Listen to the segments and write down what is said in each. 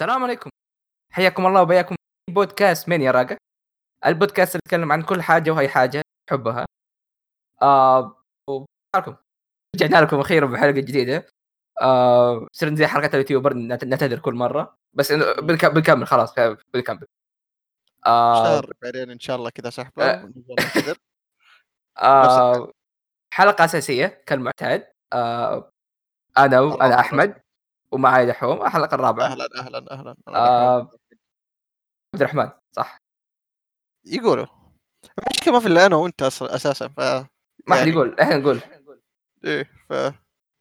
السلام عليكم. حياكم الله وبياكم في بودكاست مين يا راقة. البودكاست اللي يتكلم عن كل حاجة وهي حاجة تحبها آه ومعكم رجعنا لكم أخيرا بحلقة جديدة. آه صرنا زي حلقات اليوتيوبر نعت- نعتذر كل مرة. بس إنه بنك- بنكمل خلاص بنكمل آه شهر بعدين إن شاء الله كذا سحبه آه. آه حلقة أساسية كالمعتاد. آه الرابع أحمد. ومعي دحوم الحلقة الرابعة أهلا أهلا أهلا. آه. عبد الرحمن صح. يقولوا. المشكلة ما في الا أنا وأنت أص- أساسا ف ما حد يعني يقول. إحنا نقول. إيه ف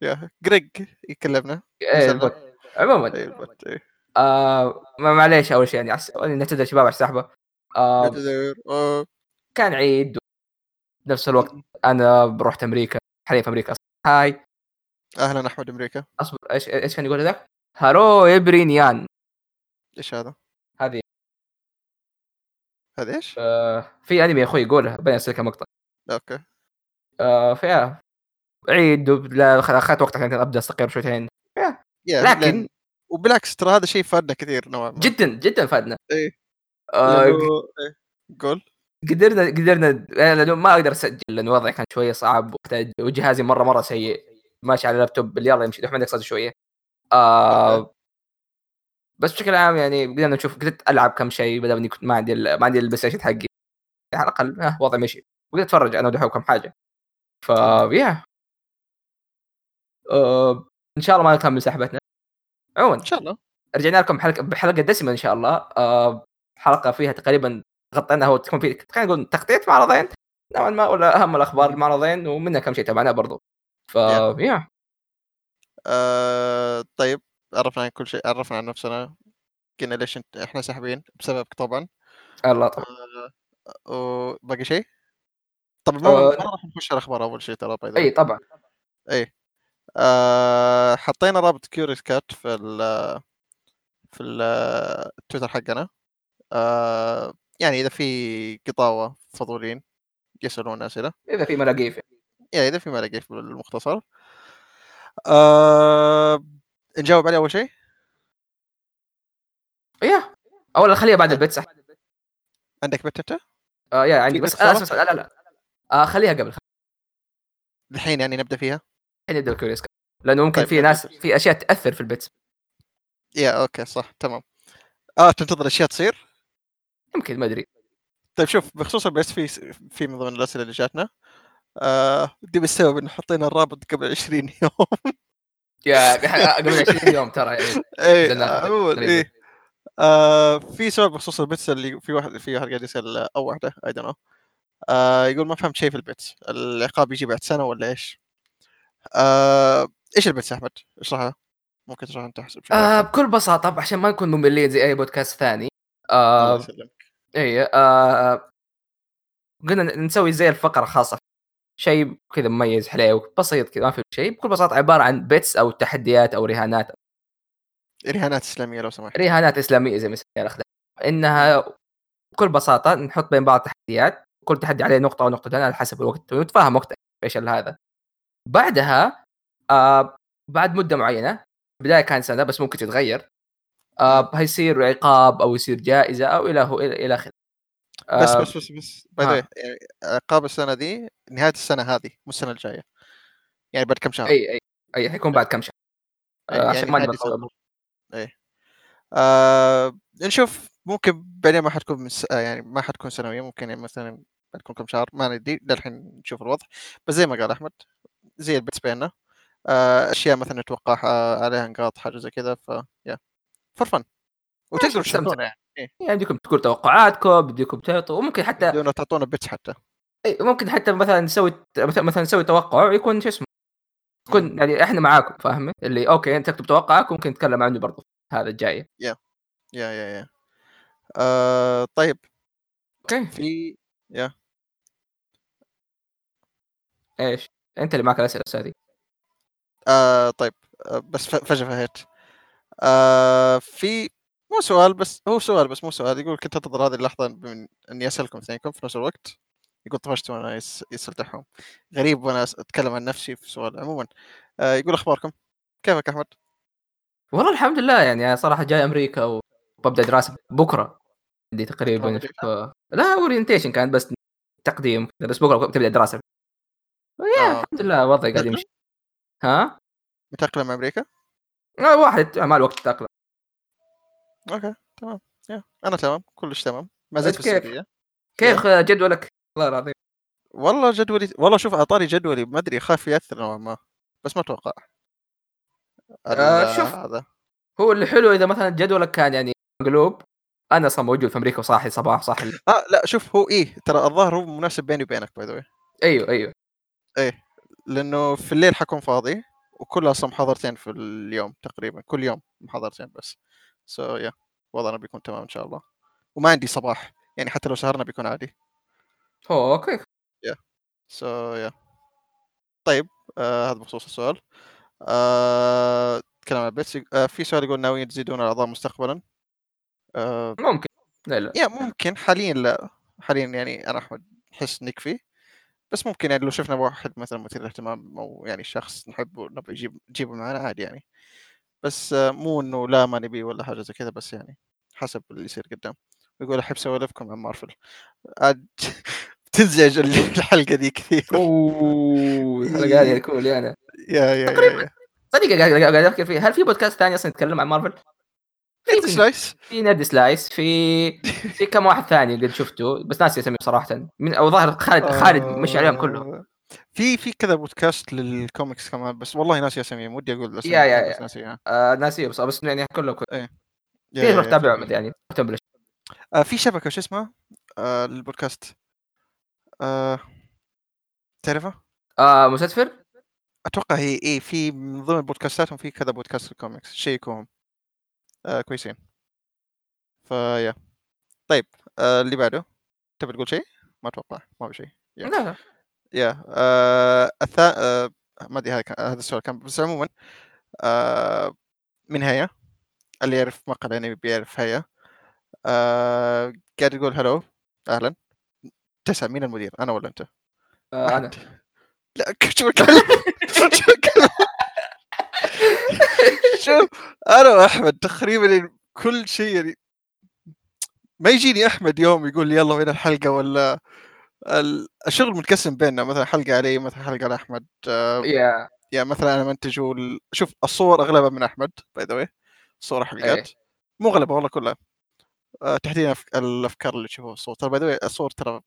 يا جريج يكلمنا. إيه. البوت. عموما. إيه البت إيه. آه ما- معليش أول شيء يعني عس... نعتذر شباب على السحبة. آه نعتذر. كان عيد. بنفس الوقت أنا رحت أمريكا حاليا في أمريكا. هاي. أهلا أحمد أمريكا أصبر إيش إيش كان يقول ذاك؟ هارو ابرينيان إيش هذا؟ هذه هذا إيش؟ آه في أنمي يا أخوي يقولها بين ارسل مقطع أوكي آه فيها عيد أخذت وقت عشان أبدأ أستقر شويتين. يا لكن- وبالعكس ترى هذا شيء فادنا كثير نوعا ما جدا جدا فادنا إيه آه. إيه. قول قدرنا قدرنا ما أقدر أسجل لأنه وضعي كان شوية صعب وجهازي مره مرة سيء ماشي على اللابتوب يلا يمشي احمد يقصد شوية. آه بس بشكل عام يعني قدرنا نشوف قدرت ألعب كم شيء بدل إني كنت ما عندي ما عندي ال PlayStation حقي. على الأقل ها وضعي مشي. وقدرت أتفرج أنا ودحوم كم حاجة. ف yeah آه إن شاء الله ما نكمل سحبتنا. عموما إن شاء الله. رجعنا لكم حلقة بحلقة دسمة إن شاء الله. آه حلقة فيها تقريبا غطينا هو تكون في خلينا نقول تغطيه معرضين نوعا ما ولا أهم الأخبار المعرضين ومنها كم شيء تابعناه برضو. ف Yeah. يا آه... طيب عرفنا عن كل شيء عرفنا عن نفسنا قلنا ليش إنت... إحنا ساحبين بسببك طبعا. الله. طبعا آه، وباقي شيء؟ طبعا ما آه، راح نخش الاخبار أول شيء ترى باي إي طبعا. إي. آه حطينا رابط Curious Cat في ال في ال- التويتر حقنا. آه يعني إذا في قطاوة فضولين يسألون أسئلة. إذا في ملاقيف يعني اذا في ما لقيت بالمختصر آه نجاوب عليه أول شيء. yeah اولا خليها بعد ال bet صح؟ عندك bet انت؟ آه yeah عندي في بس bet آه لا لا لا آه خليها قبل الحين يعني نبدأ فيها؟ خلينا نبدأ ال Curious لأنه ممكن طيب، في ناس. في أشياء تأثر في ال bet. Yeah okay صح تمام. آه تنتظر أشياء تصير؟ يمكن ما أدري. طيب شوف بخصوص ال bets في في من ضمن الأسئلة اللي جاتنا. آه دي بالسبب ان حطينا الرابط قبل 20 يوم yeah قبل 20 يوم ترى يعني عموما تقريباً. اي آه في سؤال بخصوص ال bets اللي في واحد في واحد قاعد يسأل أو واحدة I don't آه يقول ما فهمت شيء في ال bets العقاب يجي بعد سنة ولا إيش؟ آه إيش ال bets أحمد؟ اشرحها ممكن تشرحها أنت آه أفضل. بكل بساطة عشان ما نكون مملين زي أي بودكاست ثاني الله آه يسلمك اي آه قلنا نسوي زي الفقرة خاصة شيء كذا مميز حليو بسيط كذا ما في شيء. بكل بساطة عبارة عن bets أو تحديات أو رهانات. رهانات إسلامية لو سمحت. رهانات إسلامية زي ما إنها بكل بساطة نحط بين بعض تحديات. كل تحدي عليه نقطة أو نقطتين على حسب الوقت. ونتفاهم وقتها إيش هذا. بعدها آه بعد مدة معينة بداية كان سنة بس ممكن تتغير آه هيصير عقاب أو يصير جائزة أو إلى إلى آخره. بس آه، بس بس بس باي ها. ذا يعني عقاب السنة دي نهاية السنة هذه مو السنة الجاية يعني بعد كم شهر أي أي أي حيكون بعد كم شهر آه عشان ما نبغى. إيه آه نشوف ممكن بعدين ما حتكون من س... آه يعني ما حتكون سنوية ممكن يعني مثلا تكون كم شهر ما ندري للحين نشوف الوضع بس زي ما قال أحمد زي ال bets بيننا آه أشياء مثلا نتوقعها عليها نقاط حاجة زي كذا ف yeah for fun وتقدروا. تشاركونا يعني. يعني بديكم تقول توقعاتكم بديكم تعطوا وممكن حتى بدون تعطونا bets حتى. أي ممكن حتى مثلا نسوي مثلا مثلا نسوي توقع يكون شو اسمه يكون يعني إحنا معاكم فاهم اللي okay أنت تكتب توقعك وممكن نتكلم عنه برضو هذا الجاي. Yeah yeah yeah آه طيب. Okay. ف yeah. إيش؟ أنت اللي معك الأسئلة أستاذي. آه طيب. آه بس ف- فجأة فهيت آه في مو سؤال بس هو سؤال بس مو سؤال يقول كنت أنتظر هذه اللحظة من إني أسألكم اثنينكم في نفس الوقت يقول طفشت وأنا يس- يسأل دحوم غريب وأنا أتكلم عن نفسي في سؤال عموما آه يقول أخباركم كيفك أحمد؟ والله الحمد لله يعني صراحة جاي أمريكا وببدأ دراسة بكرة عندي تقريبا ف... لا orientation كان بس تقديم بس بكرة تبدا دراسة yeah آه. الحمد لله وضعي قاعد تأقلم؟ يمشي ها؟ متأقلم أمريكا؟ آه، واحد مع الوقت تأقلم okay تمام يا أنا تمام كلش تمام ما زلت في كيف؟ السعودية. كيف جدولك؟ والله العظيم. والله جدولي والله شوف أعطاني جدولي ما أدري خاف يأثر نوعا ما بس ما أتوقع. ال- آه، شوف. هذا. هو اللي حلو إذا مثلا جدولك كان يعني مقلوب أنا أصلا موجود في أمريكا وصاحي صباح صاحي آه لا شوف هو إيه ترى الظاهر هو مناسب بيني وبينك باي ذا أيوه أيوه. لأنه في الليل حكون فاضي وكلها أصلا محاضرتين في اليوم تقريبا كل يوم محاضرتين بس. so, yeah. وضعنا بيكون تمام إن شاء الله. وما عندي صباح. يعني حتى لو سهرنا بيكون عادي. هو okay so, yeah. طيب آه هذا بخصوص السؤال. آه كلام عن bets آه في سؤال يقول ناويين تزيدون الأعضاء مستقبلا؟ آه ممكن. لا لا. Yeah ممكن. حاليا لا. حاليا يعني أنا أحمد نحس نكفي بس ممكن يعني لو شفنا واحد مثلا مثير اهتمام أو يعني شخص نحبه نبغى نجيبه معنا عادي يعني. بس مو إنه لا ما نبي ولا حاجة زي كذا بس يعني حسب اللي يصير قدام. يقول أحب سوالفكم عن مارفل. عاد تزعج الحلقة دي كثير. أوه الحلقة هذه تكون مليانه yeah. Yeah yeah, تقريباً. صدق قاعد أفكر فيه هل في بودكاست ثاني أصلا يتكلم عن مارفل؟ في سلايس. في نيرد سلايس في في كم واحد ثاني قد شفته بس ناسي اسمه صراحة من أو ظاهر خالد خالد مش عليهم كلهم. آه، في في كذا بودكاست للكوميكس كمان بس والله ناسي اساميهم ودي أقول يا- اساميهم يا- بس يا. ناسيها آه بس بس يعني كلهم كل- يا- في يا- روح يا، تابعهم يعني. آه في شبكة شو اسمها؟ آه البودكاست آه تعرفها؟ آه مستدفر أتوقع هي إيه في من ضمن بودكاستاتهم في كذا بودكاست الكوميكس شيكوهم آه كويسين. فيا طيب آه اللي بعده. تبي تقول شيء؟ ما أتوقع ما في شيء. يا. لا. يا آه الثا... آه ما أدري هذا كان- هذا السؤال كان بس عموما آه من هيا اللي يعرف مقهى الانمي بيعرف هيا آه قاعد يقول هلو أهلا تسأل مين المدير أنا ولا أنت؟ آه أنا. لا شو بتكلم شو بتكلم شوف أنا وأحمد تقريبا كل شيء يعني ما يجيني أحمد يوم يقول لي يلا وين الحلقة ولا الشغل متقسم بيننا مثلا حلقة علي مثلا حلقة على أحمد آه، yeah. يعني مثلا أنا منتج وال... شوف الصور أغلبها من أحمد by the way صور حلقات. مو أغلبها والله كلها. آه تحديدا الأفكار اللي تشوفوها الصور ترى by the way الصور ترى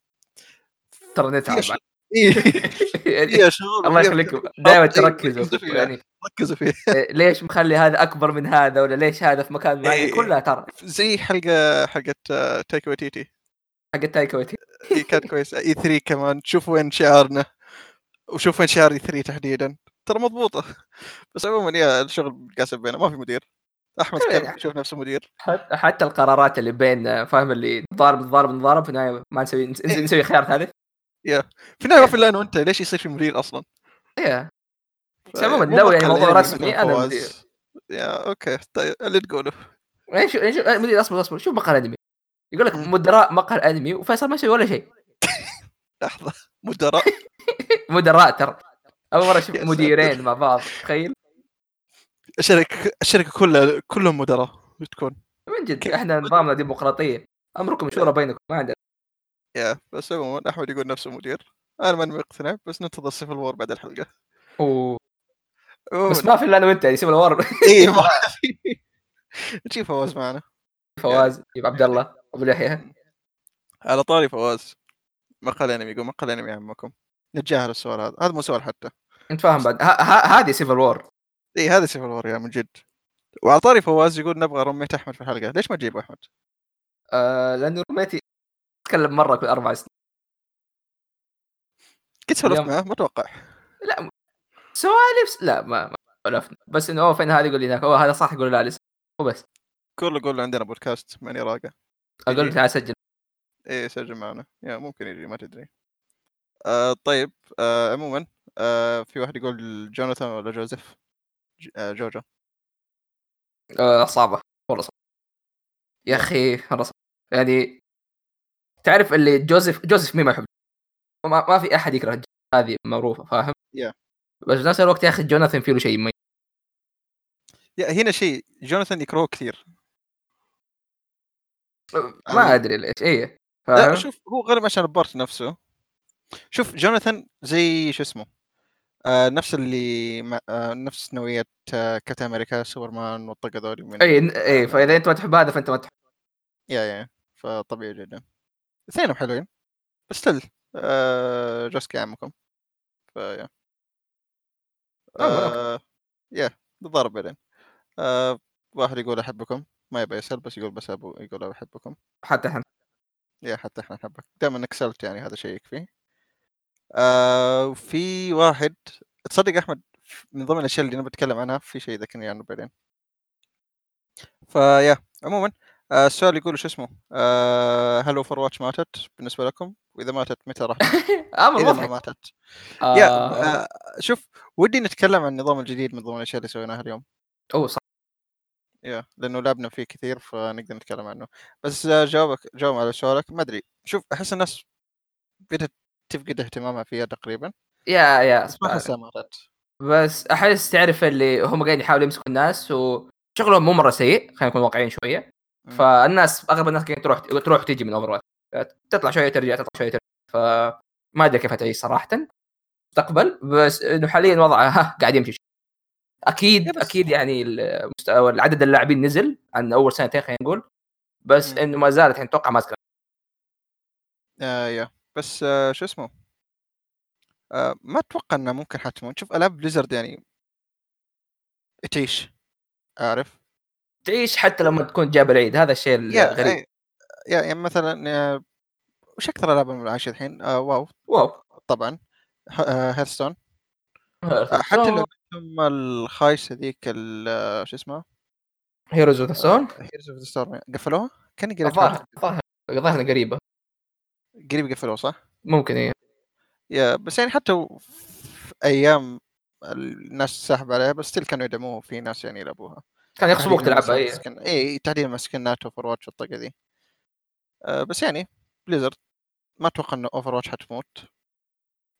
ترى نتعب ش- إيه، يعني شغل الله يخليكم. دائما إيه، تركزوا يعني ركزوا إيه، ليش مخلي هذا أكبر من هذا؟ ولا ليش هذا في مكان معين؟ إيه. كلها ترى. زي حلقة حقت آه، تايكا وتيتي حق تايكا هي كانت كويسة. إي 3 كمان. شوف وين شعارنا وشوف وين شعار إي 3 تحديدا. ترى مضبوطة. بس عموما يا الشغل متقاسم بيننا ما في مدير. أحمد. كان يشوف نفسه مدير. حتى القرارات اللي بين فاهم اللي ضارب نضارب نضارب في النهاية ما نسوي نس- نسوي خيار ثالث في النهاية ما في أنا وأنت. ليش يصير في مدير أصلا؟ إيه. بس عموما مو لو يعني موضوع رسمي. أنا. المدير يا أوكي. طيب اللي تقوله. إيش إيش مدير أصبر أصبر. شوف مقهى الانمي يقول لك. مدراء مقهى الأنمي وفيصل ما يسوي ولا شيء. لحظة. مدراء؟ مدراء ترى. أول مرة أشوف مديرين مع بعض تخيل. الشركة الشركة كلها كلهم مدراء تكون من جد إحنا نظامنا ديمقراطية. أمركم شورى بينكم ما عندنا. Yeah بس عموما أحمد يقول نفسه مدير. أنا ماني مقتنع بس ننتظر Civil War بعد الحلقة. عموماً. بس ما في إلا أنا وأنت يعني Civil War إيه ما في. نجيب فواز معنا. فواز يجيب عبد الله. ابو لحيه على طاري فواز. مقال أنمي يقول مقال أنمي عمكم. نتجاهل السؤال هذا. هذا مو سؤال حتى. أنت فاهم بعد. هذه Civil War إي هذا Civil War yeah من جد. وعلى طاري فواز يقول نبغى رميت أحمد في الحلقة. ليش ما تجيب أحمد؟ آه لأنه رميتي تكلم مرة كل أربع سنين. قد سولفت معه ما أتوقع. لا سوالف لا ما سولفنا. بس إنه أوه فين هذا يقول لي هناك. أوه هذا صح يقول لا لسه. وبس كله يقول عندنا بودكاست ماني راقة. أقول له تعال سجل. إيه سجل معنا. يا ممكن يجي ما تدري. آه طيب. آه عموما آه في واحد يقول جوناثان ولا جوزيف؟ آه جوجو. آه صعبة. والله صعبة. يا أخي مره صعبة. يعني تعرف اللي جوزيف جوزيف مين ما يحب؟ ما, ما في أحد يكره هذه معروفة فاهم؟ Yeah. بس في نفس الوقت يا أخي جوناثان فيه له شيء مميز. يا هنا شيء جوناثان يكرهه كثير. ما أدري ليش. إيه لا شوف هو غالبا عشان بارت نفسه. شوف جوناثان زي شو اسمه آه نفس اللي مع آه نفس نوعية آه كابتن أمريكا سوبرمان والطق هذول من اي اي فإذا أنت ما تحب هذا فأنت ما تحب. yeah yeah فطبيعي جدا. اثنينهم حلوين. بس still آه جوسكي عمكم فيا آه، آه yeah نتضارب بعدين آه واحد يقول أحبكم. ما يبغى يسأل بس يقول بس أبو يقول أحبكم. حتى إحنا. yeah حتى إحنا نحبك دائما إنك سألت يعني هذا شيء يكفي. آه وفي واحد تصدق أحمد من ضمن الأشياء اللي أنا بتكلم عنها في شيء ذكرني عنه بعدين. فيا عموما آه السؤال يقول شو اسمه؟ آه هل أوفر واتش ماتت بالنسبة لكم؟ وإذا ماتت متى راح؟ أمر إذا ما ماتت. يا آه، آه شوف ودي نتكلم عن النظام الجديد من ضمن الأشياء اللي سويناها اليوم. أوه صح. يا لأنه لعبنا فيه كثير فنقدر نتكلم عنه. بس جوابك جواب على سؤالك ما أدري. شوف أحس الناس بدأت تفقد اهتمامها فيها تقريبا. يا يا بس ما أحسها بس أحس تعرف اللي هم قاعدين يحاولوا يمسكوا الناس وشغلهم مو مرة سيء خلينا نكون واقعيين شوية. فالناس أغلب الناس قاعدين تروح تروح وتيجي من اوفر تطلع شوية ترجع تطلع شوية ترجع. فما أدري كيف تعيش صراحة. مستقبل بس إنه حاليا وضعه ها قاعد يمشي أكيد بس- أكيد يعني المستوى عدد اللاعبين نزل عن أول سنتين خلينا نقول بس مم. إنه ما زالت يعني أتوقع ماسكه آه yeah. بس آه شو اسمه؟ آه ما أتوقع إنه ممكن حتموت شوف ألعاب Blizzard يعني تعيش عارف؟ تعيش حتى لما تكون جاب العيد هذا الشيء الغريب آه، yeah يعني مثلا آه، وش أكثر ألعاب عايشة الحين؟ آه WoW. WoW. طبعا Hearthstone آه حتى لعبتهم الخايسة ذيك ال- شو اسمها؟ Heroes of the Stone Heroes of the Storm قفلوها؟ كأني قريت الظاهر الظاهر إنها قريبة. قريب قفلوها صح؟ ممكن إيه. yeah بس يعني حتى و- في أيام الناس ساحب عليها بس still كانوا يدعموها في ناس يعني يلعبوها. كان يغصبوك تلعبها إيه. اي تحديدا سكنات Overwatch والطقه ذي. آه بس يعني Blizzard ما أتوقع إنه Overwatch حتموت.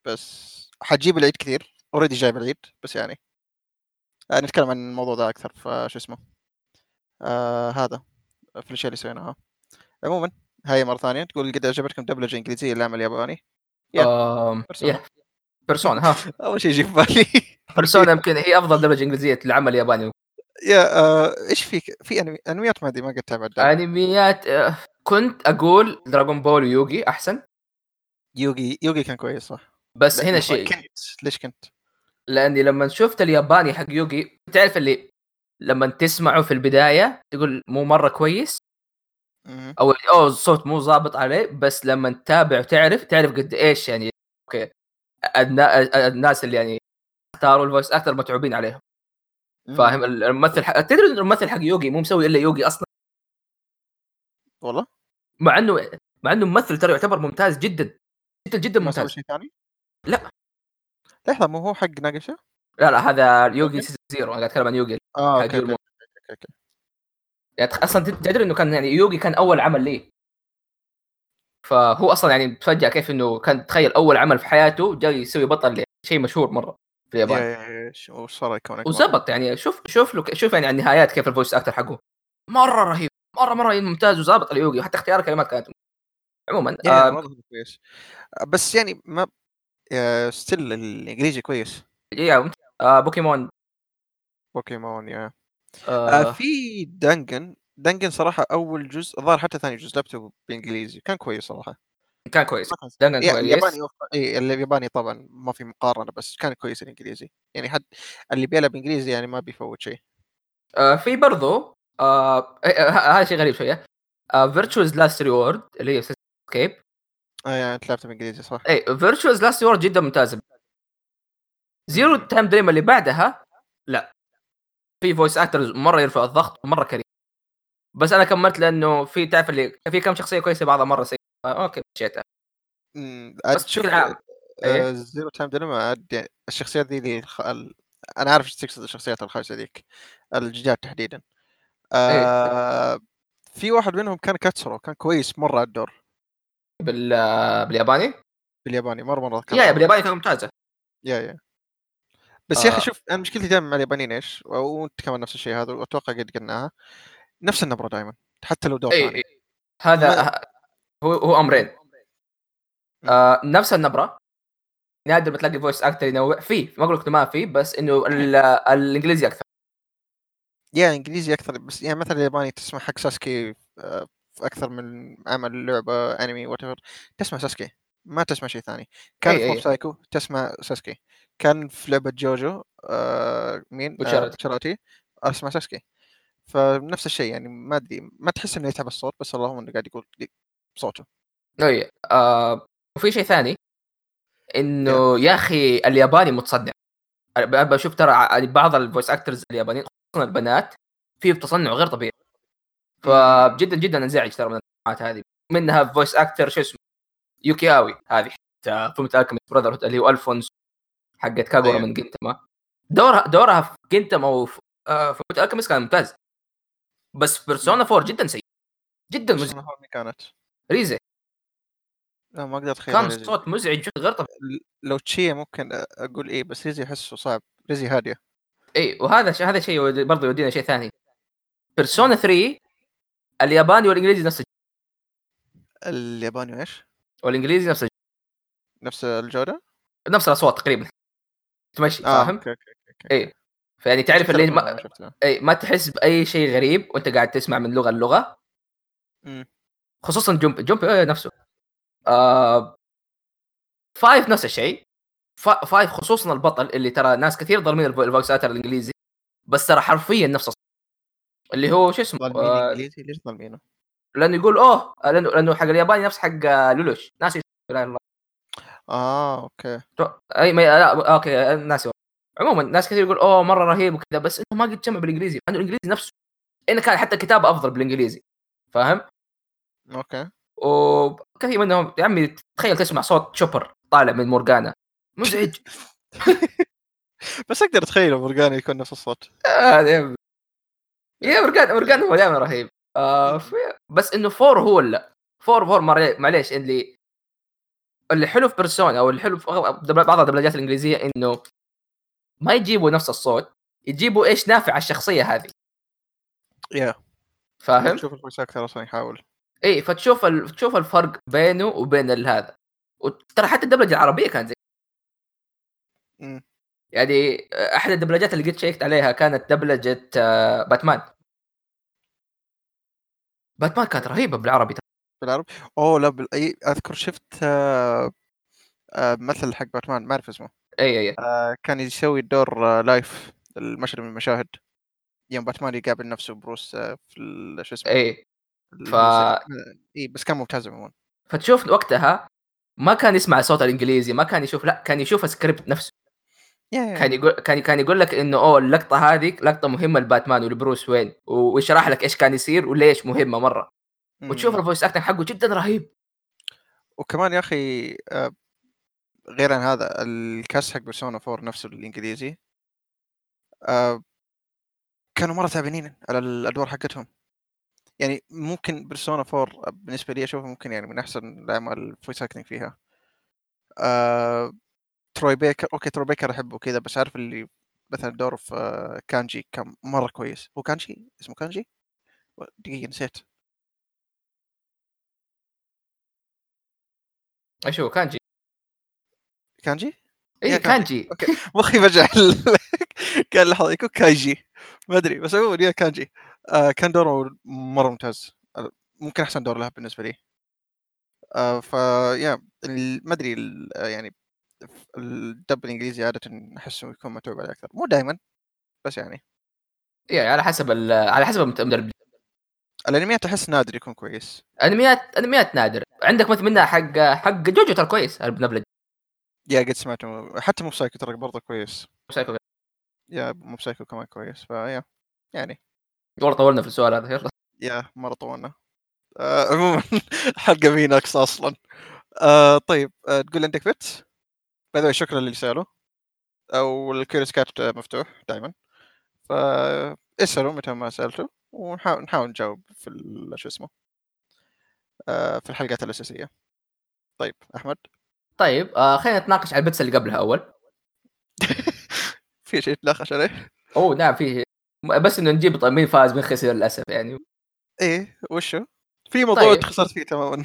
بس حتجيب العيد كثير. already جايب العيد بس يعني آه نتكلم عن الموضوع ده أكثر فشو اسمه آه هذا في الأشياء اللي سويناها. عموما هاي مرة ثانية تقول قد عجبتكم دبلجة إنجليزية اللي عمل ياباني؟ يا بيرسونا. ها. أول شيء يجي في بالي. بيرسونا يمكن هي أفضل دبلجة إنجليزية للعمل الياباني يا آه إيش فيك في أنمي... أنميات ما أدري ما قد تابعت. أنميات آه، كنت أقول دراغون بول ويوغي أحسن. Yugi Yugi كان كويس صح. بس هنا شيء. كنت ليش كنت؟ لأني لما شفت الياباني حق Yugi تعرف اللي لما تسمعه في البداية تقول مو مرة كويس. أو أو الصوت مو ظابط عليه بس لما تتابع وتعرف تعرف قد إيش يعني okay النا- الناس اللي يعني اختاروا ال voice actor متعوبين عليهم. فاهم؟ الممثل حق... تدري الممثل حق Yugi مو مسوي إلا Yugi أصلا؟ والله؟ مع إنه مع إنه ممثل ترى يعتبر ممتاز جدا جدا جدا ممتاز. شيء ثاني؟ لا. لحظة مو هو حق ناقشه؟ لا لا هذا Yugi Zero. أنا قاعد أتكلم عن Yugi. آه okay okay okay يعني أصلا تد- تدري إنه كان يعني يوغي كان أول عمل ليه؟ فهو أصلا يعني تفاجأ كيف إنه كان تخيل أول عمل في حياته جاي يسوي بطل يعني شيء مشهور مرة في يا اليابان يا yeah ش- وش صار يكون أكبر؟ وزبط يعني. شوف شوف له شوف يعني النهايات كيف ال voice actor حقه. مرة رهيب. مرة مرة ممتاز وظابط ال Yugi وحتى اختيار الكلمات كانت عموما كويس آه، بس يعني ما still الإنجليزي كويس. yeah ممتاز. آه Pokemon. Pokemon yeah. آه آه. في Dangan Dangan صراحة أول جزء الظاهر حتى ثاني جزء لعبته بالانجليزي كان كويس صراحة. كان كويس. Dangan yeah كويس. الياباني اي الياباني طبعا ما في مقارنة بس كان كويس الإنجليزي. يعني حد اللي بيلعب إنجليزي يعني ما بيفوت شيء. آه في برضو آه آه، آه، هذا شيء غريب شوية. آه Virtue's Last Reward اللي هي Escape آه يعني أنت لعبت بالإنجليزي صح؟ اي Virtue's Last Reward جدا ممتازة. Zero Time Dilemma اللي بعدها لا. في voice actors مرة يرفع الضغط مره cringe. بس أنا كملت لأنه في تعرف اللي في كم شخصية كويسة بعضها مرة سيئة. آه okay مشيتها. امم بس بشكل عام إيه؟ Zero Time يعني الشخصيات ذي اللي الخ... ال... أنا عارف إيش تقصد الشخصيات الخايسه ذيك الجداد تحديدا. آه... في واحد منهم كان كاتسورو كان كويس مرة الدور. بال آه، بالياباني؟ بالياباني مرة مرة yeah yeah. بالياباني كانت ممتازة. yeah yeah. بس يا أخي آه. شوف أنا مشكلتي دائما مع اليابانيين إيش؟ وأنت كمان نفس الشيء هذا واتوقع قد قلناها. نفس النبرة دائما حتى لو دور إي. هذا ما- هو هو أمرين. آه نفس النبرة. نادر ما تلاقي voice actor ينوع. في ما أقول لك ما في بس إنه ال- الإنجليزي أكثر. yeah إنجليزي أكثر بس يعني مثلا الياباني تسمع حق ساسكي آه، في أكثر من عمل لعبة انمي وانت تسمع ساسكي ما تسمع شيء ثاني. كان أي- في أي. سايكو تسمع ساسكي كان في لعبة جوجو آه مين؟ بوتشاراتي. آه أسمع ساسكي فنفس الشيء يعني ما أدري ما تحس إنه يتعب الصوت بس اللهم إنه قاعد يقول بصوته أي آه وفي شيء ثاني إنه يا. أخي الياباني متصنع أنا بشوف ترى ع- بعض ال voice actors اليابانيين خصوصا البنات في تصنع غير طبيعي. فجدا جدا انزعج ترى من التصنيعات هذه. منها voice actor شو اسمه؟ يوكياوي هذه. حتى فيلم Alchemist Brother اللي هو الفونس حقت كاغورا أيوه. من جنتما. دورها دورها في جنتما وفي آه في Alchemist كان ممتاز. بس Persona 4 جدا سيء. جدا مزعج. كانت. ريزه لا ما أقدر أتخيل كان ريزي. الصوت مزعج غير طبيعي. لو تشيا ممكن أقول إيه بس ريزي أحسه صعب. ريزي هادية. اي وهذا ش- هذا شيء برضه يودينا شيء ثاني. Persona 3 الياباني والإنجليزي نفس الياباني إيش؟ والإنجليزي نفس نفس الجودة؟ نفس الأصوات تقريبا. تمشي آه فاهم؟ okay okay okay اي فيعني تعرف اللي ما أي ما تحس بأي شيء غريب وأنت قاعد تسمع من لغة للغة. خصوصا جمب جمب نفسه. آه five نفس الشيء. fi- five خصوصا البطل اللي ترى ناس كثير ظالمين ال voi- ال voice actor الإنجليزي. بس ترى حرفيا نفس الصوت اللي هو شو اسمه آه إنجليزي ليش ظالمينه؟ لأنه يقول أوه لأنه لأنه حق الياباني نفس حق لولوش. ناسي لا اله الا الله آه okay. أي ما لا okay ناسي. عموما ناس كثير يقول أوه مرة رهيب وكذا بس إنه ما قد جمع بالإنجليزي لأنه الإنجليزي نفسه إنه كان حتى الكتابة أفضل بالإنجليزي فاهم؟ okay. وكثير منهم يا عمي تخيل تسمع صوت شوبر طالع من مورجانا مزعج. بس أقدر أتخيل مورجانا يكون نفس الصوت. آه، yeah yeah مورجانا مورجانا هو دائما رهيب. آه في- بس إنه فور هو لا. فور فور معلي- معليش اللي اللي حلو في بيرسونا أو اللي حلو في بعض الدبلجات الإنجليزية إنه ما يجيبوا نفس الصوت يجيبوا إيش نافع على الشخصية هذه. yeah. فاهم؟ تشوف ال voice أصلا يحاول. اي فتشوف ال... تشوف الفرق بينه وبين هذا. وترى حتى الدبلجة العربية كانت زي. يعني أحد الدبلجات اللي قد شيكت عليها كانت دبلجة آه، باتمان. باتمان كانت رهيبة بالعربي. بالعربي؟ أوه لا بال... أي... أذكر شفت آه... آه... مثل حق باتمان ما أعرف اسمه. أي أي آه... كان يسوي الدور آه... live المشهد من المشاهد. يوم باتمان يقابل نفسه بروس آه... في. شو اسمه؟ أي. ف- اي بس كان ممتاز عموما. فتشوف وقتها ما كان يسمع صوت الإنجليزي ما كان يشوف لا كان يشوف السكريبت نفسه. كان يقول كان كان يقول لك إنه أوه اللقطة هذه لقطة مهمة لباتمان ولبروس وين؟ ويشرح لك إيش كان يصير وليش مهمة مرة. مم. وتشوف ال voice acting حقه جدا رهيب. وكمان يا أخي آه، غير عن هذا ال cast حق بيرسونا 4 نفسه الإنجليزي آه، كانوا مرة تعبانين على الأدوار حقتهم. يعني ممكن بيرسونا 4 بالنسبة لي أشوفه ممكن يعني من أحسن الأعمال ال voice acting فيها. آه، تروي بيكر okay تروي بيكر أحبه كذا بس عارف اللي مثلا دوره في كانجي كان مرة كويس. هو كانجي؟ اسمه كانجي؟ دقيقة نسيت. إيش هو كانجي؟ كانجي؟ اي كانجي. okay مخي فجأة قال لحظة يكون كايجي. ما أدري بس عموما يا كانجي. آه كان دوره مرة ممتاز. ممكن أحسن دور له بالنسبة لي. آه ف يا ال- ما أدري آه، يعني الدب الإنجليزي عادة أحسه يكون متعوب عليه أكثر. مو دائما بس يعني. يعني على حسب على حسب المدرب. الأنميات أحس نادر يكون كويس. أنميات أنميات نادر. عندك مثل منها حق حق جوجو ترى كويس yeah قد سمعته. حتى موب سايكو ترى برضه كويس. سايكو. yeah موب سايكو كمان كويس. ف yeah يعني. والله طولنا في السؤال هذا يلا. yeah مرة طولنا. آه عموما حلقة ميناكس أصلا. آه طيب آه تقول عندك bet bye شكرا للي سألوا. أو ال CuriousCat مفتوح دائما فاسالوا متى ما سألتوا ونحاول نحاول نجاوب في شو اسمه آه في الحلقات الأساسية. طيب أحمد؟ طيب آه خلينا نتناقش على ال bets اللي قبلها أول. في شيء نتناقش عليه؟ أوه نعم فيه بس إنه نجيب طيب مين فاز مين خسر للأسف يعني. إيه وشو؟ في موضوع طيب. خسرت فيه تماما.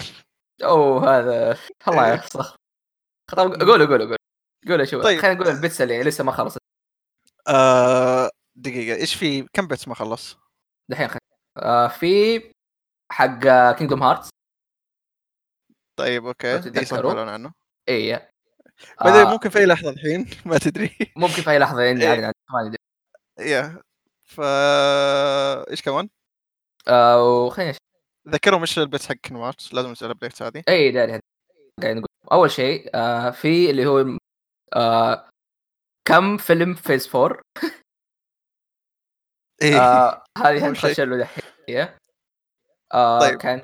أوه هذا الله إيه. يخسر طيب قولوا قولوا قولوا قولوا شو طيب. خلينا نقول ال bets اللي لسه ما خلصت. آه دقيقة إيش في كم bets ما خلص؟ دحين خلينا آه في حق كينجدوم هارتس طيب okay. دي. يسولفون عنه اي بعدين آه. ممكن في أي لحظة الحين؟ ما تدري. ممكن في أي لحظة يعني إيه. يعني ما ندري yeah. ف إيش كمان؟ آه وخلينا ذكرهم إيش ال bets حق كنوات لازم نسأل ال update هذه. اي داري. قاعد أول شيء آه في اللي هو آه كم فيلم phase 4 إيه آه هذه. هنخش له دحين. آه طيب. كان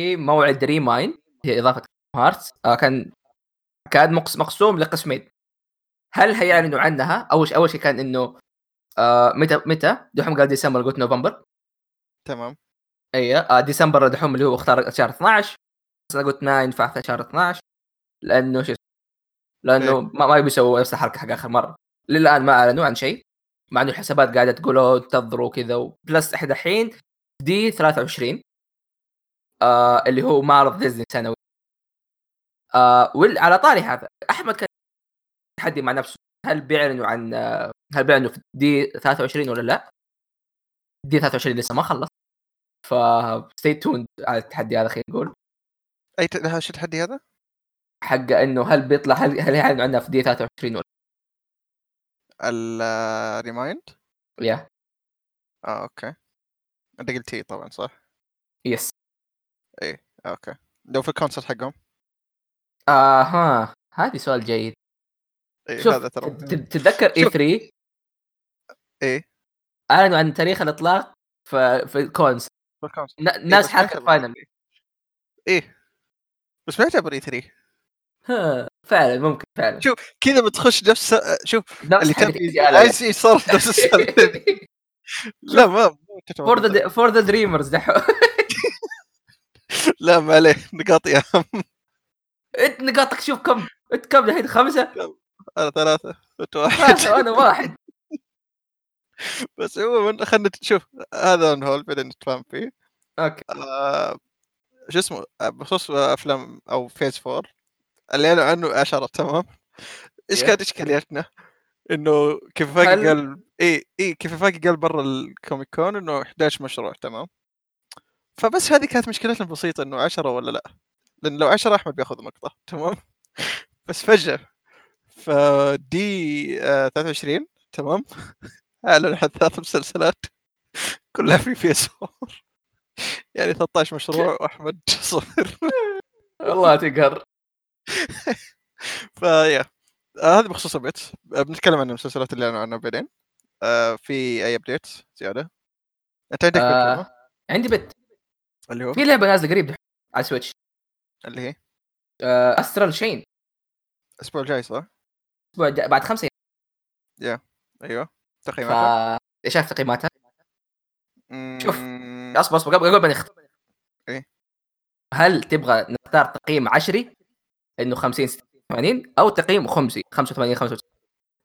في موعد ReMind هي إضافة هارتس آه كان كان مقس- مقسوم لقسمين. هل هيعلنوا عنها؟ أول شيء أول شيء كان إنه آه متى متى دحوم قال ديسمبر قلت نوفمبر تمام. اي آه ديسمبر دحوم اللي هو اختار شهر 12 بس أنا قلت ما ينفع شهر 12 لأنه شو؟ لأنه إيه. ما, ما يبي يسووا نفس الحركة حق آخر مرة للآن ما أعلنوا عن شيء مع إنه الحسابات قاعدة تقول "أوه، انتظروا كذا وبلس إحنا الحين دي 23 آه اللي هو معرض ديزني سنوي آه وعلى طاري هذا أحمد كان تحدي مع نفسه هل بيعلنوا عن آه، هل بيعلنوا في دي 23 ولا لا؟ دي 23 لسه ما خلص ف stay tuned على التحدي هذا خلينا نقول أي شو التحدي هذا؟ حق إنه هل بيطلع هل هل يعلنوا عنها في D23 ولا؟ ال ReMind؟ yeah آه okay. أنت قلت إيه طبعا صح؟ yes okay. لو في ال concert حقهم؟ آه ها هذه سؤال جيد. إيه شوف هذا ترى. تتذكر اي شوف. 3 إيه. أعلنوا عن تاريخ الإطلاق في في الكونس. ن- ناس حركه يعتبر. فاينل إيه. بس ما يعتبر اي 3 ها، فعلا ممكن فعلا. شوف كذا بتخش نفس شوف اللي كان ACL. عايز يصير نفس السالفه لا ما فور. ذا فور ذا دريمرز دحين لا ما عليه نقاطي اهم انت نقاطك شوف كم انت كم دحين خمسة؟ أنا ثلاثة انت واحد. ثلاثة وأنا واحد. بس عموما خلينا نشوف هذا هول بعدين نتفاهم فيه. okay. آه، شو اسمه آه، بخصوص أفلام أو phase 4 اللي اعلنوا عنه عشرة تمام؟ إيش Yeah. كانت اشكاليتنا؟ إنه كيفن فايقي قال اي اي كيفن فايقي قال برا ال Comic Con إنه 11 مشروع تمام؟ فبس هذه كانت مشكلتنا بسيطه إنه 10 ولا لأ؟ لأن لو 10 أحمد بياخذ نقطه تمام؟ بس فجأة ف D آه 23 تمام؟ أعلن عن ثلاث مسلسلات كلها في phase 4 يعني 13 مشروع وأحمد صفر والله تقهر. ف yeah آه هذا بخصوص ال bet آه بنتكلم عن المسلسلات اللي اعلنوا عنها بعدين. آه في أي update زيادة؟ أنت عندك آه. bet عندي bet. اللي هو؟ في لعبة نازلة قريب على Switch اللي هي؟ آه Astral Chain الأسبوع الجاي صح؟ الأسبوع الجاي- بعد خمسة أيوه. تقييماتها؟ ف شايف تقييماتها؟ شوف. أصبر أصبر قبل قبل ما نختم. إيه. هل تبغى نختار تقييم عشري؟ إنه 50 60 80 أو تقييم خمسي 85 95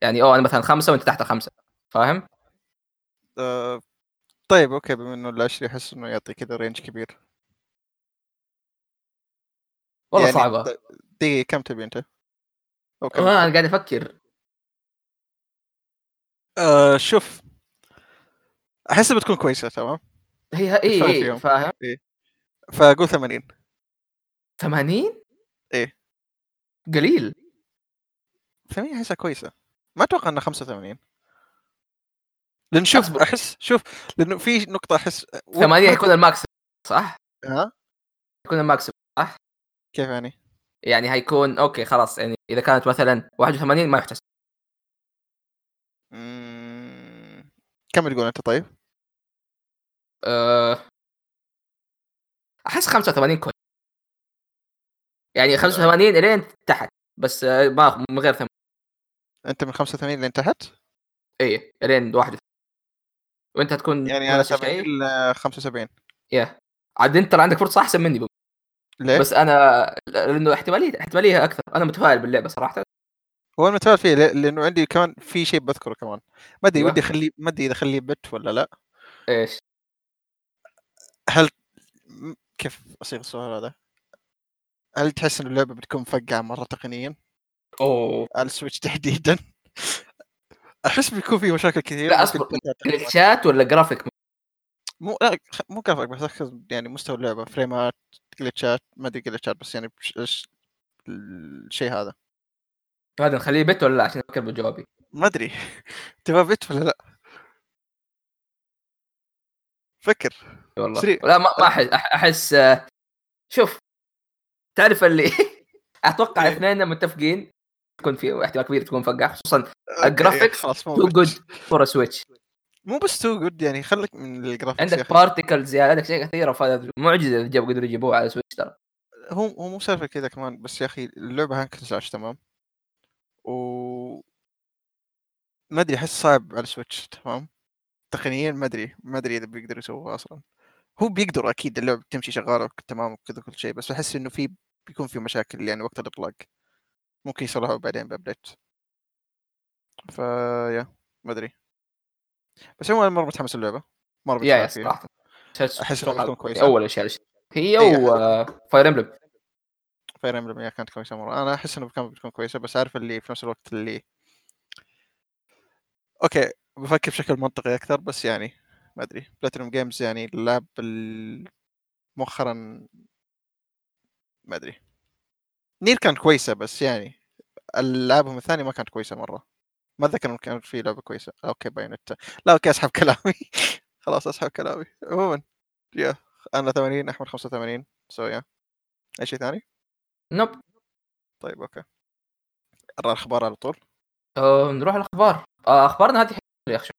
يعني أو أنا مثلا خمسة وأنت تحت الخمسه فاهم؟ آه، طيب okay بما إنه العشري احس إنه يعطي كذا range كبير. والله يعني صعبة. د- دقيقة كم تبي أنت؟ أو كم؟ آه أنا قاعد أفكر. آه شوف. أحس بتكون كويسة تمام؟ هي اي. فاهم؟ فاقول 80 80 إيه. قليل 80 احسها كويسة ما أتوقع إنها 85 لأن شوف. احس شوف لأنه في نقطة احس 80 يكون ال maximum صح؟ ها يكون ال maximum صح؟ كيف يعني؟ يعني هيكون okay خلاص يعني إذا كانت مثلا 81 ما يحتسب مم، كم تقول أنت طيب؟ أه... أحس 85 كويس يعني 85 إلين تحت بس آه، ما من غير ثم أنت من 85 لين تحت؟ إي إلين واحد وأنت تكون يعني أنا نفس 70 الشيء ل 75 يا عاد أنت عندك فرصة أحسن مني بم. ليه؟ بس أنا لأنه احتمالية احتمالية أكثر أنا متفائل باللعبة صراحة هو أنا متفائل فيه لأنه عندي كمان في شيء بذكره كمان ما أدري أيوة. ودي أخليه ما أدري إذا أخليه بت ولا لا إيش؟ هل كيف أصيغ السؤال هذا؟ هل تحس ان اللعبة بتكون مفقعة مرة تقنيا؟ أوه. على ال Switch تحديدا؟ أحس بيكون في مشاكل كثير لا أصبر. جلتشات ولا graphics مو لا مو كافك بس أقصد يعني مستوى اللعبة فريمات جلتشات ما أدري جلتشات بس يعني بش- الشيء هذا. هذا نخليه bet ولا لا؟ عشان أفكر بجوابي. ما أدري. تبغى bet ولا لا؟ فكر. والله سريع. لا ما ما أحس أحس آه، شوف. تعرف اللي أتوقع إيه. اثنين متفقين تكون في احتمال كبير تكون مفقع خصوصا ال graphics. Too good for Switch مو بس too good يعني خليك من ال graphics عندك أخي. particle زياده عندك اشياء كثيره فهذا معجزة اذا جابوا قدروا يجيبوها على Switch ترى هو هو مو سالفة كذا كمان بس يا أخي اللعبة hack and slash تمام و ما أدري أحس صعب على ال Switch تمام تقنيا ما أدري ما أدري إذا بيقدروا يسووها أصلا هو بيقدروا أكيد اللعبة بتمشي شغالة تمام وكذا كل شيء بس أحس إنه في بيكون في مشاكل يعني وقت الإطلاق. ممكن يصلحوها بعدين ب update. ف yeah ما أدري. بس عموما مرة متحمس اللعبه مرة yeah yeah فيها. صراحة. أحس إنها بتكون كويسة. أول أشياء هي و Fire Emblem Fire Emblem كانت كويسة مرة. أنا أحس انه كانت بتكون كويسة بس عارف اللي في نفس الوقت اللي okay بفكر بشكل منطقي أكثر بس يعني ما أدري. Platinum Games يعني اللعب ال- مؤخرا ما أدري. NieR كانت كويسة بس يعني العابهم الثانية ما كانت كويسة مرة. ما أتذكر إنه كانت في لعبة كويسة. okay Bayonetta. لا okay أسحب كلامي. خلاص أسحب كلامي. عموما yeah أنا 80 أحمد 85 so yeah أي شيء ثاني؟ nope طيب okay. الأخبار على طول. آه، نروح الأخبار. أخبارنا هذه حلوة يا أخي.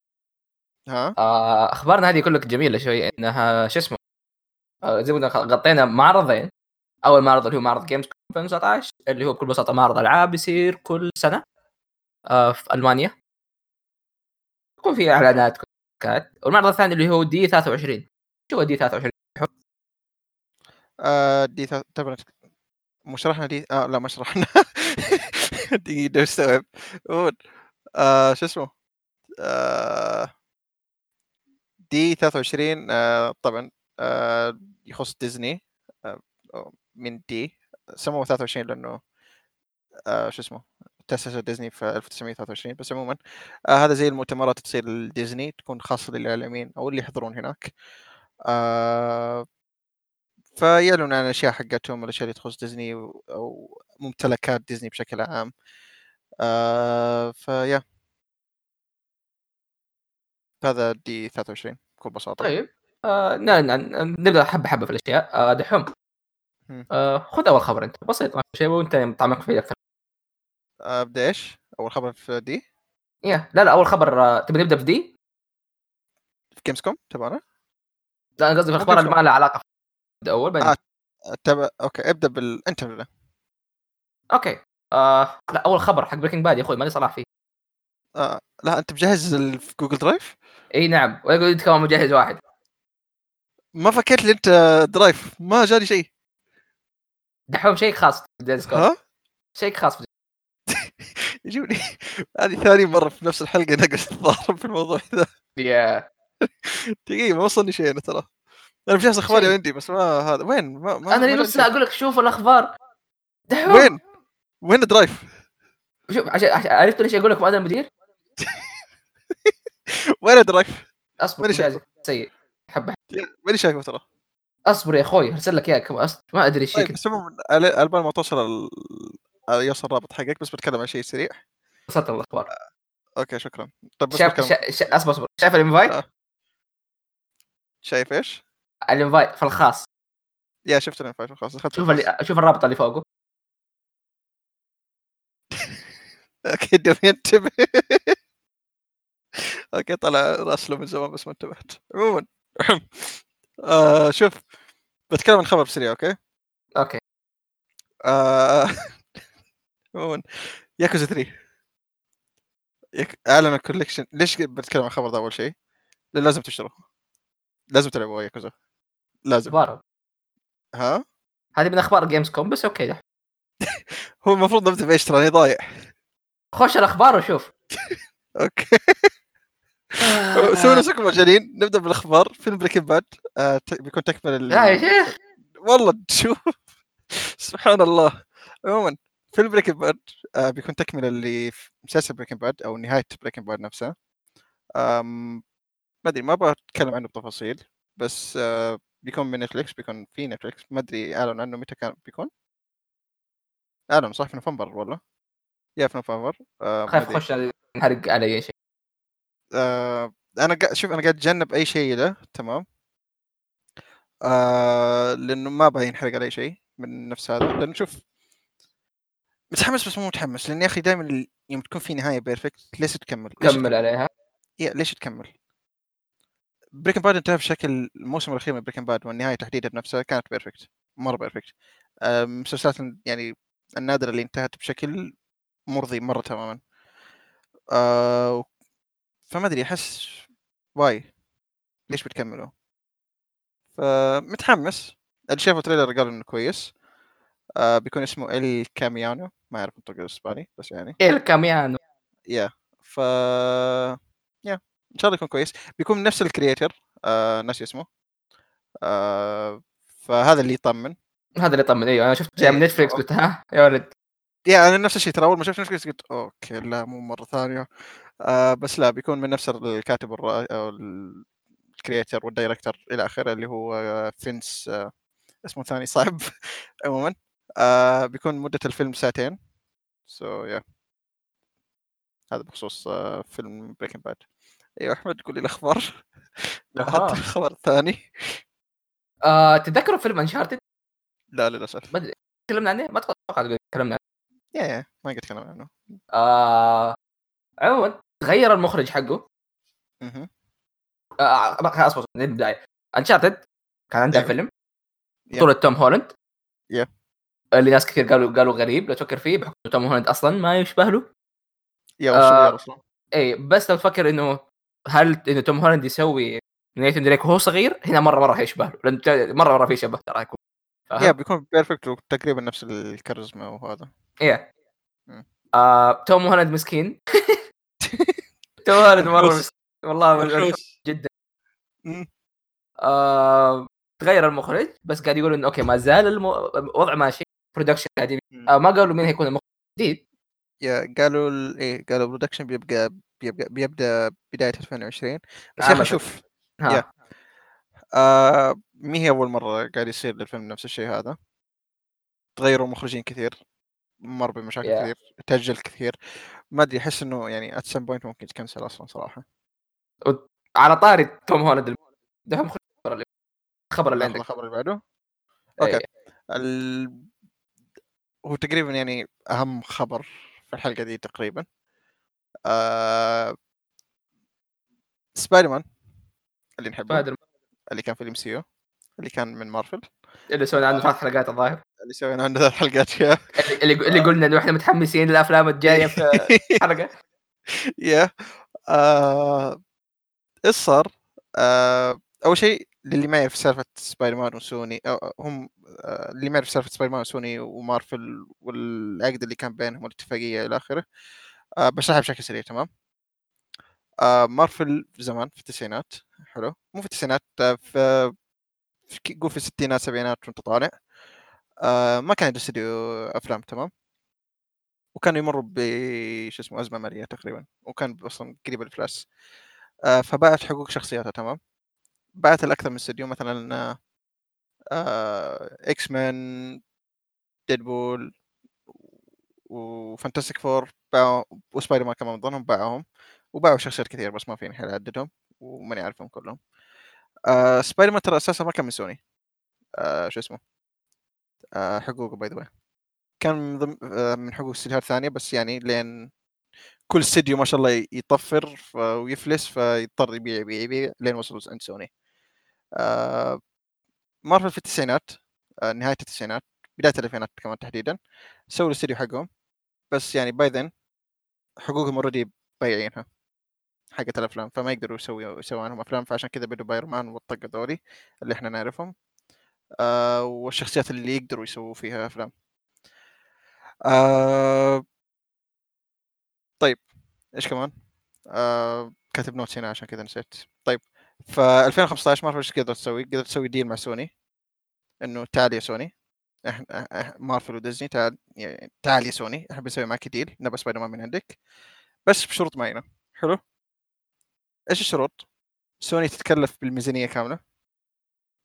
ها؟ آه، أخبارنا هذه كلها جميلة شوي إنها شو اسمه آه، زي ما قلنا غطينا معرضين. أول معرض اللي هو معرض Gamescom 2019 اللي هو بكل بساطة معرض ألعاب يصير كل سنة آه، في ألمانيا. يكون فيه إعلانات كات والمعرض الثاني اللي هو دي 23 شو دي 23 آه دي ثا- تبغى مو شرحنا دي آه لا ما شرحنا. دقيقة استوعب قول. آه شو اسمه؟ آه دي 23 آه طبعا آه يخص ديزني آه من دي سموه 23 لأنه آه شو اسمه تأسس ديزني في 1923 بس عموما آه هذا زي المؤتمرات تصير لديزني تكون خاصة للإعلاميين أو اللي يحضرون هناك. آه فيعلنون عن الأشياء حقتهم الأشياء اللي تخص ديزني أو ممتلكات ديزني بشكل عام. آه فيا هذا دي 23 بكل بساطة. طيب. آه ن- ن- نبدأ حبة حبة في الأشياء. آه دحوم. آه خذ أول خبر أنت. بسيط في شيء وانت متعمق فيه أكثر آه ابدا إيش؟ أول خبر في دي؟ yeah لا لا أول خبر آه تبي نبدأ في دي في Gamescom تبعنا؟ لا أنا قصدي في الاخبار اللي ما لها علاقة. نبدا أول بعدين. آه. تبع okay ابدأ بال انت okay. آه لا أول خبر حق Breaking Bad يا أخوي ماني صلاح فيه. آه. لا أنت مجهز ال- في Google Drive؟ إي نعم. ويقول أنت كمان مجهز واحد. ما فكرت لي أنت درايف ما جاني شيء. دحوم شيء خاص في الديسكورد ها؟ شيء خاص في يجوني. هذه ثاني مرة في نفس الحلقة نقص الضارب في الموضوع ذا. يا دقيقة ما وصلني شيء أنا ترى. أنا مجهز اخباري. عندي بس ما هذا. وين؟ ما, ما أنا نص أقول لك شوف الأخبار. دحوم! وين؟ وين درايف شوف عشان عرفت ليش أقول لك مؤذن المدير؟ وين درايف أصبر سيء. حبه. ماني شايفه ترى. اصبر يا أخوي ارسل لك اياه كم أص... ما أدري إيش طيب بس عموما على ما توصل ال... يوصل الرابط حقك بس بتكلم عن شيء سريع. وصلت الأخبار. okay شكرا. طيب بس شايف شا... شا... أصبر أصبر. شايف ال invite؟ آه. شايف إيش؟ ال invite في الخاص. يا شفت ال invite خلاص اخذت شوف اللي... شوف الرابط اللي فوقه. أكيد دوم ينتبه okay طلع راسله من زمان بس ما انتبهت. عموما. آه شوف بتكلم عن خبر سريع okay؟ okay. آه ياكوزا 3 يك... اعلن ال collection ليش بتكلم عن الخبر ده أول شيء؟ لازم تشتروه لازم تلعبوا ياكوزا. لازم. أخبار ها؟ هذه من أخبار Gamescom بس okay. ده. هو المفروض نبدا بايش تراني ضايع. خش الأخبار وشوف. okay. سووا نفسكم مجانين نبدأ بالأخبار. فيلم Breaking Bad. آه بيكون تكمل يا شيخ والله شوف. سبحان الله. عموما فيلم Breaking Bad آه بيكون تكملة اللي في مسلسل Breaking Bad أو نهاية Breaking Bad نفسها. آم، ما أدري ما أبغى أتكلم عنه بتفاصيل بس آه بيكون من نتفليكس بيكون في نتفليكس. ما أدري أعلن عنه متى كان بيكون. أعلن صح في نوفمبر والله. yeah في نوفمبر. آه خايف. اخش نحرق علي شيء. آه أنا قا... شوف أنا قاعد أتجنب أي شيء له تمام؟ آه لأنه ما أبغى ينحرق علي شيء من نفس هذا. لأنه شوف متحمس بس مو متحمس لأن يا أخي دائما يوم تكون في نهاية perfect ليش تكمل؟ ليش كمل عليها. yeah ليش تكمل؟ Breaking Bad انتهى بشكل الموسم الأخير من Breaking Bad والنهاية تحديدا نفسها كانت perfect مرة perfect آه، مسلسلات يعني النادرة اللي انتهت بشكل مرضي مرة تماما. آه فما أدري أحس why ليش بتكملوا؟ فمتحمس. اللي شافوا trailer قالوا إنه كويس. آه بيكون اسمه El Camino. ما أعرف انطق الإسباني بس يعني. إيه El Camino yeah ف yeah إن شاء الله يكون كويس. بيكون نفس ال creator. آه ناسي اسمه. آه فهذا اللي يطمن. هذا اللي يطمن إيوه. أنا شفت جاي من. نتفلكس قلت ها يا ولد. yeah أنا نفس الشيء ترى أول ما شفت نتفلكس قلت okay لا مو مرة ثانية. آه بس لا بيكون من نفس الكاتب الرا... أو ال- ال creator وال director إلى آخره اللي هو آه، Vince آه اسمه ثاني صعب عموما. آه بيكون مدة الفيلم ساعتين. سو so, يا هذا بخصوص آه فيلم Breaking Bad أيوه أحمد قول لي الاخبار. الخبر الثاني آه تتذكروا فيلم Uncharted لا للأسف. ما أدري. تكلمنا عنه؟ ما أتوقع تكلمنا عنه. yeah yeah ما قد تكلم عنه آه عموما تغير المخرج حقه مهم. آه خلاص أصبر من البداية Uncharted كان أيوة. فيلم. بطولة توم هولاند Yeah. اللي ناس كثير قالوا قالوا غريب لو تفكر فيه بحكم توم هولاند أصلا ما يشبه له yeah آه. أصلا اي بس لو تفكر إنه هل إنه توم هولاند يسوي Nathan Drake وهو صغير هنا مرة مرة حيشبه له لأنه تا- مرة مرة في شبه ترى يكون yeah؟ بيكون perfect وتقريبا نفس الكاريزما وهذا مم. آه، توم هولاند مسكين توم هولاند مرة. مسكين والله جدا. آه تغير المخرج بس قاعد يقولوا انه okay ما زال المو... الوضع ماشي production قاعدين. آه ما قالوا مين هيكون المخرج الجديد yeah قالوا ال- إيه قالوا production بيبقى بيبقى بيبدأ بداية 2020 بس yeah. أخي شوف yeah. آه مي هي أول مرة قاعد يصير للفيلم نفس الشيء هذا. تغيروا مخرجين كثير مر بمشاكل yeah. كثير تأجل كثير. ما أدري أحس إنه يعني at some point ممكن تكنسل أصلا صراحة. على طاري توم هولاند ده مخرج الخبر اللي الخبر اللي عندك. الخبر اللي بعده. okay. okay ال... هو تقريبا يعني أهم خبر في الحلقة دي تقريبا. آه... سبايدر مان اللي نحبه سبايدر اللي كان في ال MCU اللي كان من مارفل اللي سوينا عنه ثلاث حلقات الظاهر اللي سوينا عنده ثلاث حلقات yeah اللي اللي قلنا انه إحنا متحمسين للأفلام الجاية في حلقة yeah آه... إيش صار؟ آه... أول شيء للي ما يعرف سالفة سبايدر مان وسوني هم آه... اللي ما يعرف سالفة سبايدر مان وسوني ومارفل والعقد اللي كان بينهم والاتفاقية إلى آخره. بشرحها بشكل سريع تمام. مارفل زمان في التسعينات حلو مو في التسعينات. في قول في الستينات سبعينات وانت طالع. آه... ما كان عنده استديو أفلام تمام؟ وكانوا يمروا ب شو اسمه أزمة ماليه تقريبا وكان أصلا قريب الافلاس آه فباعت حقوق شخصياتها تمام؟ باعت الاكثر من استديو مثلا آه، X-Men Deadpool و Fantastic Four باعوا وسبايدر مان كمان من ضمنهم باعهم وباعوا شخصيات كثير بس ما فيني حيل أعددهم وماني عارفهم كلهم. آه سبايدر مان ترى أساسا ما كان من سوني. آه شو اسمه؟ آه حقوقه by then كان من آه من حقوق استديوهات ثانية بس يعني لين كل استديو ما شاء الله يطفر ويفلس فيضطر يبيع يبيع يبيع لين وصلوا عند سوني. آه مارفل في التسعينات آه نهاية التسعينات بداية الألفينات كمان تحديدا سووا الاستديو حقهم. بس يعني by then حقوقهم already بايعينها. حقت الأفلام فما يقدروا يسووا يسووا عنهم أفلام فعشان كذا بدوا ب Iron Man والطقه ذولي اللي إحنا نعرفهم. آه والشخصيات اللي يقدروا يسووا فيها أفلام. آه إيش كمان؟ آه كاتب notes هنا عشان كذا نسيت. طيب ف 2015 مارفل إيش قدرت تسوي؟ قدرت تسوي deal مع سوني إنه تعال يا سوني إحنا مارفل وديزني تعال يعني تعال يا سوني إحنا بنسوي معك deal نبى سبايدر مان من عندك. بس بشروط معينة. حلو؟ إيش الشروط؟ سوني تتكلف بالميزانية كاملة.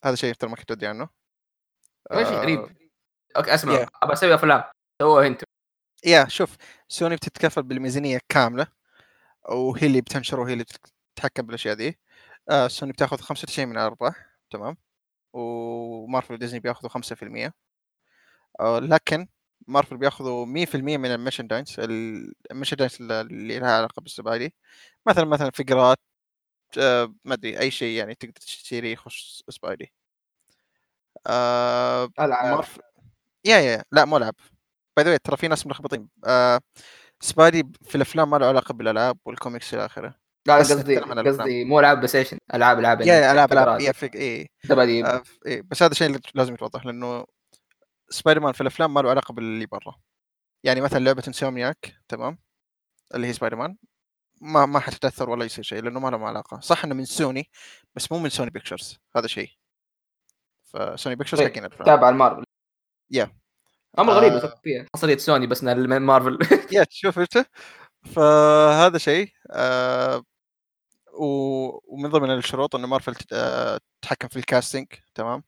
هذا شيء ترى ما كنت ادري عنه. إيش غريب. آه okay أسمع. Yeah. ابى أسوي أفلام. سووها أنتم yeah شوف سوني بتتكفل بالميزانية كاملة وهي اللي بتنشر وهي اللي بتتحكم بالأشياء دي آه سوني بتاخذ 95 من الارباح تمام. ومارفل وديزني بياخذوا 5% آه لكن مارفل بياخذوا 100% من ال merchandise ال merchandise اللي لها علاقة بال Spidey مثلا مثلا figures آه ما أدري أي شيء يعني تقدر تشتريه يخص سبايدي آه ألعاب. مارفل yeah yeah لا مو ألعاب. by the ترى في ناس ملخبطين آه سبايدي في الأفلام ما له علاقة بالألعاب والكوميكس إلى آخره. لا بس قصدي. قصدي مو ألعاب بلاي ستيشن ألعاب ألعاب yeah yeah ألعاب. ألعاب. yeah fuck اي آه إيه. بس هذا الشيء لازم يتوضح لأنه سبايدر مان في الأفلام ما له علاقة باللي برا. يعني مثلا لعبة انسومنياك تمام؟ اللي هي سبايدر مان ما ما حتتأثر ولا يصير شيء لأنه ما له علاقة. صح إنه من سوني بس مو من سوني بيكتشرز هذا شيء. فسوني بيكتشرز حقين الافلام تابع المارفل yeah. أمر غريب آه. فيها حصرية سوني بس من مارفل. يا تشوف انت فهذا شيء آه و- ومن ضمن الشروط إنه مارفل آه، تتحكم في الكاستنج تمام؟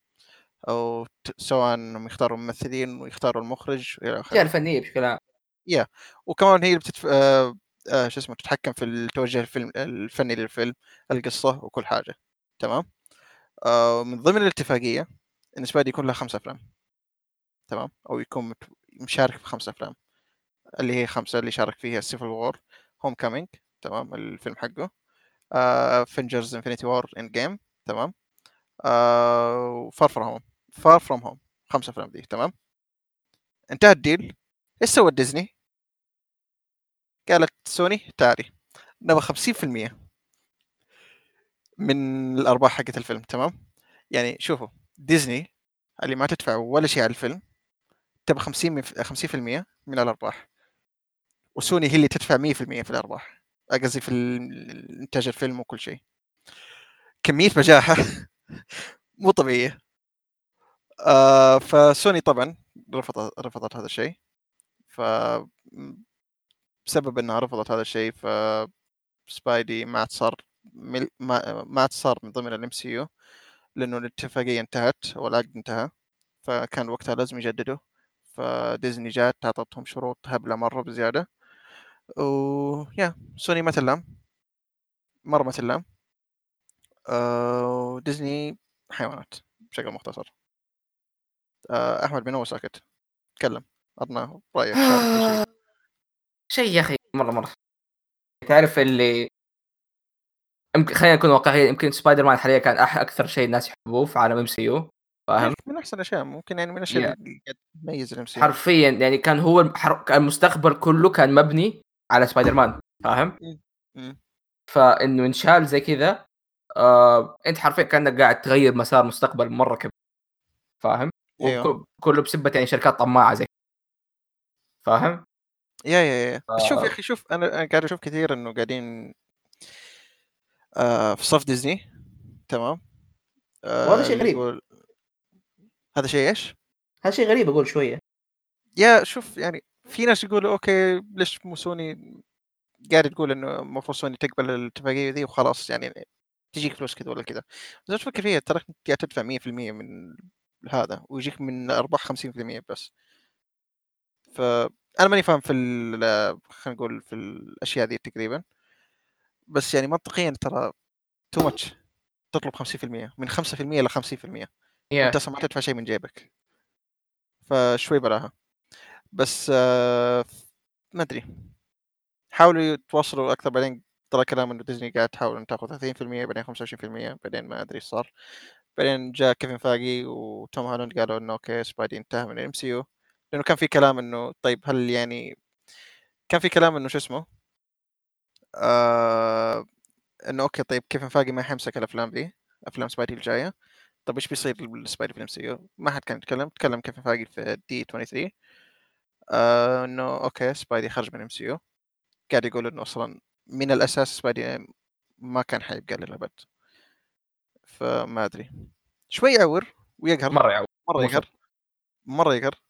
أو ت- سواء إنهم يختاروا ممثلين ويختاروا المخرج وإلى آخره. الفنية بشكل عام. وكمان هي اللي بتتف... آه... شو اسمه تتحكم في التوجه الفيلم الفني للفيلم القصة وكل حاجة. تمام؟ آه... من ضمن الاتفاقية ان سبايدي يكون له خمسة أفلام. تمام؟ أو يكون مشارك في خمسة أفلام. اللي هي خمسة اللي شارك فيها Civil War Homecoming تمام؟ الفيلم حقه. Avengers Infinity War Endgame تمام؟ Far From Home Far From Home خمسة أفلام دي تمام؟ انتهى ال deal. إيش سوت ديزني؟ قالت سوني تعالي. نبغى 50% من الأرباح حقت الفيلم تمام؟ يعني شوفوا ديزني اللي ما تدفع ولا شيء على الفيلم تبغى 50 من 50% من الأرباح. وسوني هي اللي تدفع 100% في الأرباح. قصدي في إنتاج الفيلم وكل شيء. كمية بجاحة مو طبيعية. آه فسوني طبعا رفضت رفضت هذا الشيء. ف بسبب انها رفضت هذا الشيء ف سبايدي ما عاد صار مل... ما ما عاد صار من ضمن ال MCU لأنه الاتفاقية انتهت والعقد انتهى فكان وقتها لازم يجددوا فديزني جات أعطتهم شروط هبلة مرة بزيادة و yeah سوني ما تلام مرة ما تلام آه، وديزني حيوانات بشكل مختصر. آه، أحمد من هو ساكت تكلم عطنا رأيك شيء يا أخي مرة مرة تعرف اللي يمكن خلينا نكون واقعيين يمكن سبايدر مان حاليا كان أح أكثر شيء الناس يحبوه في عالم MCU فاهم؟ من أحسن الأشياء ممكن يعني من الأشياء Yeah. اللي تميز ال MCU حرفيا يعني كان هو كان المستقبل كله كان مبني على سبايدر مان فاهم؟ فإنه انشال زي كذا آه أنت حرفيا كأنك قاعد تغير مسار مستقبل مرة كبير فاهم؟ وك- كله بسبة يعني شركات طماعة زي فاهم؟ yeah yeah yeah بس شوف آه. يا أخي شوف أنا أنا قاعد أشوف كثير إنه قاعدين آه في صف ديزني تمام آه وهذا شيء اللي غريب. يقول- هذا شيء إيش؟ هذا شيء غريب أقول شوية yeah شوف يعني في ناس يقولوا okay ليش مو سوني قاعد تقول إنه المفروض سوني تقبل الاتفاقية ذي وخلاص يعني تجيك فلوس كذا ولا كذا بس تفكر فيها ترى انت قاعد تدفع 100% من هذا ويجيك من أرباح 50% بس فانا ماني فاهم في ال- خلينا نقول في الأشياء ذي تقريبا بس يعني منطقيا ترى تو ماتش تطلب 50% من 5% إلى 50% يا أنت أصلا ما تدفع شيء من جيبك. فشوي بلاها بس آه، ما أدري. حاولوا يتواصلوا أكثر بعدين طلع كلام إنه ديزني قاعد تحاول ان تاخذ 30% بعدين 25% بعدين ما أدري إيش صار. بعدين جاء كيفن فاجي وتوم هولاند قالوا إنه okay سبايدي انتهى من ال MCU لأنه كان في كلام إنه طيب هل يعني كان في كلام إنه شو اسمه؟ آه إنه okay طيب كيفن فاجي ما حيمسك الأفلام دي أفلام سبايدي الجاية؟ طيب إيش بيصير للسبايدي في ال MCU؟ ما حد كان يتكلم تكلم كيفن فاجي في D23 آه إنه okay سبايدي خرج من ال MCU قاعد يقول إنه أصلا من الأساس سبايدي ما كان حيبقى للابد فما أدري. شوي يعور ويقهر. مرة يعور. مرة يقهر. مرة يقهر.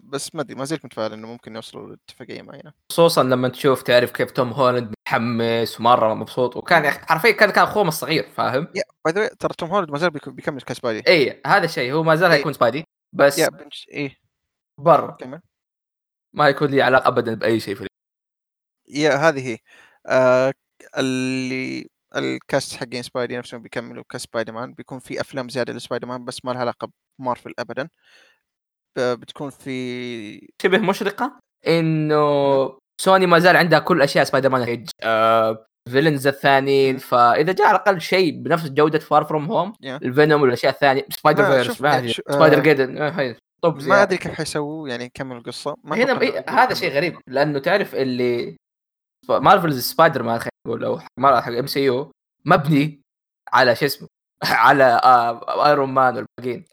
بس ما أدري ما زلت متفائل إنه ممكن يوصلوا لاتفاقية معينة. خصوصا لما تشوف تعرف كيف توم هولاند متحمس ومرة مبسوط وكان حرفيا كان كان اخوه الصغير فاهم؟ by the ترى توم هولاند ما زال بيك- بيكمل كسبايدي اي هذا الشيء هو ما زال إيه. حيكون سبايدي بس يا بنش إيه. برا. كمل. ما يكون لي علاقة ابدا بأي شيء في يا هذه هي. آه اللي الكاست حقين سبايدي نفسهم بيكملوا كسبايدر مان بيكون في أفلام زيادة لسبايدر مان بس ما لها علاقة بمارفل ابدا. بتكون في شبه مشرقة إنه سوني ما زال عندها كل أشياء سبايدر مان هيج آه فيلنز الثانيين. فإذا جاء على الاقل شيء بنفس جودة فار فروم هوم. الفينوم والأشياء الثانية سبايدر ما فيرس شوف ما سبايدر آه، جيدن آه، هاي. طب ما. أدري كيف حيسووا يعني يكملوا القصة ما هنا إيه هذا شيء. غريب لأنه تعرف اللي مارفلز سبايدر مان خلينا نقول أو حق MCU مبني على شو اسمه على آه ايرون مان والباقيين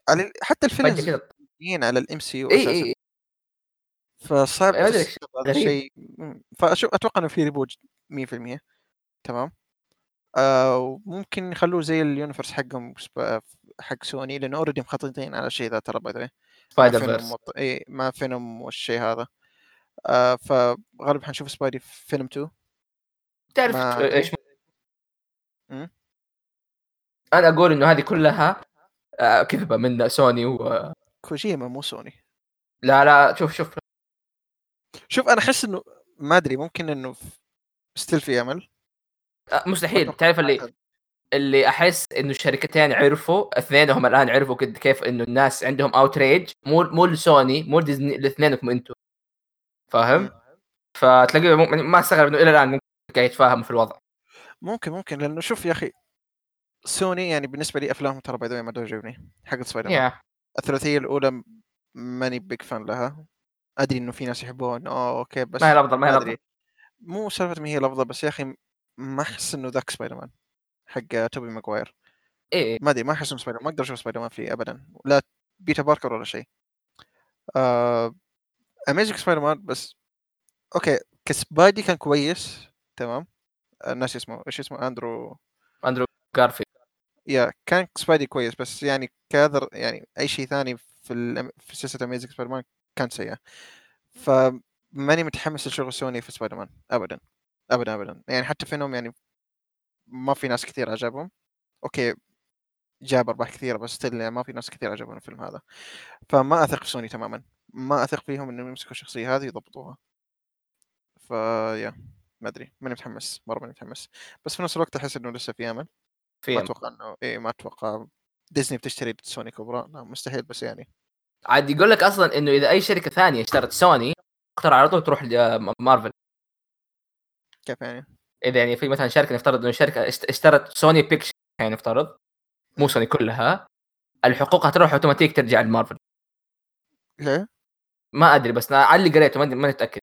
حتى كذا مبنيين على ال MCU أساسا فصعب هذا. الشيء. فأشوف أتوقع إنه في reboot 100% تمام آه وممكن يخلوه زي ال universe حقهم حق سوني لأنه already مخططين على الشيء ذا ترى by the Spider-Verse مط... إي ما فينوم والشيء هذا آه فغالبا حنشوف سبايدي في فيلم 2 تعرف. إيش. أنا أقول إنه هذه كلها آه، كذبة من سوني و... كوجيما مو سوني. لا لا شوف شوف. شوف أنا أحس إنه ما أدري ممكن إنه still في أمل. آه، مستحيل. تعرف اللي. اللي أحس إنه الشركتين عرفوا اثنينهم الآن عرفوا قد كيف إنه الناس عندهم outrage مو مو لسوني مو ديزني لاثنينكم أنتم فاهم؟ فتلاقيه مو- ما استغرب إنه إلى الآن ممكن قاعد يتفاهموا في الوضع. ممكن ممكن. لأنه شوف يا أخي سوني يعني بالنسبة لي أفلامهم ترى by the ما تعجبني حق سبايدر مان. yeah الثلاثية الأولى ماني big fan لها. أدري إنه في ناس يحبوها. انه آه okay بس ما هي الأفضل ما هي الأفضل. مو سالفة ما هي الأفضل بس يا أخي ما أحس إنه ذاك سبايدر مان حق توبي ماجواير إيه ما أدري ما أحس إنه سبايدر ما أقدر أشوف سبايدر مان فيه ابدا. لا بيتر باركر ولا شيء. آه... Amazing سبايدر مان بس okay كسبايدي كان كويس تمام. الناس اسمه إيش اسمه أندرو أندرو جارفيلد. yeah كان سبايدي كويس بس يعني كاذر يعني أي شيء ثاني في. في سلسلة Amazing سبايدر مان كان سيء. فماني متحمس لشغل سوني في سبايدر مان ابدا ابدا ابدا. يعني حتى فينهم يعني ما في ناس كثير عجبهم. okay جاب أرباح كثيرة بس still يعني ما في ناس كثير عجبهم الفيلم هذا. فما أثق في سوني تماما. ما أثق فيهم إنهم يمسكوا الشخصية هذه يضبطوها ف yeah ما أدري. ماني متحمس مرة ماني متحمس. بس في نفس الوقت أحس إنه لسه في أمل. في ما أتوقع إنه إيه ما أتوقع. ديزني بتشتري سوني كبرى؟ لا مستحيل بس يعني. عاد يقول لك أصلا إنه إذا أي شركة ثانية اشترت سوني تختار على طول تروح لمارفل كيف يعني؟ إذا يعني في مثلا شركة نفترض إنه شركة اشت- اشترت سوني Pictures يعني نفترض. مو سوني كلها. الحقوق هتروح أوتوماتيك ترجع لمارفل. ليه؟ ما أدري بس على اللي قريته ماني ماني متاكد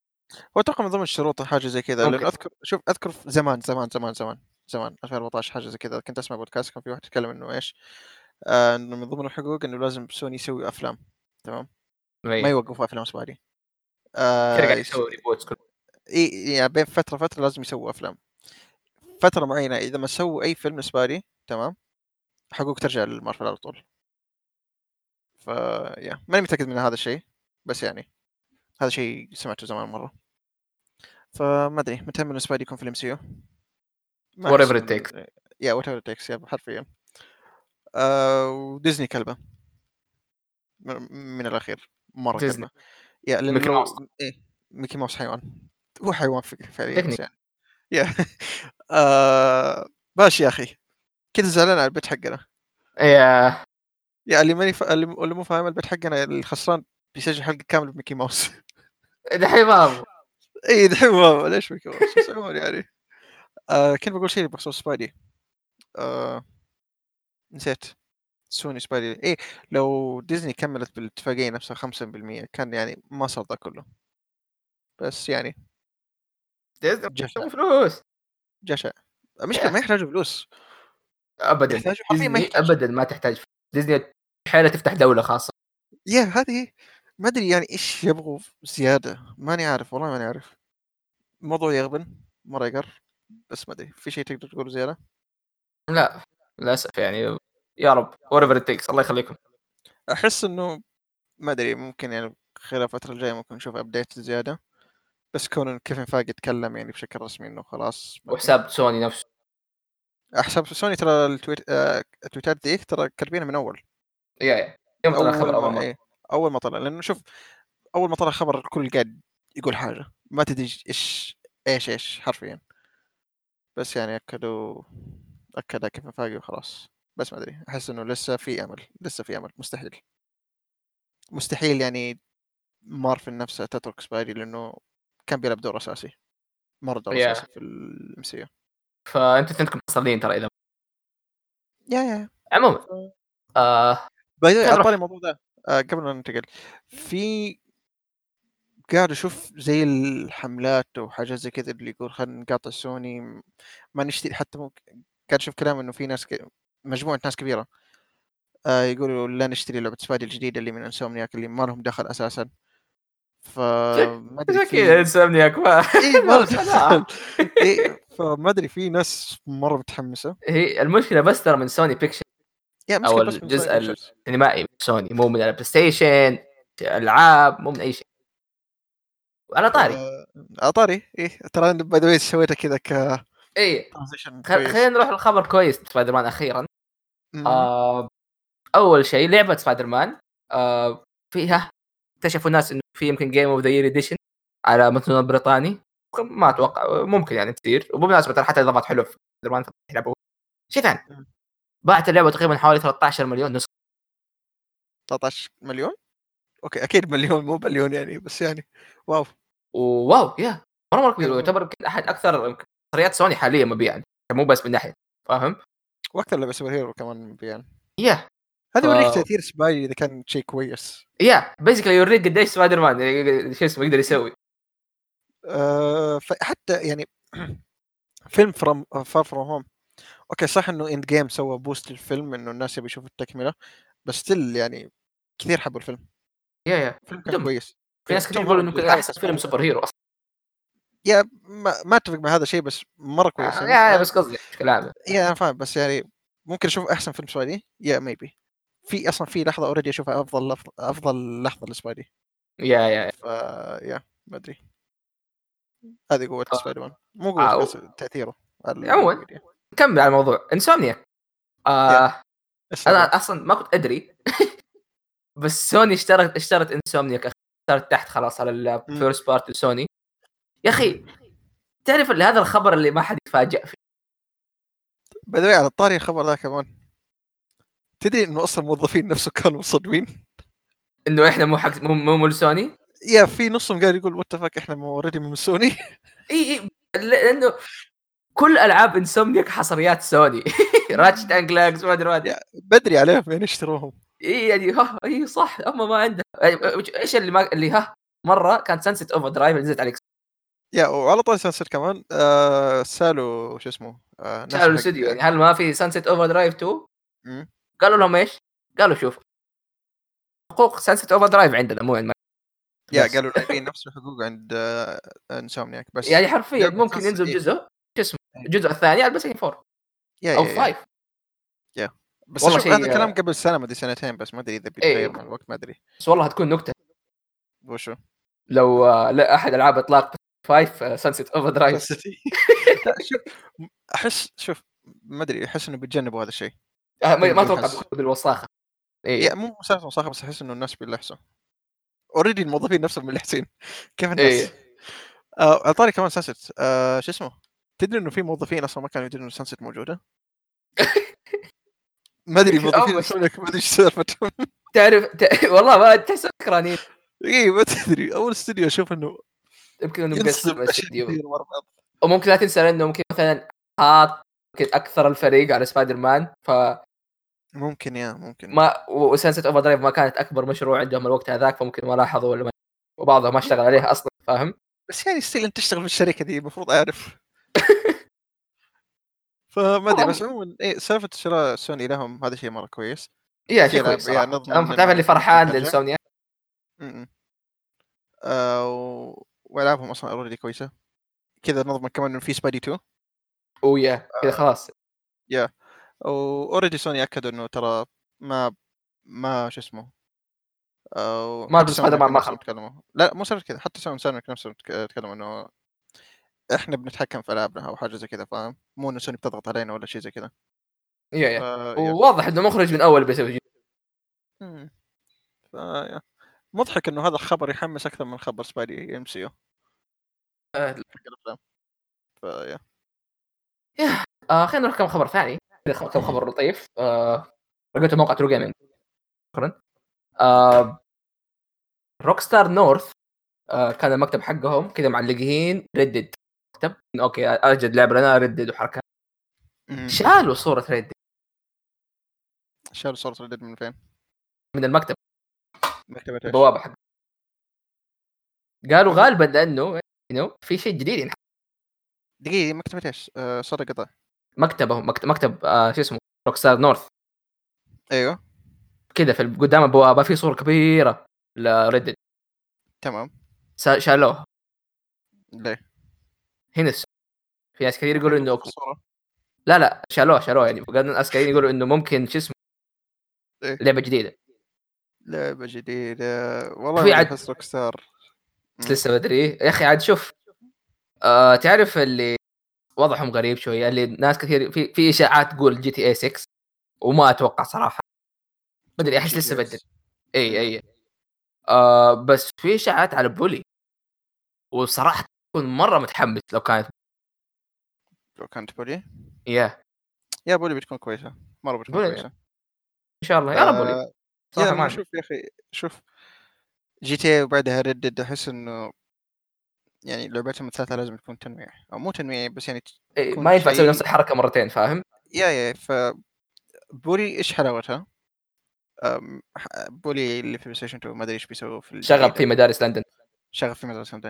هو أتوقع من ضمن الشروط حاجة زي كذا ممكن. لأن أذكر شوف أذكر زمان زمان زمان زمان. زمان 2014 حاجة زي كذا كنت أسمع بودكاست كان في واحد يتكلم إنه إيش؟ آه إنه من ضمن الحقوق إنه لازم سوني يسوي أفلام تمام؟ ما ما يوقفوا أفلام سبايدي آه يس- يسوي reboots كل إي يعني بين فترة فترة لازم يسووا أفلام. فترة معينة إذا ما سووا أي فيلم سبايدي تمام؟ حقوق ترجع للمارفل على طول. ف yeah ماني متأكد من هذا الشيء بس يعني هذا شيء سمعته زمان مرة. فما أدري متى من سبايدي يكون في ال MCU Whatever it takes. yeah whatever it takes yeah حرفيا. آه وديزني كلبة. من, الأخير مرة ديزني. كلبة. yeah لأنه ميكي ماوس. إيه ميكي ماوس حيوان. هو حيوان فعليا. يعني yeah آه ماشي يا أخي. كذا زعلان على ال bet حقنا. yeah yeah اللي ماني ف... اللي مو فاهم ال bet حقنا الخسران بيسجل حلقة كاملة بميكي ماوس. دحين ما اي دحين ما ليش ميكي ماوس؟ يعني. آه كنت بقول شيء بخصوص سبايدي. آه نسيت. سوني سبايدي. إيه لو ديزني كملت بالاتفاقية نفسها 5% كان يعني ما صار ذا كله. بس يعني ديزني جشع. فلوس. جشع. المشكلة ما يحتاجوا فلوس. ابدا. يحتاجوا حرفيا ما يحتاجوا. ابدا ما تحتاج. فلوس. ديزني حيلة تفتح دولة خاصة. yeah هذه ما أدري يعني إيش يبغوا زيادة. ماني عارف والله ماني عارف. الموضوع يغبن مرة يقهر. بس ما ادري في شيء تقدر تقوله زيادة؟ لا للأسف يعني يا رب it takes الله يخليكم. أحس إنه ما أدري ممكن يعني خلال الفترة الجاية ممكن نشوف update زيادة بس كون كيفن فايجي يتكلم يعني بشكل رسمي إنه خلاص. وحساب سوني نفسه. حساب سوني ترى ال tweet... آه، التويتات ذيك ترى كاتبينها من أول. yeah yeah يوم طلع الخبر أول ما... إيه، أول ما طلع لأنه شوف أول ما طلع خبر الكل قاعد يقول حاجة ما تدري إيش إيش إيش حرفيا. بس يعني أكدوا اكد كيفن فايجي وخلاص. بس ما أدري أحس إنه لسه في أمل لسه في أمل مستحيل. مستحيل يعني مارفل نفسها تترك سبايدي لأنه كان بيلعب دور أساسي. مرة دور Yeah. أساسي في الام سي فانتوا اثنينكم مصلين ترى إذا يا يا عموما. آه باي. على طاري الموضوع ده. آه قبل ما ننتقل في قاعد أشوف زي الحملات وحاجات زي كذا اللي يقول خلينا نقاطع سوني ما نشتري حتى ممكن قاعد أشوف كلام إنه في ناس ك... مجموعة ناس كبيرة آه يقولوا لا نشتري لعبة سبايدي الجديدة اللي من إنسومنياك اللي ما لهم دخل أساسا. فما أدري في انسامنياك ما اي ما. دخل إيه فما أدري في ناس مرة متحمسة. هي المشكلة بس ترى من سوني بس من الجزء سوني ال- Pictures. سينمائي من سوني مو من البلاي ستيشن العاب مو من أي شيء. على طاري. آه، على طاري. إيه ترى باي ذا سويتها كذا ك اي ترانزيشن خل- خلينا نروح للخبر كويس سبايدر مان أخيرا آه أول شيء لعبة سبايدر مان آه فيها اكتشفوا الناس إنه في يمكن Game of the Year Edition على متن بريطاني. ما أتوقع ممكن يعني تصير. وبمناسبة ترى حتى اضافات حلوة في سبايدر مان يلعبوا. شيء ثاني. باعت اللعبة تقريبا حوالي 13 مليون نسخة. 13 مليون؟ okay أكيد مليون مو مليون يعني بس يعني wow. و wow yeah. مرة مرة كبير. ويعتبر يمكن أحد أكثر مشتريات سوني حاليا مبيعا مو بس من ناحية فاهم؟ وأكثر لعبة superhero كمان يعني yeah. هذا يوريك تأثير سبايدي إذا كان شيء كويس. yeah basically يوريك قديش سبايدر مان يعني شو اسمه يقدر يسوي. آه فحتى يعني فيلم from Far From Home okay صح إنه Endgame سوى boost للفيلم إنه الناس يبي يشوفوا التكملة بس still يعني كثير حبوا الفيلم. yeah yeah. الفيلم كان. كويس. في ناس كثير يقولوا إنه. أحسن فيلم superhero أصلا. yeah ما, ما أتفق مع هذا الشيء بس مرة كويس. آه، yeah بس قصدي بشكل عام yeah أنا فاهم بس يعني ممكن أشوف أحسن فيلم Spidey؟ yeah maybe في أصلا في لحظة already أشوفها أفضل أفضل لحظة سبايدي. يا يا ف يا ما أدري. هذه قوة آه. سبايدر مان مو آه، قوه و- بس تاثيره عموماً. نكمل على الموضوع. Insomniac. آه أنا؟ أصلا ما كنت أدري. بس سوني اشترت اشترت Insomniac اشترت تحت خلاص على ال first party سوني yeah أخي تعرف اللي هذا الخبر اللي ما حد يتفاجئ فيه؟ by the على الطاري الخبر ذا كمان. تدري إنه أصلا الموظفين نفسه كانوا مصدمين؟ إنه إحنا مو حق مو مو, مو لسوني yeah في نصهم قاعد يقول what إحنا already من سوني إي إي لأنه كل ألعاب Insomniac حصريات سوني Ratchet and Clank ما أدري بدري عليهم يعني اشتروهم اي يعني ها اي صح اما ما عنده إيش اللي ما اللي ها مرة كانت Sunset Overdrive اللي نزلت عليك yeah وعلى طاري Sunset كمان آه سالوا شو اسمه آه حق- الاستوديو يعني هل ما في Sunset Overdrive 2 مم. قالوا لهم إيش؟ قالوا شوف حقوق Sunset Overdrive عندنا مو عند yeah. قالوا لاعبين نفس الحقوق عند آه انسومنياك بس يعني حرفيا ممكن ينزل. جزء شو اسمه إيه. الجزء الثاني على البلاي ستيشن 4 yeah أو yeah yeah. 5 بس والله شيء- هذا الكلام قبل سنة ما ادري سنتين بس ما أدري إذا إيه. بيتغير مع الوقت ما أدري. بس والله هتكون نكتة. وشو؟ لو آه، لا أحد ألعاب إطلاق 5 Sunset Overdrive أحس شوف ما أدري أحس إنه بيتجنبوا هذا الشيء. ما ما أتوقع بالوساخة. اي مو مسافه صح بس أحس إنه الناس بيلحسوا. already الموظفين نفسهم ملحسين كيف الناس؟ اي آه على طاري كمان Sunset آه شو اسمه؟ تدري إنه في موظفين أصلا ما كانوا يدرون انه Sunset موجودة؟ ما أدري يمكن موظفين أول سونيك ما أدري إيش سالفتهم. تعرف ت... والله ما تحس سكرانين اي ما تدري. أول استوديو أشوف إنه يمكن انه مقسم بعض وممكن لا تنسى إنه ممكن مثلا حاط أكثر الفريق على سبايدر مان فما ممكن yeah ممكن. و Sunset Overdrive ما كانت أكبر مشروع عندهم الوقت هذاك فممكن ما لاحظوا ولا ما وبعضهم ما اشتغل عليها أصلا فاهم؟ بس يعني still أنت تشتغل في الشركة دي المفروض أعرف. فما أدري بس عموما إيه سالفة شراء سوني لهم هذا شيء مرة كويس yeah في شيء كويس يعني أنا تعرف اللي فرحان. للسوني. آه. وألعابهم أصلا already كويسة كذا نضمن كمان انه في Spidey 2 و yeah كذا آه. خلاص و already سوني أكدوا إنه ترى ما ما شو اسمه آه، ما سوني هذا ما- تكلموا لا مو شرط كذا حتى سوني سوني نفسهم تك- تكلموا إنه إحنا بنتحكم في العابنا أو حاجة زي كذا فاهم؟ مو انه سوني بتضغط علينا ولا شيء زي كذا yeah yeah. وواضح إنه مخرج من أول بيسوي. مضحك إنه هذا الخبر يحمس أكثر من خبر Spidey MCU الأفلام. ف yeah. آه خلينا نروح كم خبر ثاني. كم خبر لطيف. آه لقيته موقع True Gaming شكرا. آه Rockstar North آه كان المكتب حقهم كذا معلقين Red Dead مكتب إنه أوكي أجد لعبة لنا Red Dead وحركات. شالوا صورة ردد شالوا صورة Red Dead من فين؟ من المكتب. مكتبة؟ البوابة حق قالوا غالبا لأنه انه في شيء جديد ينحط. دقيقة مكتبة إيش؟ آه صار قطع. مكتبهم مكتب, مكتب آه شو اسمه؟ روك ستار نورث أيوه. كذا في قدام البوابة في صورة كبيرة لردد تمام. سا- شالوه ليه؟ هنا الس- في ناس كثير يقولوا إنه لا لا شالوه شالوه يعني. ناس كثير يقولوا إنه ممكن شو اسمه؟ إيه؟ لعبة جديدة. لعبة جديدة. والله في ما Rockstar لسه بدري يا أخي عاد شوف آه تعرف اللي وضعهم غريب شوية؟ اللي ناس كثير في في إشاعات تقول GTA 6 وما أتوقع صراحة. بدري أحس لسه بدري. اي اي آه بس في إشاعات على Bully وصراحة كنت مرة متحمس لو كانت لو كانت Bully yeah yeah Bully بتكون كويسة مرة بتكون Bully. كويسة إن شاء الله يا رب Bully آه، صراحة yeah ما. شوف يا أخي شوف GTA وبعدها Red Dead أحس إنه يعني لعبتهم الثالثة لازم تكون تنويع أو مو تنويع بس يعني إيه ما ينفع تسوي نفس الحركة مرتين فاهم؟ yeah yeah ف Bully إيش حلاوتها؟ Bully اللي في بلاي ستيشن 2 ما أدري إيش بيسووا في شغب. في مدارس لندن شغف في مدرسة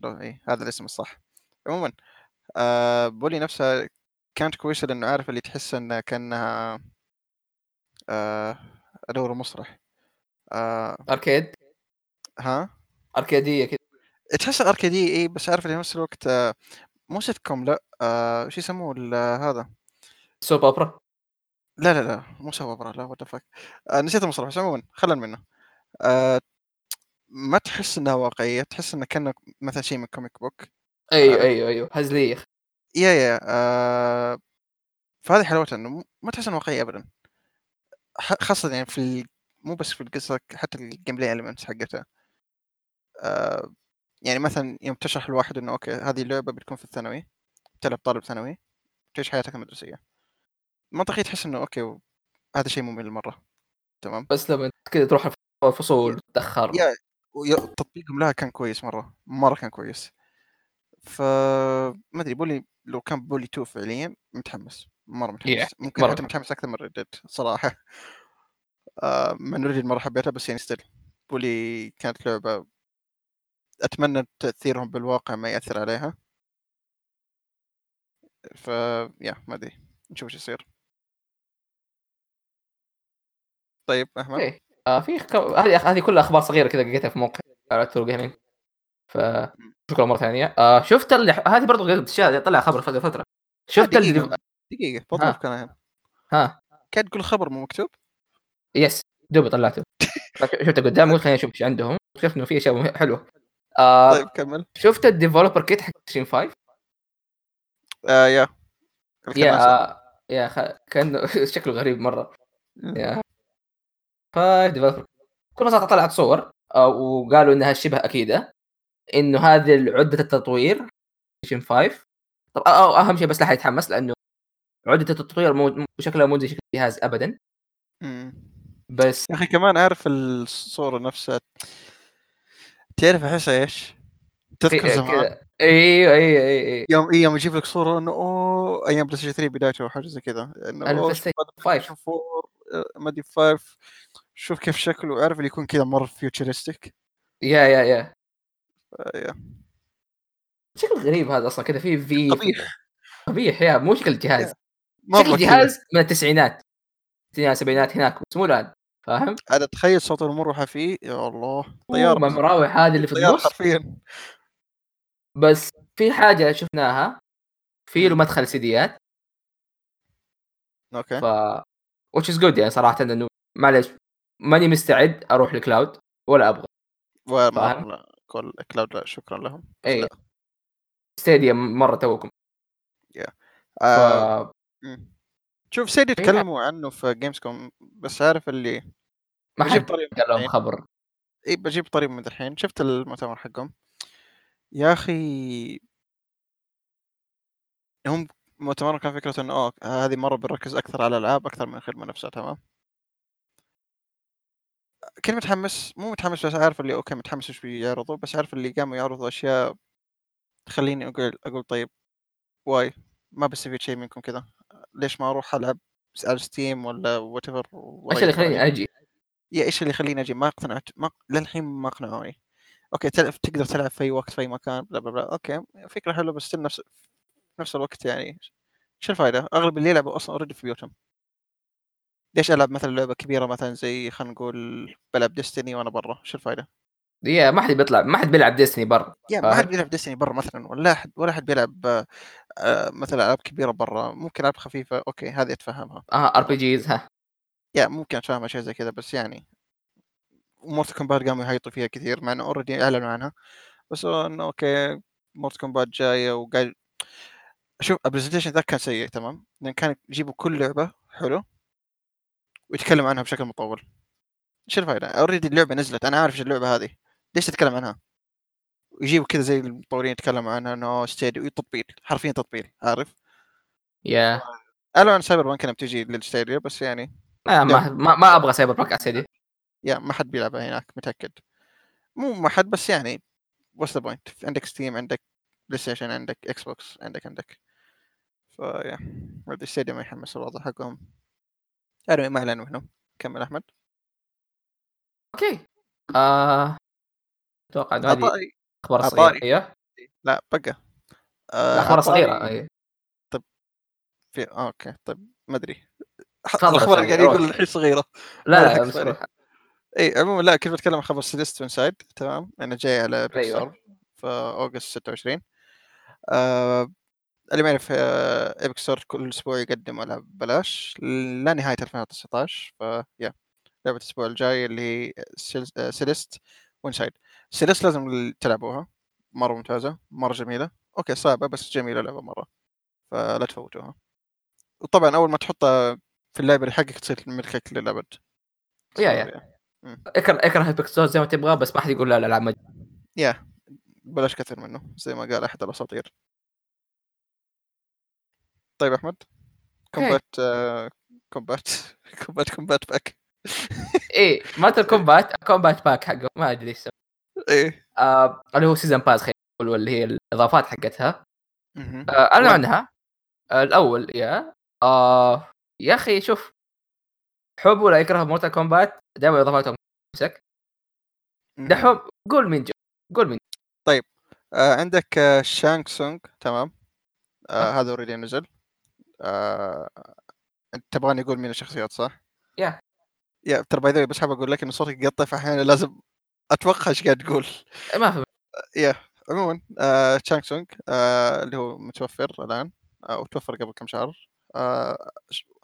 لو- اي هذا الاسم الصح. عموما آه Bully نفسها كانت كويسة لأنه عارف اللي تحس إنها كأنها آه أدور مسرح. آه arcade؟ ها؟ أركيدية كذا تحس اركيدي اي بس عارف في نفس الوقت آه مو سيت كوم لا آه شو يسموه ال- هذا؟ soap opera؟ لا لا لا مو soap opera لا what آه نسيت المصطلح بس عموما خلنا منه. آه ما تحس إنها واقعية تحس انها كأنك مثلا شيء من comic book أيوه عارف. أيوه أيوه هزليه yeah yeah آه فهذه حلاوتها إنه ما تحس إنها واقعية ابدا. خاصة يعني في ال... مو بس في القصة حتى ال gameplay elements حقتها. آه يعني مثلا يوم تشرح الواحد إنه أوكي هذه اللعبة بتكون في الثانوي تلعب طالب ثانوي تعيش حياتك المدرسية. منطقيا تحس إنه أوكي هذا شيء ممل مرة. تمام؟ بس لما كذا تروح الفصول تتأخر. يا تطبيقهم لها كان كويس مرة مرة كان كويس. ف ما أدري Bully لو كان Bully 2 فعليا متحمس مرة متحمس. Yeah، ممكن مرة. حتى متحمس. أكثر من Red Dead صراحة. آه من Red Dead مرة حبيتها بس يعني still Bully كانت لعبة أتمنى تأثيرهم بالواقع ما يأثر عليها. ف yeah ما أدري نشوف إيش يصير. طيب أحمد؟ آه في خ- هذه هذه كلها أخبار صغيرة كذا لقيتها في موقع على True Gaming ف شكرا مرة ثانية. آه شفت اللي هذه اشياء طلع خبر فترة. فتره شفت دقيقة. اللي دقيقة ها. بضيف كلام ها. كان تقول خبر مو مكتوب؟ yes دوبي طلعته. شفته قدامي قلت خليني أشوف إيش عندهم. شفت إنه في أشياء حلوة. آه طيب كمل. شفت ال developer kit حق 25 آه yeah. yeah آه يا خ... كان شكله غريب مرة. yeah. ف developer كل ما طلعت صور آه وقالوا إنها شبه أكيدة إنه هذه عدة التطوير PlayStation 5 طب أو أهم شيء بس لا يتحمس لأنه عدة التطوير مو مو- شكلها مو زي شكل الجهاز ابدا. بس يا أخي كمان عارف الصورة نفسها. تعرف احسها إيش؟ تذكر في- زمان. أيوه أيوه أيوه يوم يوم يجيب لك صورة إنه أوه أيام PlayStation 3 بدايته أو حاجة زي كذا. إنه ال Play أوه، Station شوف هذا 5 PlayStation 4 آه، ما أدري 5 شوف كيف شكله عارف اللي يكون كذا مرة futuristic yeah yeah yeah. yeah. شكل غريب هذا أصلا كذا في في قبيح. قبيح yeah مو شكل الجهاز شكل الجهاز من التسعينات. التسعينات السبعينات هناك بس مو الآن فاهم؟ أنا تخيل صوت المروحة فيه يا الله. طيار. طيارة مراوح هذه اللي في النص. حرفيا. بس في حاجة شفناها. في له. مدخل سيديات. okay. ف which is good يعني صراحة إنه معليش. ماني مستعد أروح ل cloud ولا أبغى. ومره فاهم؟ لا كل cloud لا شكرا لهم. اي Stadia مرة توكم. آه. شوف Stadia. تكلموا عنه في Gamescom بس عارف اللي ما حد طريق قال لهم. خبر. اي بجيب طريق من الحين. شفت المؤتمر حقهم؟ يا أخي هم مؤتمر كان فكرته إنه اوه هذه مرة بنركز أكثر على الألعاب أكثر من الخدمه نفسها تمام؟ كنت متحمس مو متحمس بس عارف اللي okay متحمس إيش بيعرضوا بس عارف اللي قاموا يعرضوا أشياء تخليني أقول أقول طيب why ما بستفيد شيء منكم كذا. ليش ما أروح ألعب على Steam ولا whatever إيش اللي يخليني أجي؟ yeah إيش اللي يخليني أجي؟ ما أقتنعت ما للحين ما أقنعوني. okay تل... تقدر تلعب في أي وقت في أي مكان blah blah blah. okay فكرة حلوة بس نفس نفس الوقت يعني. شو الفائده؟ أغلب اللي يلعبوا أصلا already في بيوتهم. ليش ألعب مثلا لعبة كبيرة مثلا زي خلينا نقول بلعب Destiny وأنا برا؟ شو الفائده؟ yeah ما حد بيطلع ما حد بيلعب Destiny برا. yeah ما حد؟ بيلعب Destiny برا مثلا ولا أحد ولا أحد بيلعب آه، مثلا ألعاب كبيرة برا. ممكن ألعاب خفيفة. okay هذه أتفهمها. آه RPGs ها. yeah ممكن أتفهم أشياء زي كذا بس يعني Mortal Kombat قاموا يهيطوا فيها كثير مع إنه already أعلنوا عنها. بس انه okay Mortal Kombat جاية وقاعد شوف ال presentation ذاك كان سيء تمام؟ لأن كان يجيبوا كل لعبة حلو؟ ويتكلم عنها بشكل مطول. إيش الفائده؟ already اللعبة نزلت أنا عارف إيش اللعبة هذه. ليش تتكلم عنها؟ ويجيبوا كذا زي المطورين يتكلموا عنها إنه Stadia تطبيل حرفيا تطبيل عارف؟ yeah. قالوا عن Cyberpunk انها بتجي لل Stadia بس يعني ما ما, ما, ما أبغى Cyberpunk على Stadia ما حد بيلعبها هناك متأكد. مو ما حد بس يعني what's the point عندك Steam عندك PlayStation عندك Xbox عندك عندك. ف yeah. ما ادري Stadia ما يحمس الوضع حقهم. Anyway ما اعلنوا هنا كمل أحمد. okay. آه... أتوقع عطاري أخبار. صغيرة. أيوه. لا بقى. آه عطاري صغيرة. أي. في آه okay. طيب ما أدري. الأخبار قاعد يقول. الحين صغيرة. لا لا. إي عموما لا كنت بتكلم عن خبر Celeste Inside تمام. انه جاي على Epic أيوة. في August 26 آه اللي ما يعرف آه Epic Store كل أسبوع يقدم العاب ببلاش لا نهاية 2019 ف yeah لعبة الأسبوع الجاي اللي هي Cele- آه، Celeste و Inside Celeste لازم تلعبوها مرة ممتازة مرة جميلة. okay صعبة بس جميلة لعبة مرة فلا تفوتوها. وطبعا أول ما تحطها في ال library حقك تصير ملكك للأبد. yeah yeah اكره اكره Epic Store زي ما تبغى بس ما حد يقول لا الالعاب. yeah بلاش كثر منه زي ما قال أحد الأساطير. طيب أحمد Kombat آه Kombat Kombat Kombat Pack إيه Mortal Kombat Kombat Pack حقه ما أدري إيش. إيه. آه اللي هو season pass خلينا نقول واللي هي الإضافات حقتها. آه وين؟ عنها. آه الأول yeah. آه يا أخي شوف. حب ولا يكره Mortal Kombat دائما إضافاتهم. مسك. مهم. دحوم قول مين جو. قول مين. آه عندك آه Shang Tsung تمام. آه أه. هذا already نزل. آه أنت تبغاني أقول مين الشخصيات صح؟ yeah. yeah ترى by بس حاب أقول لك انه صوتك يقطع فأحيانا لازم أتوقع إيش قاعد تقول. ما في يا عموما آه Shang Tsung آه اللي هو متوفر الآن أو توفر قبل كم شهر. آه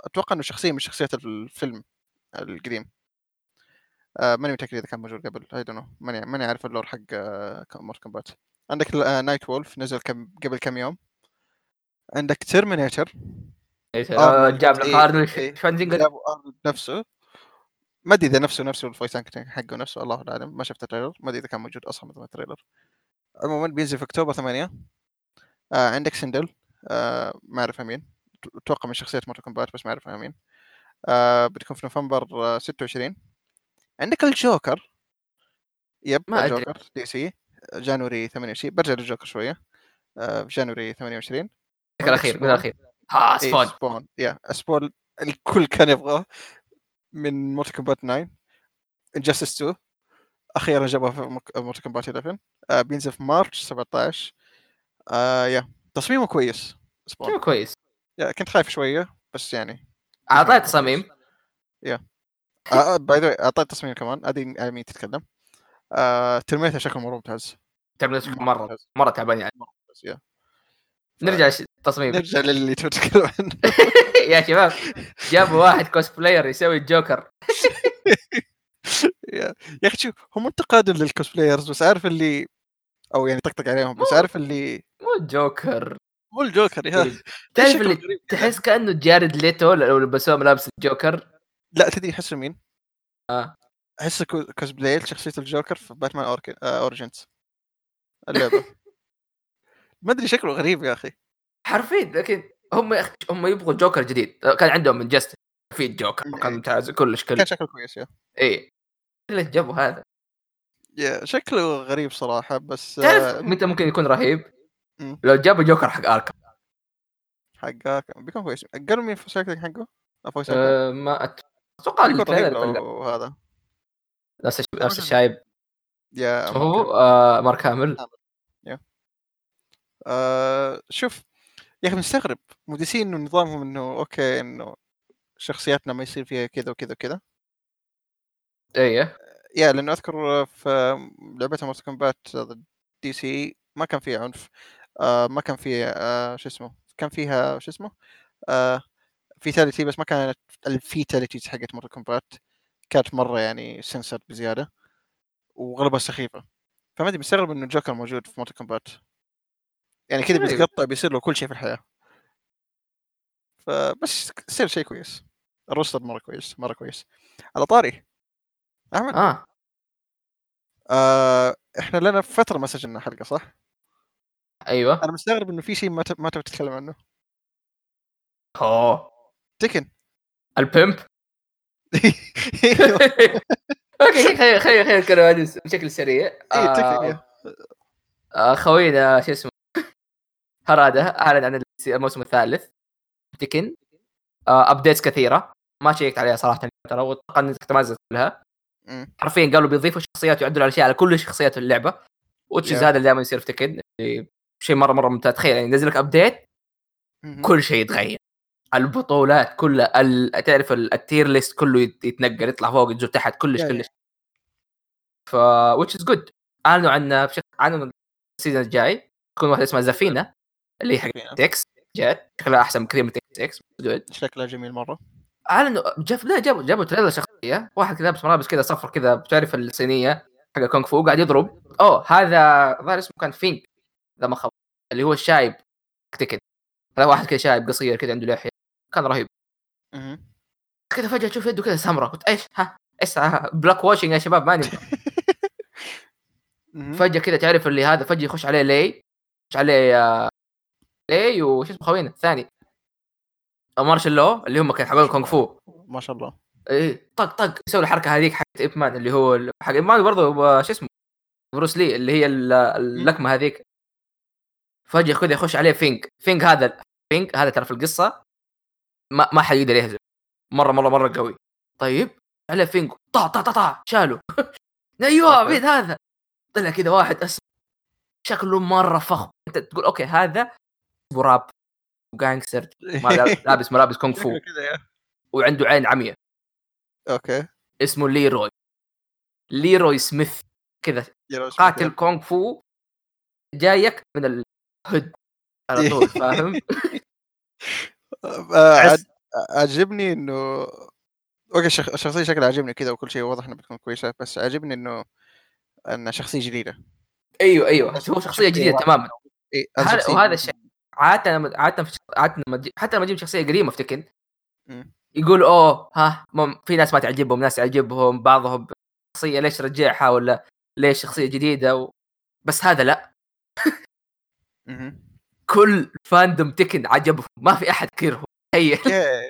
أتوقع إنه شخصيه من شخصيات الفيلم القديم. آه ماني متأكد إذا كان موجود قبل I don't ماني ماني عارف ال lore حق آه Mortal Kombat عندك آه Nightwolf نزل كم قبل كم يوم؟ عندك Terminator آه، جاب لك إيه، ارنولد إيه. Schwarzenegger Arnold نفسه. ما أدري إذا نفسه نفسه ال voice acting حقه نفسه الله اعلم ما شفت ال trailer. ما أدري إذا كان موجود أصلا مثل ال trailer. عموما بينزل في أكتوبر 8 آه عندك Sindel آه ما اعرفها مين أتوقع من شخصيات Mortal Kombat بس ما اعرفها مين آه بتكون في نوفمبر آه 26 عندك الجوكر. yep ما. الجوكر DC. January 28 برجع للجوكر شوية. آه في January 28 ذكر الأخير الأخير. ها Spawn Spawn yeah Spawn الكل كان يبغاه من Mortal Kombat 9 Injustice 2 أخيرا جابوها في Mortal Kombat 11 آه بينزل في March 17 آه yeah تصميمه كويس Spawn كويس. yeah كنت خايف شوية بس يعني. اعطيت تصاميم آه باي ذا اعطيت تصميم كمان. ادي مين تتكلم. آه ترميتها شكل مرة ممتاز. ترمينيتر مرة ممتاز. مرة تعبان يعني. مرة يا نرجع تصميم نرجع للي تتكلم عنه. يا شباب جابوا واحد كوسبلاير يسوي الجوكر. يا أخي شوف هم انتقادوا للكوسبلايرز بس عارف اللي أو يعني طقطق عليهم بس عارف اللي مو جوكر مو الجوكر yeah. تعرف اللي. تحس كأنه Jared Leto لو لبسوه ملابس الجوكر؟ لا تدري احس مين؟ آه. احس co- cosplay شخصية الجوكر في Batman Ark... آه اللعبة. ما أدري شكله غريب يا أخي. حرفيا لكن هم هم يبغوا جوكر جديد كان عندهم من Injustice في الجوكر كان ممتاز كلش. كل كان شكله كويس yeah. اي ليش جابوا هذا؟ yeah شكله غريب صراحة بس تعرف آه، متى ممكن يكون رهيب؟ مم. لو جابوا جوكر حق Arkham. حقه بيكون كويس. قالوا مين voice حقه؟ voice أه ما أتوقع هذا. نفس نفس الشايب. yeah هو آه Mark Hamill. آه شوف يا أخي مستغرب مدسين إنه نظامهم إنه أوكي إنه شخصياتنا ما يصير فيها كذا وكذا وكذا. إيه. yeah لأنه أذكر في لعبتها Mortal Kombat DC ما كان فيها عنف. آه ما كان فيها آه شو اسمه كان فيها شو اسمه؟ آه fatality بس ما كانت ال fatalities حقت Mortal Kombat كانت مرة يعني سنسر بزيادة وأغلبها سخيفة. فما أدري مستغرب إنه الجوكر موجود في Mortal Kombat يعني كذا. بيتقطع بيصير له كل شيء في الحياة فبس يصير شيء كويس ال roster مره كويس مره كويس على طاري احمد آه آه إحنا لنا فتره ما سجلنا حلقه صح؟ أيوه أنا مستغرب انه في شيء ما ما تبي تتكلم عنه اوه Tekken البيمب أوكي خلينا خلينا نتكلم بشكل سريع آه،. آه، خوينا شو اسمه Harada أعلن عن الموسم الثالث. Tekken. آه updates كثيرة. ما شيكت عليها صراحة ترى وأتوقع انك تمازت كلها. حرفيا قالوا بيضيفوا شخصيات ويعدلوا على على كل شخصيات اللعبة. which Yeah. هذا اللي دائما يصير في Tekken. شيء مره مرة ممتاز. تخيل يعني ينزل لك update. كل شيء يتغير. البطولات كلها ال... تعرف ال- ال tier list كله يت- يتنقل يطلع فوق ينزل تحت كلش Yeah, كلش. ف which is good. أعلنوا عنه بشكل أعلنوا السيزون الجاي. تكون واحدة اسمها زفينة. اللي هي حق. تكس جت شكلها أحسن بكثير من تكس إكس. جود شكلها جميل مرة. اعلنوا جاب لا جابوا جابوا تريلر شخصية. واحد كذا لابس ملابس كذا صفر كذا. بتعرف الصينية حق كونغ فو؟ قاعد يضرب. أوه هذا ظاهر اسمه كان فينك. اذا ما خاب اللي هو الشايب. تكن هذا واحد كذا شايب قصير كذا عنده لحيه كان رهيب. كذا فجأة تشوف يده كذا سمراء. قلت إيش؟ ها إيش؟ black washing يا شباب ما نبغى. فجأة كذا تعرف اللي هذا فجأة يخش عليه لي. يخش عليه آه، لي وش اسمه خوينا الثاني Marshall Law اللي هم كانوا حقون كونغ فو. ما شاء الله. إيه طق طق يسوي الحركه هذيك حقت Ip Man اللي هو حق Ip Man برضه شو اسمه Bruce Lee اللي هي ال- اللكمه هذيك. فجأة كذا يخش عليه Feng. Feng هذا Feng هذا ترى في القصة؟ ما ما حد يقدر يهزم. مرة مرة مرة قوي. طيب عليه Feng. طا طا طا طا شالوا أيوه. مين هذا. طلع كذا واحد اسمر شكله مرة فخم. أنت تقول أوكي هذا ما لاب- لابس ملابس كونغ فو. وعنده عين عمياء. أوكي. اسمه Leroy. Leroy Smith. كذا. قاتل. كونغ فو جايك من ال hood على طول فاهم؟ آه، عجبني انه أوكي الشخ- الشخصيه شكلها عجبني كذا وكل شيء واضح إنها بتكون كويسة بس عجبني إنه إنها شخصية جديدة. أيوه أيوه هو شخصية جديدة. تماما. إيه وهذا الشيء. عاده لما عاده في عاده لما حتى لما تجيب شخصية قديمه في تكن. يقول أوه ها في ناس ما تعجبهم ناس تعجبهم بعضهم شخصية ليش رجعها ولا ليش شخصية جديدة و... بس هذا لا. كل fandom Tekken عجبهم ما في أحد كرهه أوكي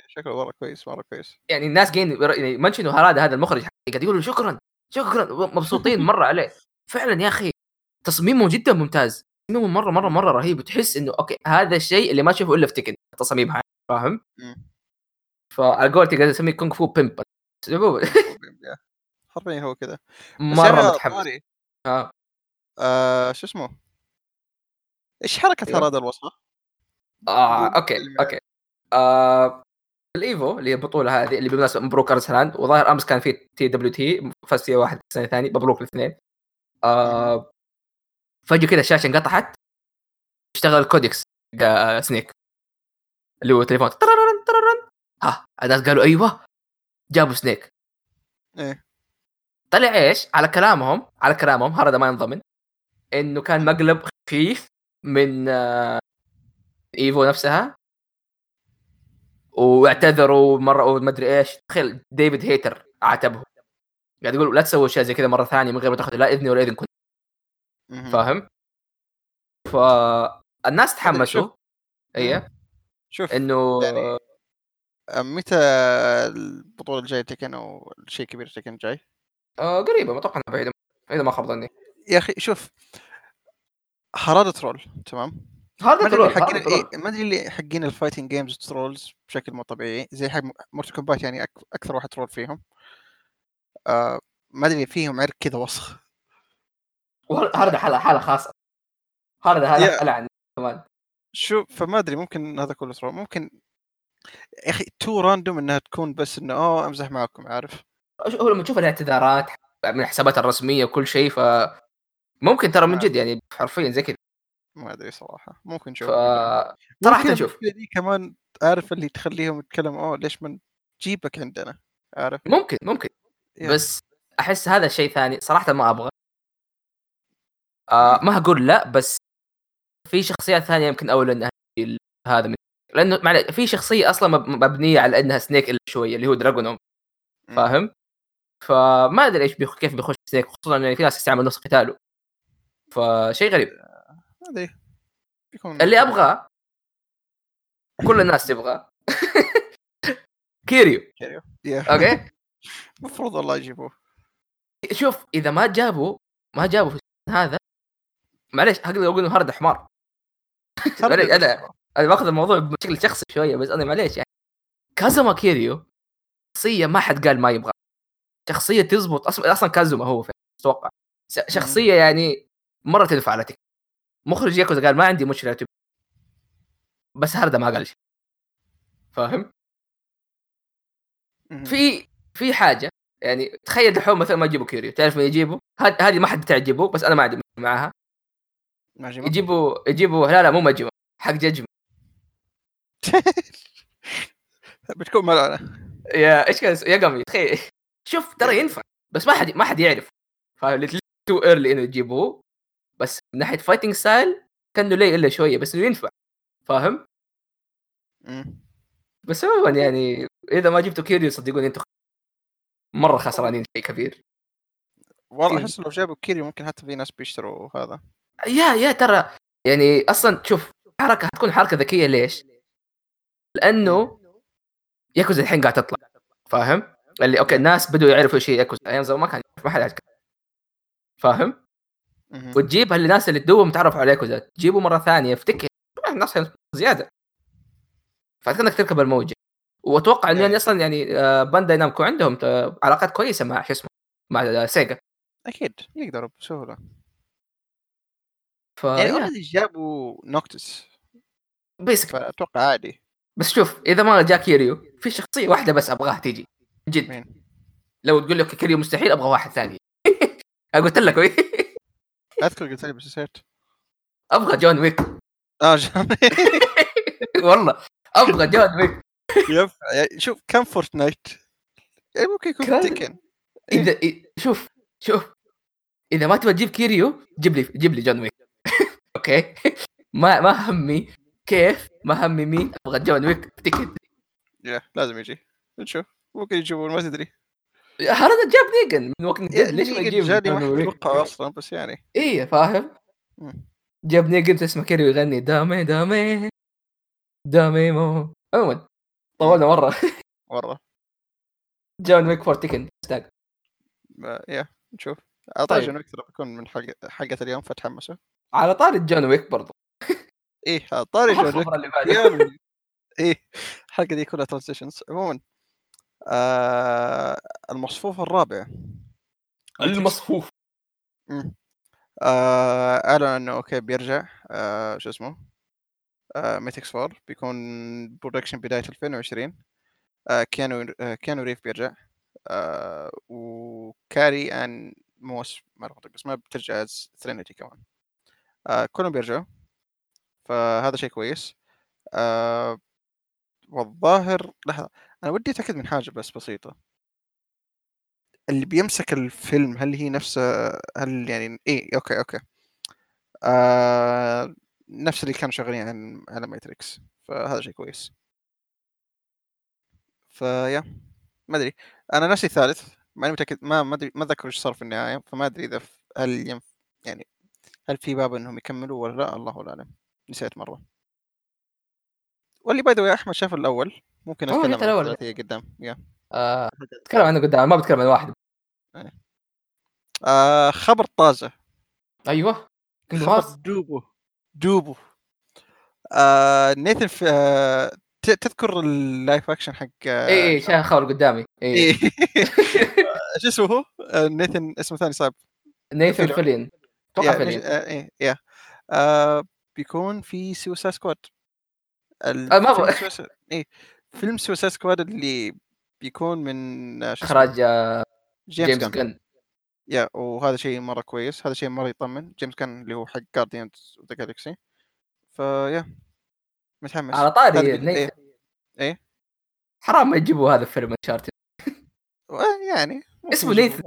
شكله مرة كويس مرة كويس. يعني الناس جايين يعني mention هذا المخرج قاعد يقولوا شكرا شكرا مبسوطين مرة عليه. فعلا يا أخي تصميمه جدا ممتاز. تصميمه مرة مرة مرة رهيب. وتحس إنه okay هذا الشيء اللي ما تشوفه إلا في Tekken تصاميم هاي فاهم؟ فعلى قولتي قاعد اسميه Kung Fu pimp حرفيا هو كذا مرة متحمس. ها آه. شو اسمه؟ إيش حركة أيوه. هذا الوصفه؟ آه قول okay. Okay. آه ال EVO اللي هي البطولة هذه اللي بالمناسبة مبروك أرسلان وظاهر أمس كان في TWT فاز فيها واحد السنة الثانية مبروك الاثنين. آه فجأة كذا الشاشة انقطعت اشتغل codec حق سنيك. اللي هو تليفون. ترررن ترررن. ها الناس قالوا أيوه جابوا سنيك. إيه. طلع إيش؟ على كلامهم على كلامهم هذا ما ينضمن إنه كان مقلب خفيف من آه، إيفو نفسها. واعتذروا مرة وما أدري إيش. تخيل ديفيد هيتر عاتبهم قاعد يقول لا تسوي اشياء زي كذا مرة ثانية من غير ما تاخذ لا إذني ولا اذن كنت. فاهم؟ فالناس تحمسوا شوف. إيه شوف إنه يعني آه، متى البطولة الجاية Tekken أو الشيء الكبير Tekken جاي؟ آه قريبة ما أتوقع إنها بعيدة إذا ما خاب ظني يا أخي شوف هارادا troll تمام أدري troll حقين. إيه ما أدري اللي حقين ال fighting games trolls بشكل مو طبيعي زي حق Mortal Kombat يعني أك- أكثر واحد troll فيهم آه ما أدري فيهم عرق كذا وسخ وهذا حاله حالة خاصة. هذا هذا حالة عن كمان. شوف فما أدري ممكن هذا كله troll ممكن يا أخي too random إنها تكون بس إنه أوه أمزح معكم. عارف؟ هو لما تشوف الاعتذارات من الحسابات الرسمية وكل شيء ف ممكن ترى من. جد يعني حرفيا زي كذا. ما أدري صراحة. ممكن ف نشوف. صراحة ممكن نشوف دي كمان عارف اللي تخليهم يتكلموا أوه ليش ما نجيبك عندنا؟ عارف؟ ممكن ممكن. Yeah. بس أحس هذا شيء ثاني صراحة ما أبغى. آه ما أقول لا بس في شخصيات ثانية يمكن أولى إنها هذا من لأنه معلش في شخصية أصلا مب- مبنية على إنها سنيك إلا شوية اللي هو دراجونوف. فاهم؟ فما أدري إيش بيخ... كيف بيخش سنيك خصوصا يعني في ناس يستعمل نص قتاله. فشيء غريب. ما أدري. بيكون اللي أبغاه كل الناس تبغاه كيريو. Yeah. Okay؟ المفروض والله يجيبوه. شوف إذا ما جابوا ما جابوا في هذا معليش أقدر أقول انه هارادا حمار. معليش أنا أنا باخذ الموضوع بشكل شخصي شوية بس أنا معليش يعني. كازوما كيريو شخصية ما حد قال ما يبغى شخصية تزبط أصلا أصلا كازوما هو في أتوقع. شخصية يعني مرة تنفع على Tekken مخرج ياكوزا قال ما عندي مشكلة تب- بس هردا ما قال شيء. فاهم. في في حاجة يعني تخيل دحوم مثلا ما يجيبوا كيريو تعرف من يجيبوا؟ هاد- هذه ما حد تعجبه بس أنا ما عندي معاها جيبوه يجيبوا يجيبوا لا لا مو مجمع حق ججمة. بتكون ملعنه يا إيش كان؟ يا قمي تخيل. شوف ترى ينفع بس ما حد ما حد يعرف. تو ايرلي إنه يجيبوه بس من ناحية fighting style كانه لي إلا شوية بس إنه ينفع. فاهم. بس عموما يعني إذا ما جبتوا كيريو صدقوني أنتم مرة خسرانين شيء كبير. والله كيريو. أحس لو جابوا كيريو ممكن حتى في ناس بيشتروا هذا. yeah yeah ترى يعني أصلا شوف حركة حتكون حركة ذكية ليش؟ لأنه ياكوزا الحين قاعد تطلع فاهم؟ اللي okay الناس بدوا يعرفوا هي ياكوزا أيام زمان ما كان ما حد فاهم؟ وتجيب الناس اللي دوبهم تعرفوا على ياكوزا تجيبه مرة ثانية افتكر الناس زيادة فكانك تركب الموجة وأتوقع إنه إيه. يعني أصلا يعني آه، بانداي نامكو عندهم ت- علاقات كويسة مع شو اسمه مع سيجا أكيد يقدروا بسهولة يعني already جابوا نوكتس basically فأتوقع عادي. بس شوف إذا ما جاء كيريو في شخصية واحدة بس أبغاها تيجي. جد. مين؟ لو تقول لك كيريو مستحيل أبغى واحد ثاني. قلت لك. أذكر قلت لي بس نسيت. أبغى جون ويك. آه جون والله. أبغى جون ويك. Yep. شوف كم Fortnite؟ يعني ممكن يكون Tekken إذا إ- شوف شوف. إذا ما تبغى تجيب كيريو جيب لي جيب لي جون ويك. Okay. ما ما همي كيف ما همي مين. أبغى جون ويك Tekken Yeah لازم يجي. نشوف ممكن يجيبون ما تدري. هذا جاب نيجن. من Dead ليش ما يجيب جون ما أتوقع أصلا بس يعني. إيه فاهم. جاب نيجن تسمع كيريو يغني dame dame. Dame مو. عموما طولنا مرة. مرة. جون ويك for Tekken hashtag. Yeah نشوف اعطاه طيب. جون ويك بيكون من حلقه حلقة اليوم فتحمسوا على طاري جون ويك برضو. إيه طاري جون ويك. إيه الحلقة دي كلها transitions عموما آه المصفوف الرابع. المصفوف. آه أعلن إنه okay بيرجع. آه شو اسمه؟ آه Matrix 4 بيكون production بداية 2020 آه كيانو آه كيانو ريفز بيرجع. آه وكاري ان موس ما أعرف اسمها بترجع as ترينيتي كمان. كلهم بيرجعوا فهذا شيء كويس. آه والظاهر لحظة أنا ودي أتأكد من حاجة بس بسيطة. اللي بيمسك الفيلم هل هي نفس هل يعني إيه okay okay. آه نفس اللي كانوا شغالين عن على Matrix فهذا شيء كويس. ف yeah ما أدري. أنا نفسي الثالث ماني متأكد ما ما أدري ما أتذكر إيش صار في النهاية فما أدري إذا هل. يعني هل في باب إنهم يكملوا ولا لا؟ الله اعلم نسيت مرة. واللي by the way أحمد شاف الأول. ممكن أتكلم عن. الثلاثية قدام. yeah. آه، أتكلم عنه قدام ما بتكلم عن واحد. آه خبر طازة. أيوه. خبر دوبو. دوبو. آه Nathan في آه تذكر ال live action حق آه، اي اي شايف خبر قدامي. اي إيه. شو اسمه هو؟ آه، Nathan اسمه ثاني صعب Nathan Fillion. أتوقع يا- Fillion آه، إيه yeah آه، بيكون في Suicide Squad آه، ما إيه فيلم Suicide Squad اللي بيكون من؟ اخراج James, James Gunn yeah وهذا شيء مرة كويس هذا شيء مرة يطمن. James Gunn اللي هو حق Guardians of the Galaxy ف yeah متحمس. على طاري Nathan إيه. حرام ما يجيبوا هذا الفيلم انشارتد يعني اسمه نيثن.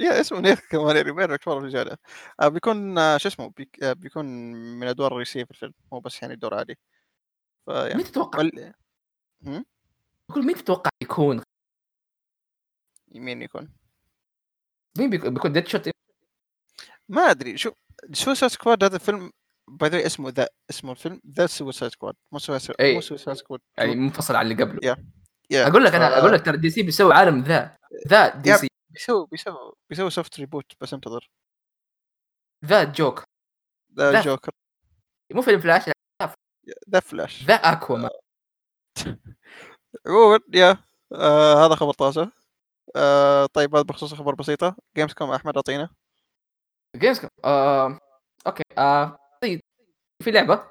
يا اسمه نيث كمان بين مره رجاله بيكون آه شو اسمه آه بيكون من الادوار الرئيسية في الفيلم مو بس يعني دور عادي فيا مين تتوقع وال... هم؟ بقول مين تتوقع يكون مين يكون؟ مين بيكون, بيكون ديد شوت ما أدري شو سوسايد سكواد هذا الفيلم by the way اسمه the اسمه الفيلم The Suicide Squad مو Suicide. مو Suicide Squad يعني منفصل عن اللي قبله yeah. yeah أقول لك أنا أقول لك ترى DC بيسوي عالم the the D. C بيسوي بيسوي بيسوي soft reboot بس انتظر the Joke. the. Joker مو فيلم Flash The Flash. the Aquaman عموما yeah آه هذا خبر طازة. آه طيب هذا بخصوص خبر بسيطة. Gamescom أحمد أعطينا. جيمز كوم آه... أوكي آه... طيب في لعبة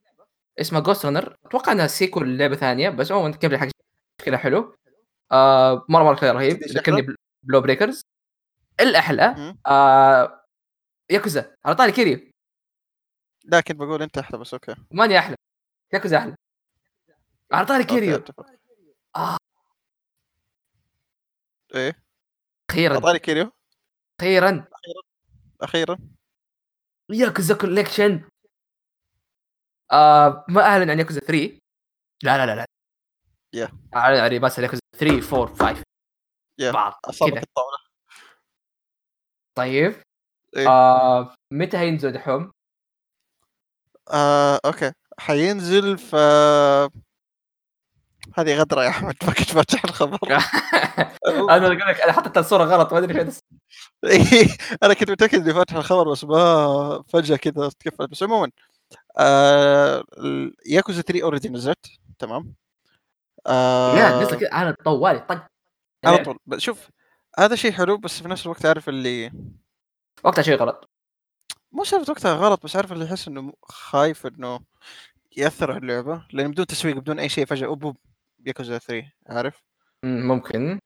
اسمها جوست رانر أتوقع إنها سيكول لعبة ثانية بس عموما الجيم حق شكلها حلو. آه... مرة مرة كذا رهيب. ذكرني؟ بلو بريكرز الأحلى. آه... ياكوزا على طاري كيريو. لكن بقول أنت أحلى بس أوكي. ماني أحلى. ياكوزا أحلى. على طاري كيريو. أتفق. آه. إيه؟ أخيرا. اعطاني Kiryu؟ أخيرا. أخيرا. Yakuza collection آه ما أعلن عن ياكوزا 3 لا لا لا لا. yeah. أعلن عن remaster Yakuza 3 4 5 yeah. بعض أصابك. الطاولة. طيب. إيه. آه متى هينزل دحوم؟ آه، okay. حينزل ف هذه غدرة يا أحمد ما كنت فاتح الخبر. أنا أقول لك أنا حطيت الصورة غلط ما أدري فين. إيه، أنا كنت متأكد إني فاتح الخبر بس ما فجأة كذا تكفلت بس عموما آه ياكوزا 3 أوريدي نزلت تمام؟ آه لا نزل كذا. أنا طوالي طق. على طول. بس شوف هذا شيء حلو بس في نفس الوقت عارف اللي وقتها شيء غلط. مو سالفه وقتها غلط بس عارف اللي يحس إنه خايف إنه يأثر على اللعبة لأن بدون تسويق بدون أي شيء فجأة أوب ياكوزا 3 عارف؟ مم، ممكن.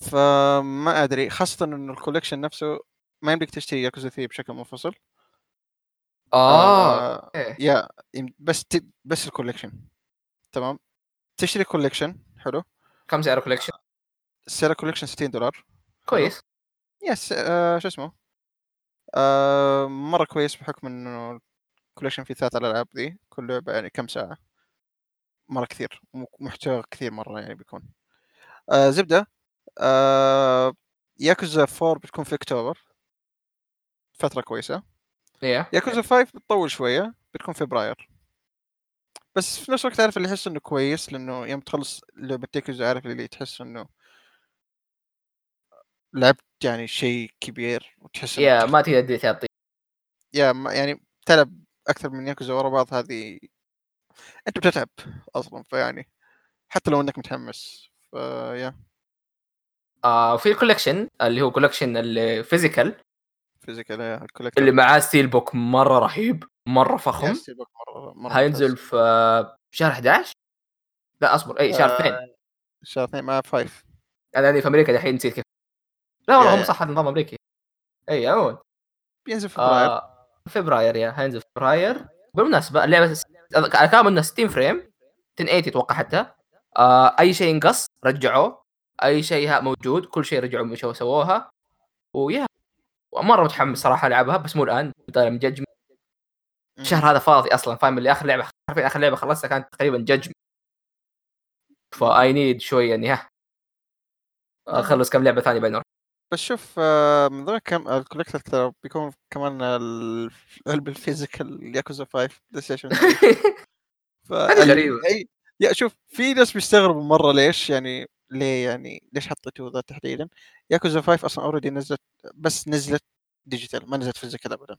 فما أدري خاصة إنه ال collection نفسه ما يمديك تشتري ياكوزا 3 بشكل منفصل. آه آه، إيه. yeah بس ت... بس ال collection تمام؟ تشتري collection حلو؟ كم سعر collection؟ سعر ال collection 60 دولار. كويس. yes آه شو اسمه؟ آه مرة كويس بحكم إنه الكوليكشن فيه ثلاث الألعاب ذي كل لعبة يعني كم ساعة؟ مرة كثير محتوى كثير مرة يعني بيكون. آه زبدة آه ياكوزا 4 بتكون في أكتوبر. فترة كويسة. إيه. ياكوزا 5 بتطول شوية بتكون فبراير. بس في نفس الوقت عارف اللي يحس إنه كويس لإنه يوم تخلص لعبة ياكوزا عارف اللي تحس إنه لعبت يعني شيء كبير وتحس yeah ما تقدر تعطي. يا ما- يعني تلعب أكثر من ياكوزا ورا بعض هذه أنت بتتعب أصلا فيعني حتى لو إنك متحمس ف yeah. آه في ال collection اللي هو collection ال physical physical ال collector اللي معاه steelbook مرة رهيب مرة فخم. مرة مرة هينزل ممتاز. في شهر 11 لا أصبر اي شهر 2 آه، شهر اثنين مع five أنا في أمريكا دحين نسيت كيف لا والله هم. صح هذا نظام امريكي اي عموما بينزل في فبراير. آه فبراير yeah هينزل في فبراير. بالمناسبة اللعبة كان منها 60 frame 1080 أتوقع حتى. آه أي شيء انقص رجعوه. أي شيء موجود كل شيء رجعوا مشوا سووها. و yeah. مره متحمس صراحة ألعبها بس مو الآن. طالع من Judge. الشهر هذا فاضي أصلا فاهم؟ اللي آخر لعبة حرفيا آخر لعبة خلصتها كانت تقريبا Judge. ف I need شوية اني ها. اخلص كم لعبة ثانية بعدين. بس شوف آه، من ضمن كم ال collector ترى بيكون كمان ال- علبة ال physical Yakuza 5 PlayStation هذه فال- غريبة. أي- yeah شوف في ناس بيستغربوا مرة ليش يعني ليه يعني ليش حطيتوا ذا تحديدا. ياكوزا 5 أصلا already نزلت بس نزلت digital ما نزلت physical ابدا.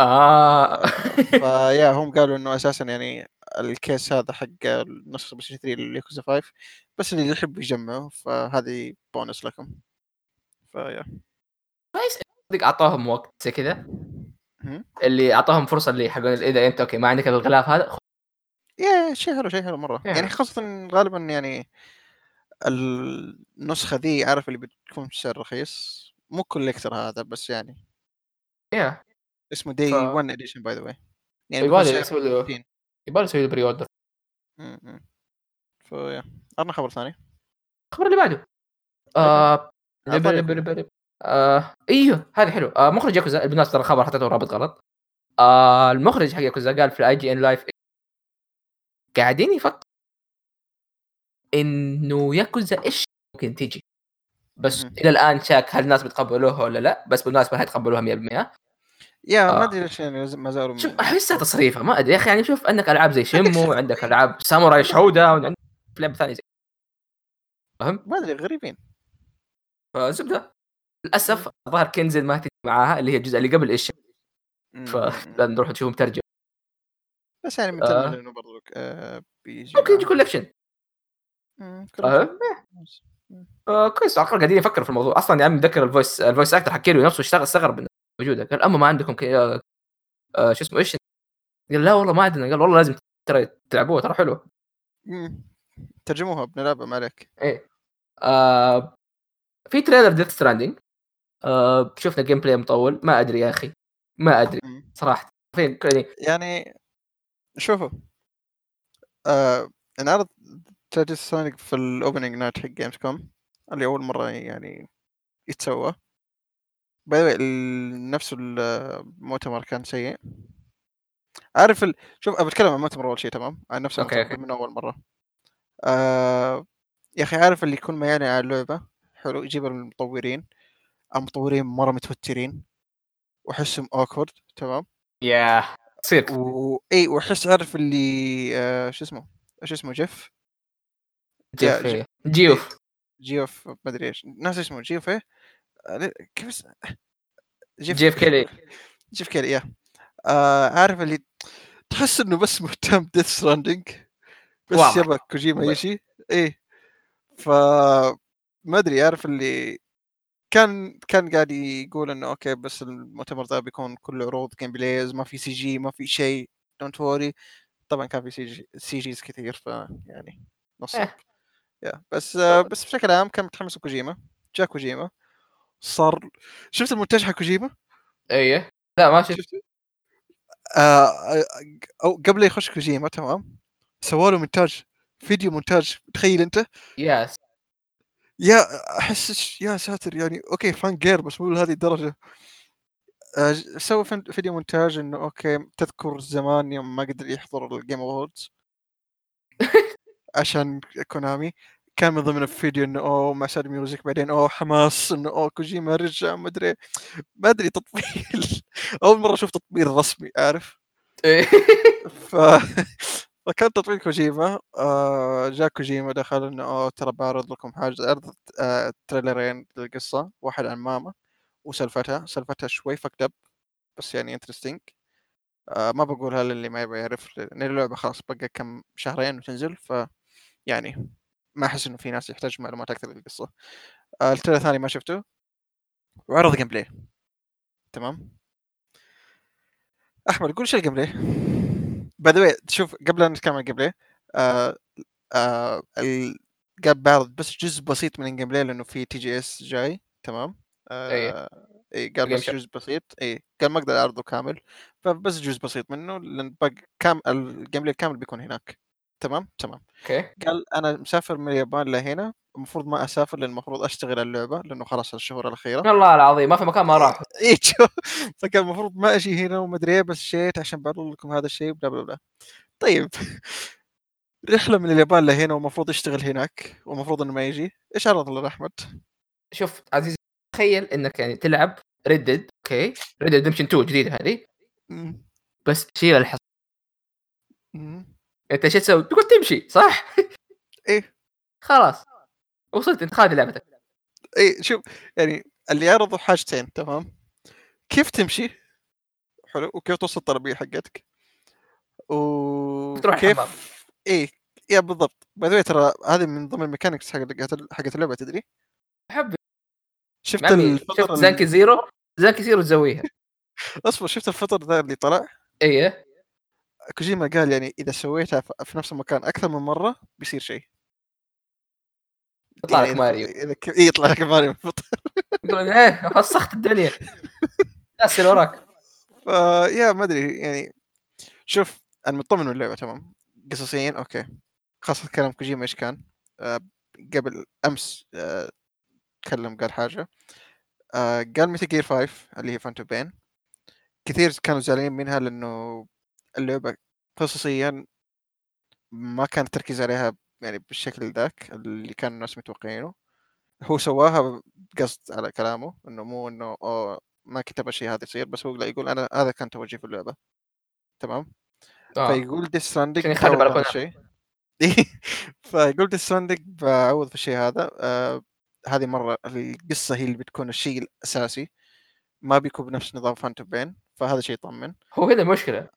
آه. ف yeah هم قالوا إنه أساسا يعني ال case هذا حق PlayStation 3 للياكوزا 5 بس اللي يحب يجمعه فهذه بونس لكم. ف yeah. كويس. صدق اعطوهم وقت زي كذا؟ اللي اعطوهم فرصة اللي حقون إذا أنت okay ما عندك الغلاف هذا خذ. yeah شيء حلو شيء حلو مرة. yeah. يعني خاصة غالبا يعني النسخة ذي عارف اللي بتكون بسعر رخيص مو collector هذا بس يعني. yeah. اسمه day ف- 1 edition by the way يعني يبغى يسوي له 60. يبغى لي أسوي له pre-order. ف yeah. عطنا خبر ثاني. الخبر اللي بعده. آه لب- لب- لب-. آه إيوه هذا حلو آه مخرج ياكوزا بالناس ترى الخبر حطيته رابط غلط. آه المخرج حق ياكوزا قال في ال IGN Live قاعدين يفكر إنه ياكوزا إيش ممكن تيجي. بس مهم. إلى الآن شاك هل الناس بيتقبلوها ولا لا. بس بالمناسبة هيتقبلوها 100% يا ما آه. أدري ليش يعني ما زالوا شوف احسها تصريفة ما أدري يا أخي. يعني شوف عندك ألعاب زي شيمو وعندك ألعاب ساموراي شودا وعندك لعبه ثانية زي فاهم ما أدري غريبين. فزبدة. للأسف ظهر كنزل ما تجي معاها اللي هي الجزء اللي قبل إيش؟ فلازم نروح نشوف مترجم بس يعني آه. متأمل انه برضو آه بيجي ممكن يجي. collection. آه. كويس. على قاعدين يفكروا في الموضوع. أصلا يا عمي متذكر ال voice ال voice actor حكي له نفسه اشتغل استغرب انه موجودة. قال أما ما عندكم كي... آه آه شو اسمه إيش؟ قال لا والله ما عندنا. قال والله لازم ترى تلعبوها ترى حلوة. ترجموها بنلعبها ما عليك. إيه. آه في trailer Death Stranding آه شفنا gameplay مطول. ما أدري يا أخي. ما أدري. صراحة. فين؟ يعني يعني شوفوا. آه انعرض تاجس سونيك في ال opening night حق Gamescom اللي أول مرة يعني يتسوى. by the نفس المؤتمر كان سيء. عارف ال... شوف بتكلم عن المؤتمر أول شيء تمام؟ عن نفس المؤتمر okay. من أول مرة. آه... يا أخي عارف اللي يكون ما يعلن عن اللعبة. حلو يجيب المطورين. المطورين مرة متوترين. وأحسهم awkward تمام؟ yeah تصير و... إي وأحس عارف اللي آه... شو اسمه؟ شو اسمه جيف؟ جيف إيه. جيوف. جيوف ما أدري إيش. ناس اسمه جيوف إيه؟ آه، كيف اس... جيف كيلي. جيف كيلي yeah. آه عارف اللي تحس إنه بس مهتم Death Stranding بس. يبغى كوجيما. يجي إيه ف ما أدري عارف اللي كان كان قاعد يقول إنه okay بس المؤتمر ذا بيكون كله عروض gameplays ما في CG ما في شيء don't worry طبعا كان في CG CGs كثير ف يعني نص إيه. yeah بس آه بس بشكل عام كان متحمس كوجيما جاء كوجيما. صار شفت المونتاج حق كوجيما؟ إيه. لا ما شفت. شفت آه أو قبل لا يخش كوجيما تمام. سووا له مونتاج فيديو مونتاج تخيل أنت. ياس yeah أحس يا ساتر يعني okay fangirl بس مو لهذه الدرجة. آه سوى فيديو مونتاج إنه okay تذكر زمان يوم ما قدر يحضر ال Game Awards عشان كونامي. كان من ضمن الفيديو إنه أوه مع sad music بعدين أوه حماس إنه أوه كوجيما رجع ما أدري ما أدري تطبيل. أول مرة أشوف تطبيل رسمي عارف؟ إيه. ف... فكان تطبيل كوجيما آه جاء كوجيما دخل إنه أوه ترى بعرض لكم حاجة. عرض آه تريلرين للقصة واحد عن ماما وسلفتها سلفتها شوي fucked up بس يعني interesting آه ما بقولها للي ما يبغى يعرف لأن اللعبة خلاص بقى كم شهرين وتنزل ف يعني ما أحس إنه في ناس يحتاج معلومات أكثر للقصة. ال trailer الثاني ما شفته. وعرض gameplay تمام. أحمد قول شو ال gameplay by the شوف قبل لا نتكلم عن ال gameplay آه آه قال بعرض بس جزء بسيط من ال gameplay لأنه في TGS جاي تمام إيه. آه اي قال ال game بس. جزء بسيط اي قال ما أقدر أعرضه كامل فبس جزء بسيط منه لأن باقي كام ال gameplay الكامل بيكون هناك تمام تمام. okay. قال أنا مسافر من اليابان لهنا المفروض ما أسافر لأن المفروض أشتغل اللعبة لأنه خلاص الشهور الأخيرة. والله العظيم ما في مكان ما راح. إي فكان المفروض ما أجي هنا وما أدري إيه بس جيت عشان بعرض لكم هذا الشيء blah blah blah. طيب. رحلة من اليابان لهنا ومفروض يشتغل هناك ومفروض إنه ما يجي. إيش عرض له أحمد؟ شوف عزيزي تخيل إنك يعني تلعب Red Dead okay؟ Red Dead Redemption 2 جديدة هذه. بس شيل الحصان. مم. انت إيش تسوي؟ تقول تمشي صح؟ إيه. خلاص. وصلت انت خالد لعبتك. اي شوف يعني اللي يعرضوا حاجتين تمام؟ كيف تمشي؟ حلو. وكيف توصل الطلبيه حقتك؟ تروح الحمام. وكيف إيه yeah بالضبط. by ترى هذه من ضمن ال mechanics حق حقت اللعبة تدري؟ أحب. شفت شفت Zanki Zero؟ Zanki Zero تسويها. اصبر شفت الفطر ذا اللي طلع؟ إيه. كوجيما قال يعني إذا سويتها في نفس المكان أكثر من مرة بيصير شيء. يطلع يعني لك إذا- ماريو. إذا ك... إيه يطلع لك ماريو. يقول إيه وسخت الدنيا. اللي وراك. ف yeah ما أدري يعني شوف أنا مطمن من اللعبه تمام؟ قصصيا okay. خاصة كلام كوجيما إيش كان؟ آه قبل أمس آه تكلم قال حاجة. آه قال Metal Gear 5 اللي هي Phantom Pain كثير كانوا زعلانين منها لأنه اللعبة قصصيا ما كان التركيز عليها يعني بالشكل ذاك اللي كان الناس متوقعينه. هو سواها بقصد على كلامه إنه مو إنه أوه ما كنت أبغى هذا يصير بس هو لا يقول أنا هذا كان توجهي في اللعبة. تمام؟ آه. فيقول Death Stranding يخرب على. الشيء. فيقول Death Stranding بعوض في الشيء هذا. آه هذه مرة القصة هي اللي بتكون الشيء الأساسي. ما بيكون بنفس نظام Phantom Pain فهذا شيء يطمن. هو هنا المشكلة.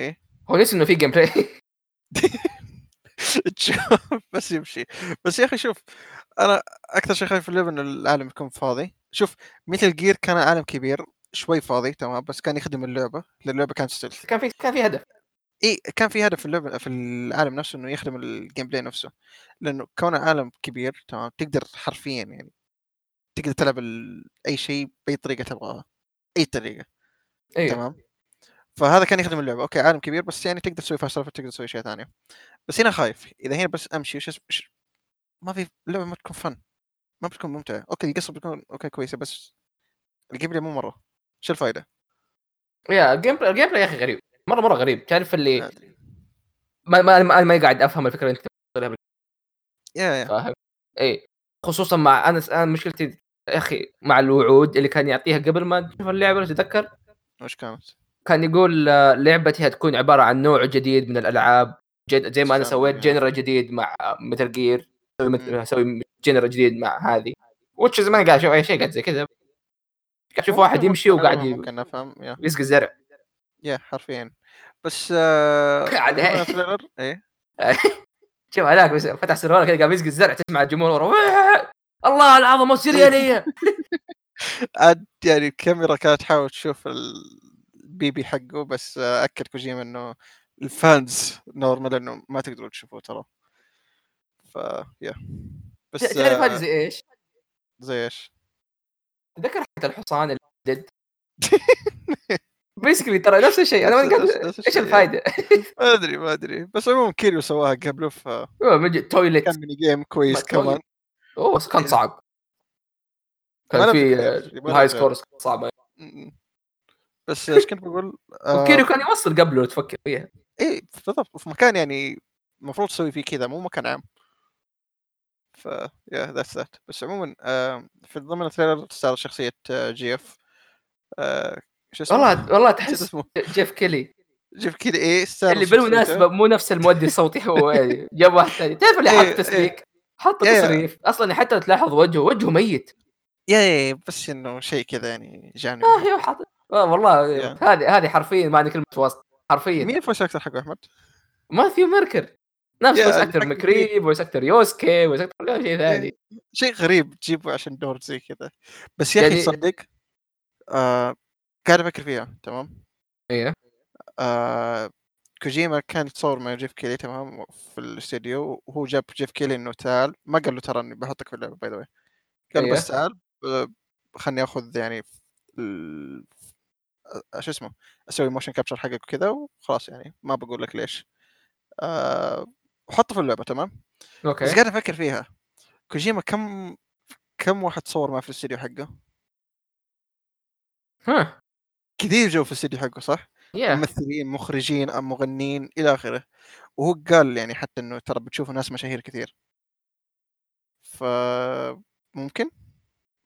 إيه؟ هو نسي إنه في gameplay تشوف بس يمشي. بس يا أخي شوف أنا أكثر شيء خايف في اللعبة انه العالم يكون فاضي. شوف Metal Gear كان عالم كبير شوي فاضي تمام بس كان يخدم اللعبة. اللعبة كانت stealth كان في كان في هدف. اي كان في هدف في اللعبة في العالم نفسه إنه يخدم ال gameplay نفسه. لأنه كونه عالم كبير تمام تقدر حرفيا يعني تقدر تلعب أي شيء بأي طريقة تبغاها. أي طريقة. أيوه. تمام. فهذا كان يخدم اللعبة. okay عالم كبير بس يعني تقدر تسوي سالفة تقدر تسوي اشياء ثانية بس هنا خايف. إذا هنا بس أمشي وش وش- ما في اللعبة ما تكون فن ما بتكون ممتعة. okay القصة بتكون okay كويسة بس ال gameplay مو مرة. شو الفائده؟ yeah ال gameplay ال gameplay يا أخي غريب. مرة مرة غريب. تعرف اللي ما ما ما, ما قاعد أفهم الفكرة اللي أنت yeah yeah. فاهم؟ اي خصوصا مع أنا أنا مشكلتي يا أخي مع الوعود اللي كان يعطيها قبل ما نشوف اللعبة لو تتذكر. وش كانت؟ كان يقول آه، لعبتي هتكون عبارة عن نوع جديد من الألعاب. جد زي ما أنا سويت. جنرا جديد مع متل جير. أسوي جنرا جديد مع هذه. وتش ما قاعد أشوف أي شيء قاعد زي كذا. قاعد أشوف واحد يمشي وقاعد ممكن أفهم يسقي الزرع. يا حرفيا. بس آه إيه. شوف هذاك بس فتح سيرفر كذا قام يسقي الزرع تسمع الجمهور ورا. "ويه! الله العظمه السرياليه عاد يعني الكاميرا كانت تحاول تشوف البيبي حقه بس اكد كوجيما إنه الفانز نورمال إنه ما تقدروا تشوفوه ترى. ف يا بس تعرف هذه آه، زي إيش؟ زي إيش؟ تذكر حتى الحصان اللي دد basically ترى نفس الشيء أنا ما نفس إيش. الفائده؟ ما أدري ما أدري. بس عموما كيريو سواها قبله مجد toilet mini game كويس كمان. أوه بس كان صعب. كان في فكرة، ما له هاي فكرة. scores صعبة. بس إيش كنت بقول؟ آه، وكيريو كان يوصل قبله لو تفكر فيها. إيه بالضبط. في مكان يعني المفروض تسوي فيه كذا مو مكان عام. ف yeah that's that بس عموما آه في ضمن ال trailer تستعرض شخصية آه جي اف آه شو اسمه؟ والله والله تحس اسمه. جيف كيلي. جيف كذا إيه اللي. بالمناسبة مو نفس المؤدي الصوتي هو يعني جاب واحد ثاني. تعرف اللي حط تسليك حط يا- يا. تصريف أصلا حتى تلاحظ وجهه وجهه ميت. يا يا بس إنه شيء كذا يعني جانبي. آه هو حاط والله يا. هذه هذه حرفيا ما عندي كلمة وسط حرفيا. مين الفويس أكتر حق أحمد؟ ماثيو ميركر. نفس يا، فويس اللي أكتر حق مكري فويس أكتر يوسكي فويس أكتر كل شيء ثاني. شيء غريب تجيبه عشان دور زي كذا. بس يا أخي يعني- تصدق آه قاعد أفكر فيها تمام؟ إيه. آه كوجيما كان يتصور مع جيف كيلي تمام في الاستديو. وهو جاب جيف كيلي إنه تعال. ما قال له ترى إني بحطك في اللعبة by the way قال له أيوه. بس تعال آه، خلني آخذ يعني. آه، شو اسمه أسوي motion capture حقك وكذا وخلاص يعني ما بقول لك ليش وحطه في اللعبة تمام؟ بس okay قاعد أفكر فيها كوجيما كم كم واحد صور معه في الاستديو حقه؟ ها. كثير جو في الاستديو حقه صح؟ yeah ممثلين مخرجين أم مغنيين إلى آخره. وهو قال يعني حتى إنه ترى بتشوفوا ناس مشاهير كثير. ف ممكن؟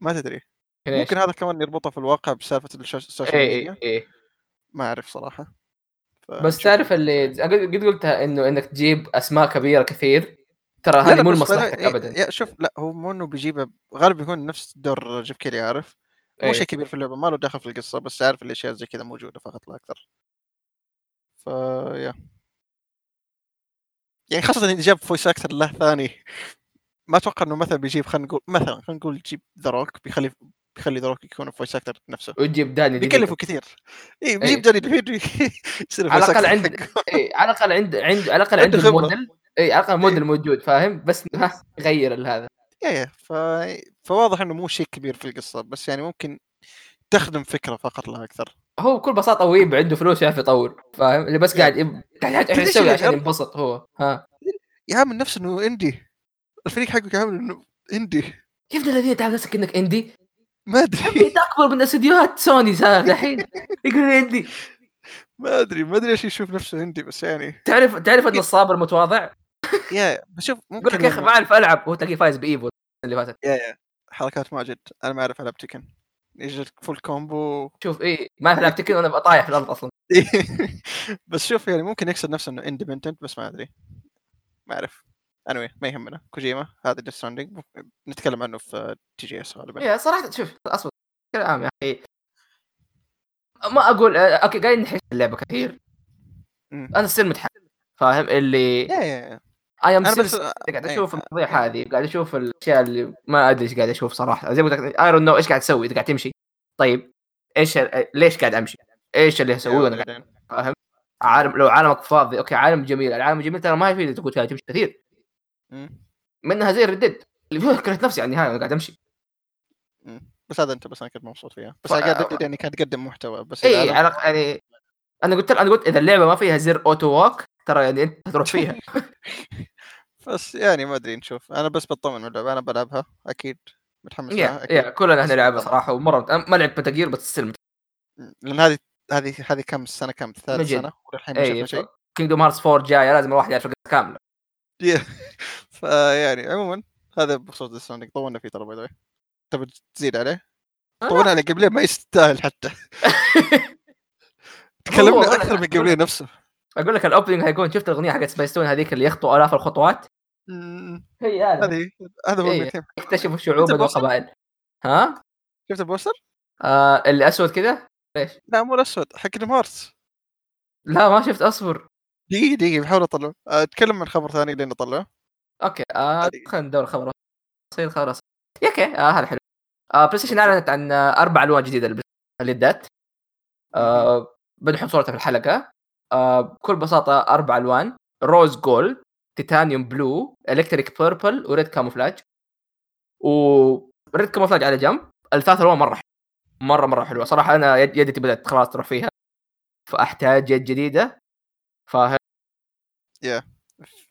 ما تدري؟ ممكن هذا كمان يربطه في الواقع بسالفة ال social media إيه إيه ما أعرف صراحة. بس تعرف اللي. قد قلتها إنه إنك تجيب أسماء كبيرة كثير ترى هذه مو لمصلحتك لا- ابدا. يا شوف لا هو مو إنه بيجيبه غالبا بيكون نفس دور جيف كيلي عارف؟ مو إيه. شيء كبير في اللعبة ما له دخل في القصة بس عارف الأشياء زي كذا موجودة فقط لا أكثر. ف yeah. يعني خاصة انه جاب voice actor له ثاني. ما أتوقع إنه مثلا بيجيب خلينا نقول مثلا خلينا نقول جيب The Rock بيخلي بيخلي The Rock يكون voice actor نفسه. وتجيب داني دي بيكلفه كثير. اي إيه. بيجيب داني ديفيدو يصير على الأقل عند. اي على الأقل عند عند على الأقل عنده. الموديل. اي على الأقل الموديل موجود فاهم؟ بس غير هذا yeah yeah. ف... فواضح إنه مو شيء كبير في القصة بس يعني ممكن تخدم فكرة فقط لا أكثر. هو بكل بساطة ويب عنده فلوس يعرف يطور فاهم؟ اللي بس قاعد يب... قاعد يسوي عشان ينبسط هو. ها. يعامل نفسه إنه indie. الفريق حقه يعامل إنه indie. كيف الذين تعامل نفسك إنك indie؟ ما أدري. اكبر من أستديوهات سوني صار الحين يقول لي indie ما أدري ما أدري إيش يشوف نفسه indie بس يعني. تعرف تعرف أن الصابر متواضع؟ yeah بشوف يقول ممكن لك يا أخي ما أعرف ألعب وهو تلاقيه فايز ب Evo اللي فاتت. yeah yeah حركات ماجد أنا ما أعرف ألعب Tekken يجي full combo شوف إيه ما أعرف ألعب Tekken وأنا طايح في الأرض أصلا. بس شوف يعني ممكن يقصد نفسه إنه independent بس ما أدري. ما أعرف. Anyway ما يهمنا كوجيما هذا Death Stranding نتكلم عنه في TGS غالبا إيه صراحة شوف أصبر بشكل عام يا أخي ما أقول آه، okay قاعد نحس اللعبة كثير. أنا still متحمس فاهم اللي يا يا I am أنا بس قاعد إيه. أشوف المواضيع هذه قاعد أشوف الأشياء اللي ما أدري إيش قاعد أشوف صراحة زي ما قلت لك ايرون نو إيش قاعد تسوي قاعد تمشي طيب إيش ليش قاعد أمشي؟ إيش اللي اسويه وأنا قاعد. فاهم؟ عالم لو عالمك فاضي okay عالم جميل العالم الجميل ترى ما يفيد تقول تمشي كثير. منها زي Red Dead اللي فيها كرهت نفسي على النهاية وأنا قاعد أمشي. بس هذا أنت بس أنا كنت مبسوط فيها. بس ف- قاعد يعني كانت تقدم محتوى بس اي على يعني أنا قلت أنا قلت إذا اللعبة ما فيها زر auto walk ترى يعني أنت تروح فيها. بس يعني ما أدري نشوف. أنا بس بطمن من اللعبة أنا بلعبها أكيد. متحمس لها أكيد. yeah كلنا بس نلعبها. صراحة ومرة ما لعبت Metal Gear بس still لأن هذه هذه هذه كم؟ سنة كم؟ ثالث. سنة؟ وللحين ما شفنا اي شيء. Kingdom Hearts 4 جاية لازم الواحد يعرف كاملة. فيعني عموما هذا بخصوص Stranding طولنا فيه ترى by the way تبي تزيد عليه؟ طولنا عليه gameplay ما يستاهل حتى. تكلمنا أكثر من gameplay نفسه. أقول لك ال opening حيكون شفت الأغنية حقت سبيس تون هذيك اللي يخطوا آلاف الخطوات؟ هي هذا. هذه هذا هو شعوبا ال poster؟ وقبائل ها؟ شفت ال poster؟ آه اللي اسود كذا؟ ليش؟ لا مو الأسود حق مارس لا ما شفت اصبر دقيقة دقيقة بحاول أطلعه. أتكلم عن خبر ثاني لين أطلعه. okay آه هذه. خلينا ندور خبر. يصير خلاص yeah okay آه هذا حلو. آه بلاي ستيشن أعلنت عن أربع ألوان جديدة للدات آه بنحط صورتها في الحلقة. آه بكل بساطة أربع ألوان. rose gold titanium blue electric purple و red camouflage و red camouflage على جنب. الثلاث ألوان مرة حلوة. مرة مرة حلوة. صراحة أنا يد- يدي بدأت خلاص تروح فيها. فأحتاج يد جديدة. فاهم يا واحد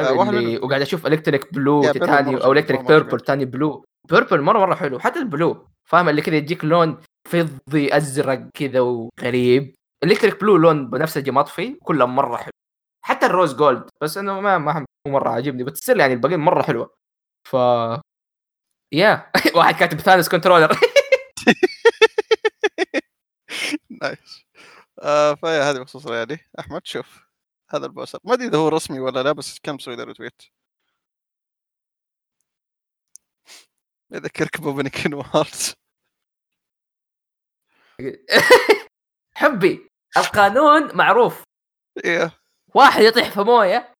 اللي منهم- وقاعد أشوف electric blue مرة أو electric purple تاني blue purple مرة مرة حلو. حتى ال blue فاهم؟ اللي كذا يجيك لون فضي أزرق كذا وغريب. electric blue لون بنفسجي مطفي كله مرة حلو. حتى ال rose gold بس إنه ما ما مو مرة عاجبني. بس تصير يعني الباقيين مرة حلوة. ف يا واحد كاتب Thanos controller nice آه فهي هذه بخصوص يعني أحمد شوف. هذا ال poster. ما أدري إذا هو رسمي ولا لا بس كان مسوي له retweet؟ يذكرك بوبن Kingdom Heart حبي القانون معروف. يا واحد يطيح في مويه.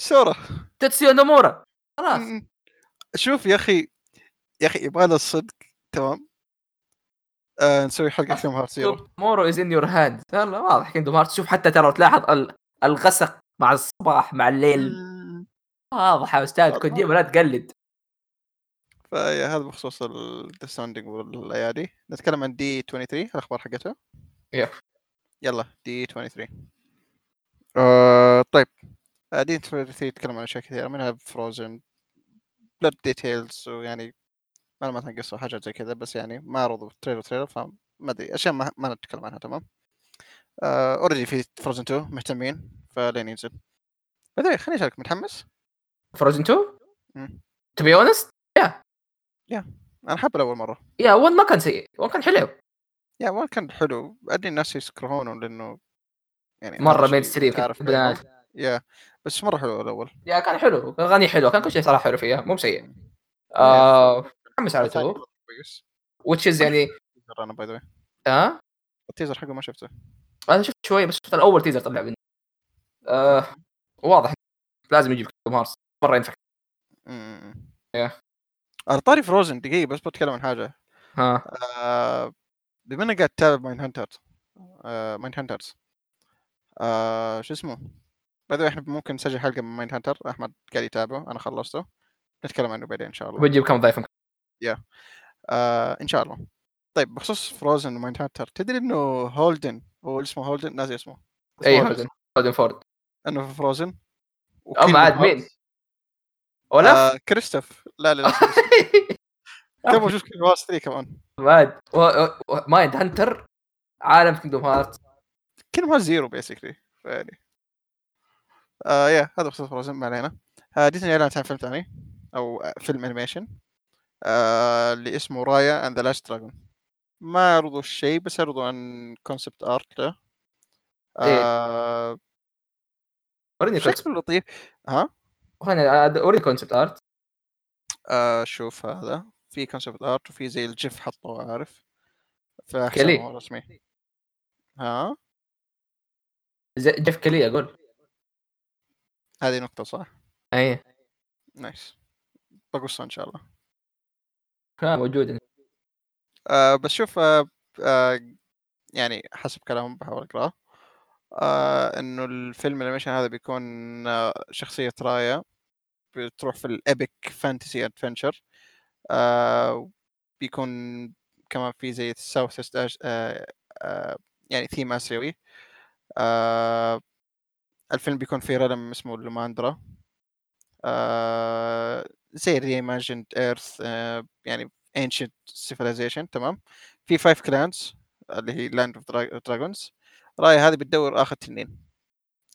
سورة. تتسيو نومورا خلاص. شوف يا أخي يا أخي يبغى له الصدق تمام؟ آه نسوي حلقة فيهم هارت زيرو مورو از ان يور هاند يلا واضح كيندوم هارت شوف حتى ترى تلاحظ الغسق مع الصباح مع الليل. م- واضح يا أستاذ. كوجيما لا تقلد فيا هذا بخصوص ال Death Stranding والايادي نتكلم عن D 23 الأخبار حقتها. يلا. D 23 آه طيب. آه، دي يتكلم عن أشياء كثيرة منها Frozen plot details ويعني معلومات عن قصة وحاجات زي كذا بس يعني ما عرضوا trailer trailer فما أدري. أشياء ما, ما نتكلم عنها تمام؟ already في Frozen 2 مهتمين فلين ينزل. بعدين خليني اشارك متحمس؟ Frozen 2 مم. to be honest أنا حاب الأول مرة. yeah 1 ما كان سيء. 1 كان حلو. yeah one كان حلو. أدري الناس يسكرهونه لأنه يعني مرة mainstream بنات. yeah بس مرة حلو الأول. yeah كان حلو. اغاني حلوة كان كل شيء صراحة حلو فيها. مو سيء آه متحمس على الثاني 2 مرة كويس which is يعني أنا by the way ال teaser حقه ما شفته. أنا شفت شوي بس شفت الأول teaser طلع منه آه واضح. لازم يجيب Kingdom Hearts مرة ينفع. امم إيه. على طاري Frozen دقيقة بس بتكلم عن حاجة. ها. آه، بما إنك قاعد تتابع Mindhunters آه، Mindhunters آه، شو اسمه؟ بعد إحنا ممكن نسجل حلقة من Mindhunter أحمد قاعد يتابعه. أنا خلصته. نتكلم عنه بعدين إن شاء الله. بنجيب كم ضيف؟ آه، إن شاء الله. طيب بخصوص Frozen و Mindhunter تدري إنه Holden هو اسمه Holden؟ ناسي اسمه. أي Holden. Holden Ford. إنه في Frozen. اما عاد مين؟ ولا آه كريستوف. لا لا قبل أشوف Kingdom Hearts 3 كمان؟ ماد Mindhunter عالم Kingdom Heart Kingdom Hearts zero basically يعني. آه yeah هذا بخصوص Frozen ما علينا. آه ديزني أعلنت عن فيلم ثاني أو فيلم animation آه اللي اسمه Raya and the Last Dragon ما عرضوا شيء بس عرضوا عن concept art له. آه وريني شكله لطيف. ها؟ وريني concept art آه شوف هذا. في concept art وفي زي ال GIF حطوه عارف؟ كلي. رسمي ها؟ GIF كلي أقول. هذه نقطة صح؟ اي nice. بقصها إن شاء الله. كان موجود آه بس شوف آه آه يعني حسب كلامهم بحاول أقرأه. آه إنه الفيلم ال animation هذا بيكون آه شخصية Raya بتروح في ال epic fantasy adventure آه بيكون كمان في زي ال Southeast آه آه يعني ثيم آسيوي. آه الفيلم بيكون فيه realm اسمه Lumandra آه زي reimagined earth آه يعني ancient civilization تمام في five clans اللي هي land of dragons Raya هذه بتدور آخر تنين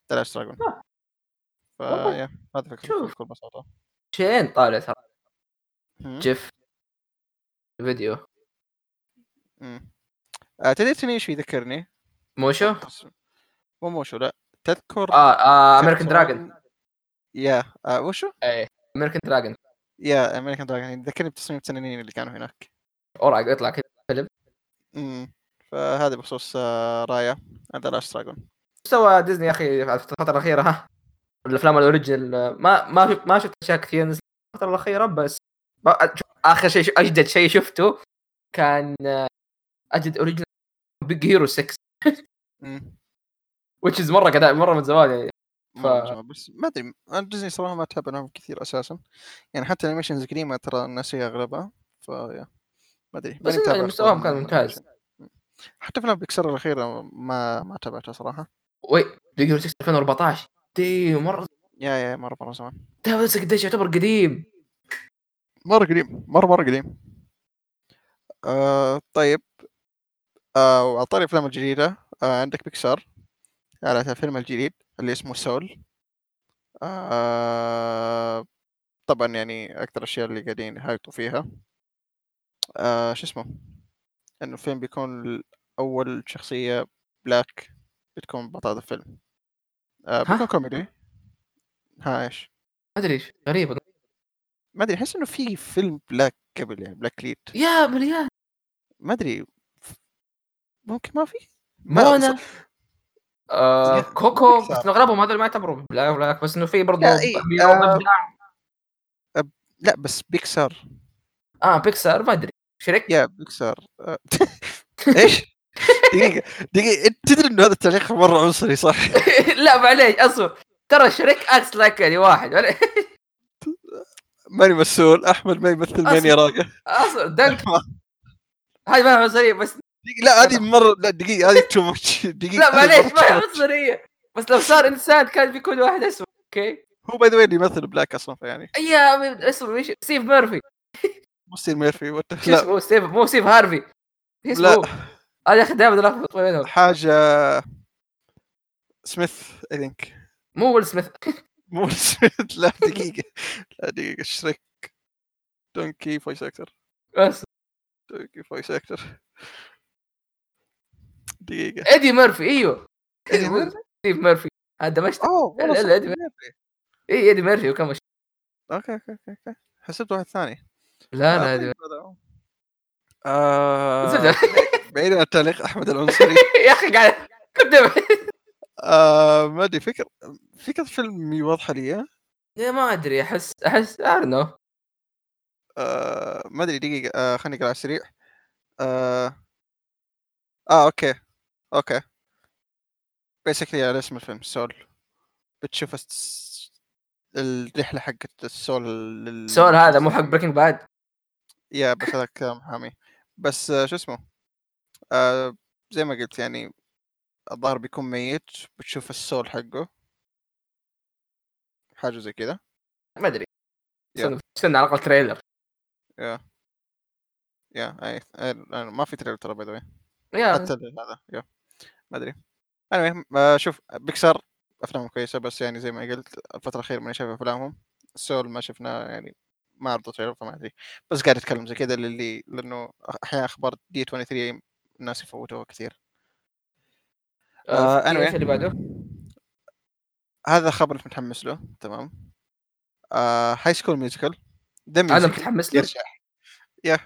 the last dragon آه. ف والله. yeah هذا فكرة. بكل بساطة شين طالع ترى. GIF فيديو. آه تدري تنين إيش يذكرني؟ Mushu مو Mushu لا تذكر آه آه American Dragon yeah آه وشو؟ إيه American Dragon yeah American Dragon يذكرني بتصميم التنانين اللي كانوا هناك. اوراق يطلع كذا فيلم امم فهذا بخصوص آه Raya هذا Last Dragon سوى ديزني يا أخي في الفترة الأخيرة ها. الأفلام ال original ما ما شفت ما شفت أشياء كثير نزلت الفترة الأخيرة بس آخر شيء أجدد شيء شفته كان آه، اجدد original Big Hero 6 امم which is مرة قدام مرة من زمان يعني. جميل. بس ما أدري أنا ديزني صراحة ما أتابع لهم كثير أساسا. يعني حتى ال animations القديمه ترى ناسيها أغلبها ف yeah ما أدري بس متابع مستواهم كان ممتاز. حتى أفلام بيكسر الأخيرة ما ما تابعتها صراحة. وي 6 2014 دي مرة يا يا مرة مرة زمان. ده بس قديش يعتبر قديم. مرة قديم مرة مرة قديم. آه طيب. آه وعلى طاري الافلام الجديدة. آه عندك بيكسار على الفيلم الجديد. اللي اسمه سول. آه طبعا يعني أكثر الاشياء اللي قاعدين يهايطوا فيها. آه شو اسمه؟ إنه الفيلم بيكون اول شخصية black بتكون بطلة الفيلم. آه ها؟ بيكون كوميدي. ها إيش؟ ما أدري إيش غريب ما أدري أحس إنه في فيلم black قبل يعني black lead yeah مليان. ما أدري ممكن ما في؟ ما- Moana آه Coco. بس اغلبهم هذول ما يعتبروا black بس إنه في برضه yeah إيه، آه. لا بس بيكسار آه بيكسار ما أدري شريك يا بيكسار آه. إيش؟ دقيقة دقيقة أنت تدري إنه هذا التاريخ مرة عنصري صح؟ لا معليش أصبر ترى شريك is like يعني واحد. ماني مسؤول أحمد ما يمثل مين يا راقة أصبر Donkey ما هي عنصريه بس لا هذه مرة لا دقيقة هذه too much دقيقة لا معليش ما هي too much. عنصريه بس لو صار إنسان كان بيكون واحد اسود okay؟ هو by the اللي يمثل black أصلا فيعني. يا اسمه إيش؟ ستيف ميرفي. مو ستيف ميرفي what اسمه؟ ستيف مو ستيف هارفي. لا. اسمه؟ يا أخي دائما الخبط بينهم حاجة سميث I think مو ويل سميث. مو سميث لا دقيقة. لا دقيقة شريك Donkey voice actor بس. Donkey voice actor دقيقة. إيدي ميرفي إيوه. إيدي ميرفي؟ ستيف ميرفي. هذا مشت أوه والله لا. ميرفي. اي إيدي ميرفي وكم مش أوكي أوكي أوكي حسبت واحد ثاني. لا آه، لا هذه هذا. آه، زبدة. بعيد عن التعليق أحمد العنصري يا أخي قاعد آه، ما أدري فكر فكرة فيلم واضحة لي ما أدري احس احس ارنو آه، ما أدري دقيقة آه، خليني أقرأ على السريع. آه، آه okay. okay. basically على اسم الفيلم Soul. بتشوف الس- الرحلة حقت ال soul لل... سؤال هذا مو حق Breaking Bad yeah بس هذا كلام حامي. بس شو اسمه؟ آه، زي ما قلت يعني الظاهر بيكون ميت بتشوف ال soul حقه. حاجة زي كذا. ما أدري. استنى على الأقل trailer yeah yeah أي ما في trailer ترى by the حتى هذا yeah ما أدري. المهم آه، شوف بيكسار أفلامهم كويسة بس يعني زي ما قلت الفترة الأخيرة ماني شايف أفلامهم. Soul ما شفناه يعني ما عرضوا trailer فما أدري. بس قاعد أتكلم زي كذا للي لأنه أحيانا أخبار D23 الناس يفوتوها كثير. آه، anyway. إيش اللي بعده؟ هذا خبر متحمس له تمام. آه High School Musical أنا متحمس له؟ يرجع yeah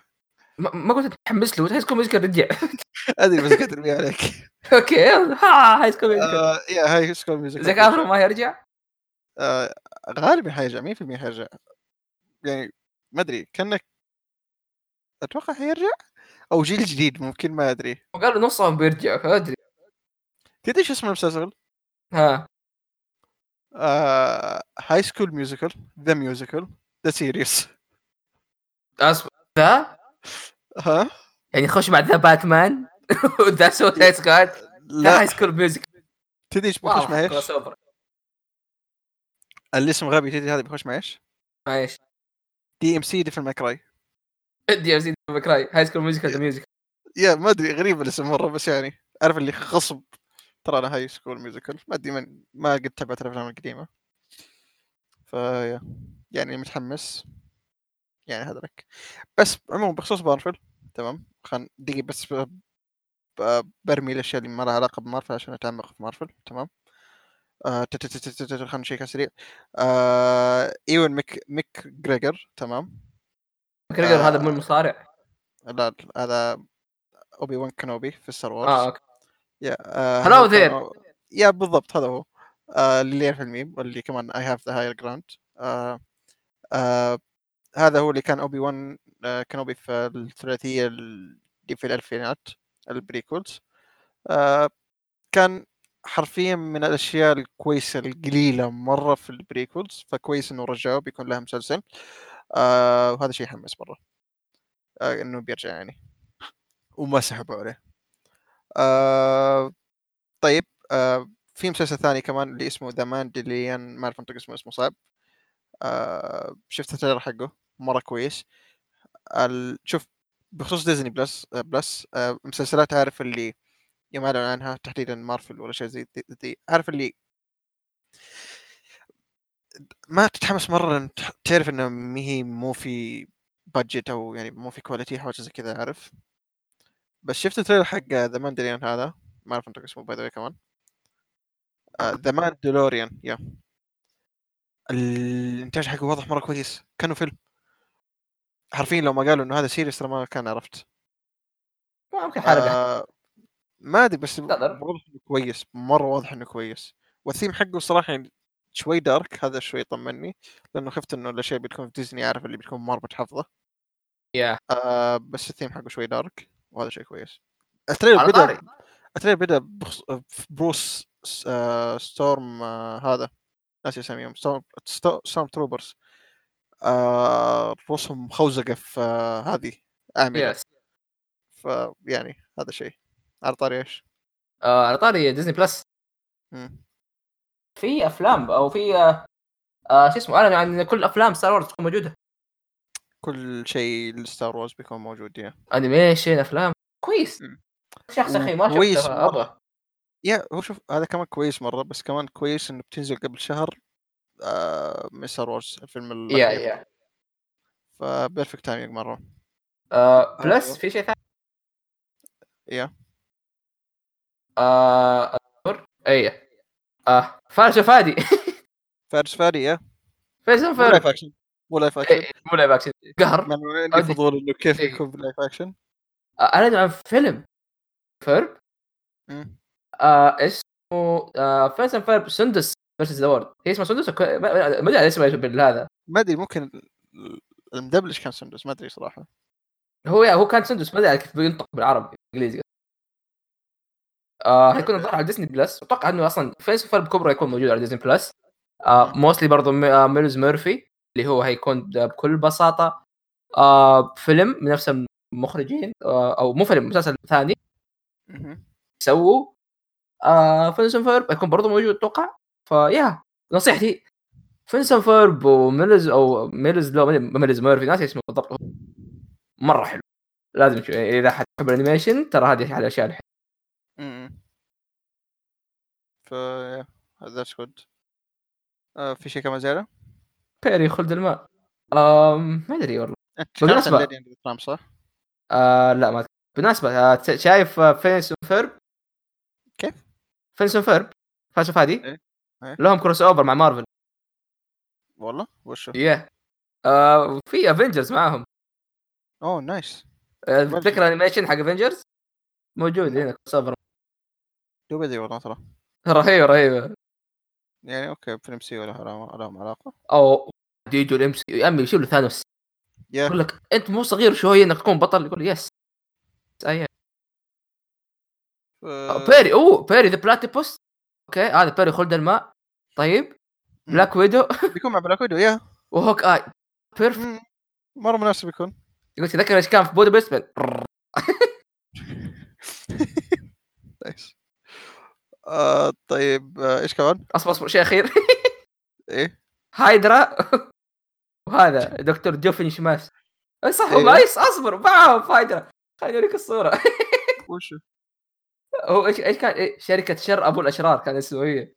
ما قلت متحمس له High School Musical رجع. أدري بس قاعد ارمي عليك. okay يلا. ها High School Musical yeah High School Musical زاك افرون ما يرجع؟ آه غالبا حيرجع 100% حيرجع. يعني ما أدري كأنك أتوقع حيرجع؟ أو جيل جديد ممكن ما أدري. وقالوا نصهم بيرجع ما أدري. تدري شو اسم المسلسل؟ ها. High School Musical the Musical the Series the؟ ها؟ يعني يخش بعد The Batman و The Suicide Squad لا. High School Music تدري إيش بيخش مع إيش؟ الاسم غبي تدري هذا بيخش مع إيش؟ إيش DMC Devil May Cry DMC May Cry High School Musical the music yeah ما أدري غريب الاسم مرة بس يعني عارف اللي غصب ترى أنا High School Musical ما أدري من ما قد تابعت الأفلام القديمة. ف yeah يعني متحمس. يعني هذا لك بس عموما بخصوص مارفل تمام؟ خلينا دقيقة بس برمي الأشياء اللي ما لها علاقة بمارفل عشان أتعمق في مارفل تمام؟ آه، خلينا نشيك على السريع آه، إيوان ميك ميك جريجر تمام؟ آه. هذا مو المصارع؟ لا هذا اوبي وان كانوبي في Star Wars. آه okay. yeah آه there. كان- yeah بالضبط هذا هو. آه اللي يعرف الميم واللي كمان I have the higher ground هذا هو اللي كان أوبي وان آه كانوبي في الثلاثية اللي في الألفينات ال prequels. آه كان حرفيا من الأشياء الكويسة القليلة مرة في ال prequels فكويس إنه رجعوه بيكون لها مسلسل. آه وهذا شيء يحمس مرة. إنه بيرجع يعني. وما سحبوا عليه. طيب في مسلسل ثاني كمان اللي اسمه The Mandalorian ما أعرف انطق اسمه اسمه صعب. شفت ال trailer حقه مرة كويس. شوف بخصوص ديزني بلس بلس مسلسلات عارف اللي يوم اعلن عنها تحديدا مارفل ولا شيء زي دي, عارف اللي ما تتحمس مرة تعرف إنه هي مو في budget أو يعني مو في quality حاجة زي كذا عارف بس شفت ال trailer حق The Mandalorian هذا ما أعرف انطق اسمه by the كمان. The Mandalorian yeah الإنتاج حقه واضح مرة كويس. كأنه فيلم. حرفيا لو ما قالوا إنه هذا series ترى ما كان عرفت؟ ممكن حرقه آه ما أدري بس. واضح إنه كويس. مرة واضح إنه كويس. والثيم حقه صراحة يعني شوي دارك هذا شوي طمني لأنه خفت إنه الأشياء بتكون في ديزني عارف اللي بتكون مرة متحفظه yeah آه بس الثيم حقه شوي دارك وهذا شيء كويس. ال trailer بدا ال trailer بدا بخص... برؤوس آه storm آه هذا. ناسي اساميهم storm sto- stormtroopers آه رؤوسهم مخوزقة في آه هذه أعمدة. yes فيعني هذا شيء. على طاري إيش؟ آه على طاري ديزني بلس. في أفلام أو في آه آه شو اسمه أعلنوا عن كل أفلام Star Wars تكون موجودة. كل شيء ل Star Wars بيكون موجود يا animation أفلام. كويس. شخص أخي ما شفته. أبغى. yeah هو شوف هذا كمان كويس مرة بس كمان كويس إنه بتنزل قبل شهر آه من Star Wars الفيلم yeah yeah. ف perfect timing مرة. آه آه. بلس في شيء ثاني؟ يا. آه أذكر. اي آه فارس فادي فارس فادي يا. لايف اكشن مو لايف اكشن مو لايف اكشن قهر. عندي. فضول إنه كيف إيه. بيكون بلايف اكشن اعلنوا عن فيلم. فيرب. آه اسمه آه فيزن فيرب سندس فيرسز ذا وورد هي اسمها سندس وك- ما أدري اسمها بالهذا. ما أدري ممكن ال- المدبلج كان سندس ما أدري صراحة. هو هو كان سندس ما أدري كيف بينطق بالعربي انجليزي آه حيكون الظاهر على ديزني بلس أتوقع إنه أصلا فيس فيلم كبرى يكون موجود على ديزني بلس آه موستلي برضه ميلز ميرفي اللي هو حيكون د- بكل بساطة. آه فيلم من نفس المخرجين آه أو مو فيلم مسلسل ثاني. سووا آه فينسون فيرب يكون برضه موجود أتوقع ف yeah نصيحتي Phineas and Ferb و Milo أو Milo's Law Milo Murphy ناسي اسمه بالضبط مرة حلو لازم تشوف إذا حد تحب ال animation ترى هذه احد الاشياء الحلوة مم. ف that's good في شيء كمان زيادة؟ Perry خلد الماء آم ما أدري والله ترامب صح؟ آه لا ما بالمناسبة آه شايف آه Phineas and Ferb؟ فينسون فيرب فاشوف هذه إيه. إيه. لهم كروس أوفر مع مارفل. والله؟ وشو؟ ياه آه في افنجرز معاهم. أوه نايس. آه،. تذكر الانيميشن حق افنجرز موجود هنا كروس أوفر. دوب ذي والله ترى؟ رهيبة رهيبة. يعني أوكي فيلم سي ولا لهم علاقة؟ أو يجوا الإم سي يا عمي يشيلوا ثانوس؟ يا يقول لك أنت مو صغير شوية إنك تكون بطل يقول يس أيه. ف- Perry أوه Perry the Platypus okay هذا Perry خلد الماء. طيب Black Widow بيكون مع Black Widow yeah. و Hawkeye perfect مم. مرة مناسب يكون. يقول تذكر إيش كان في بودابست nice آه طيب آه إيش كمان؟ أصبر أصبر شيء أخير. إيه. هايدرا وهذا دكتور Doofenshmirtz اي صح إيه. نايس أصبر معاهم في هايدرا خليني أوريك الصورة. وش هو إيش إيش كان إيه؟ شركة شر أبو الأشرار كان اسمه هي.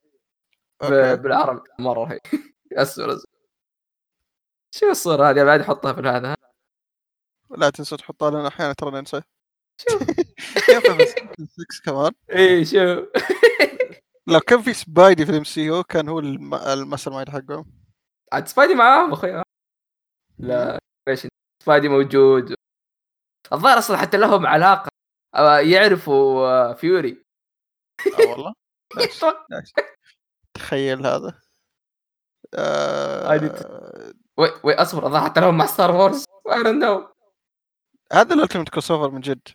بالعربي مرة رهيب اسود شو الصورة هذه؟ بعد احطها في هذا لا تنسى تحطها لنا أحيانا ترى ننسى شوف كيف بس 6 كمان؟ إي شوف لو كان في سبايدي في الإم سي أو كان هو الم- الماستر مايند حقهم. عاد Spidey معاهم أخوي. لا إيش؟ Spidey موجود. الظاهر أصلا حتى لهم علاقة. يعرفوا آه، Fury. آه والله. nice تخيل هذا. آه... وي وي أصبر حتى لهم مع Star Wars I don't know هذا ال ultimate crossover من جد.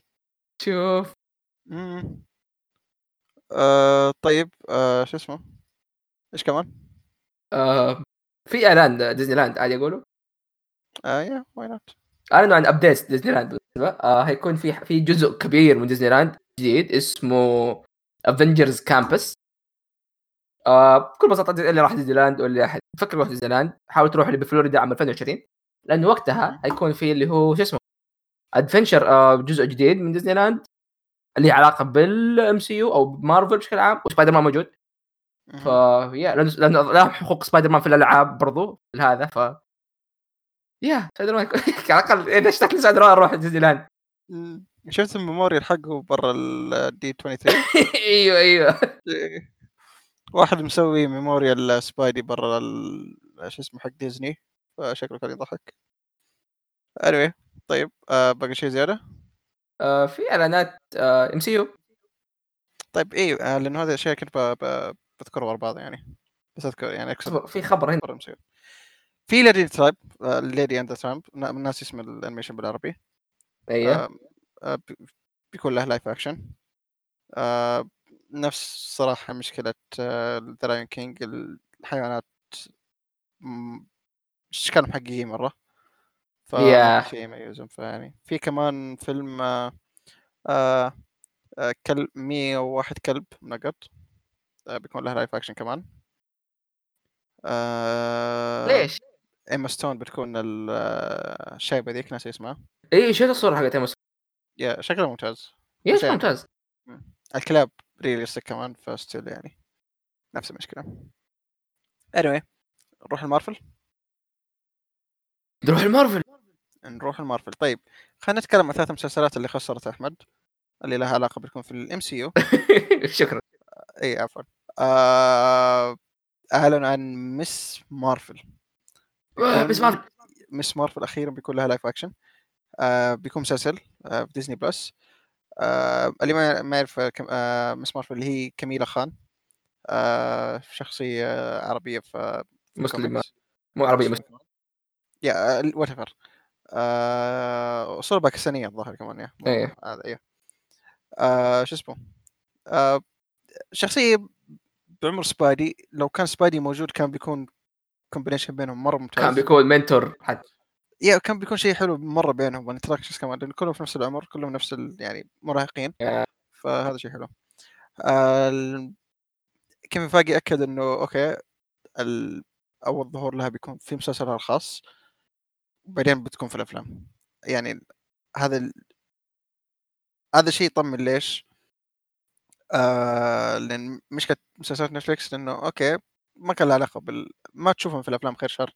شوف. مم. آه... طيب آه... شو اسمه؟ إيش كمان؟ آه في إعلان ديزني لاند عادي اقوله آه yeah why not أعلنوا عن update ديزني لاند. آه هيكون في في جزء كبير من ديزني لاند جديد اسمه Avengers Campus آه بكل بساطة اللي راح ديزني لاند واللي أحد فكر يروح ديزني لاند حاول تروح اللي بفلوريدا عام 2020 لأنه وقتها هيكون في اللي هو شو اسمه؟ adventure آه جزء جديد من ديزني لاند اللي علاقة بال MCU أو بمارفل بشكل عام وسبايدر مان موجود ف yeah لأنه لهم حقوق سبايدر مان في الألعاب برضو هذا ف yeah Spider-Man على الأقل إذا اشتقت لسبايدر مان أروح ديزني لاند. شفت ال memorial حقه برا ال D 23 أيوه أيوه. إيه. واحد مسوي memorial Spidey برا ال... شو اسمه حق ديزني. فشكله كان يضحك. Anyway طيب آه باقي شيء زيادة؟ آه في إعلانات MCU طيب إيه آه لأنه هذه الاشياء كنت ب... ب... بذكرها ورا بعض يعني. بس أذكر يعني أكسب في خبر هنا. في Lady Tramp Lady and Tramp ناسي اسم ال animation بالعربي. أيوه آه، آه، بي- بيكون له live action آه، نفس صراحة مشكلة The Lion King الحيوانات م- اشكالهم حقيقية مرة؟ ف Yeah. شيء يميزهم فيعني في كمان فيلم آه، آه، آه، كلب 101 كلب منقط آه، بيكون له live action كمان. آه ليش؟ إيما ستون بتكون آه، الشايبه ذيك ناسي اسمها. اي شفت الصورة حقت إيما ستون؟ yeah شكلها ممتاز. yeah بس شكله يعني ممتاز. مم. الكلاب realistic كمان ف still يعني. نفس المشكلة. Anyway نروح المارفل؟ نروح المارفل. نروح المارفل. طيب خلينا نتكلم عن ثلاث مسلسلات اللي خسرت أحمد اللي لها علاقة بتكون في ال MCU شكرا. اي عفوا. آه... اعلن عن Ms. Marvel. بس ما Ms. Marvel أخيرا بيكون لها live action آه بيكون مسلسل آه في Disney Plus آه اللي ما ما يعرف كم... آه Ms. Marvel اللي هي كميلة خان. آه شخصية عربية في مسلمة. مو عربية مسلمة. yeah whatever اصول باكستانية الظاهر كمان yeah إيه. هذا إيه آه شو اسمه؟ آه شخصية بعمر Spidey. لو كان Spidey موجود كان بيكون combination بينهم مرة ممتاز. كان بيكون mentor حتى. yeah كان بيكون شيء حلو مرة بينهم وال interactions كمان لأن كلهم في نفس العمر كلهم نفس ال... يعني مراهقين. فهذا شيء حلو. آه ال... كيفن فاجي أكد إنه okay ال... أول ظهور لها بيكون في مسلسلها الخاص وبعدين بتكون في الأفلام. يعني هذا ال... هذا شيء يطمن ليش؟ آه لأن مشكلة مسلسلات Netflix إنه okay ما كان له علاقة بال ما تشوفهم في الأفلام خير شر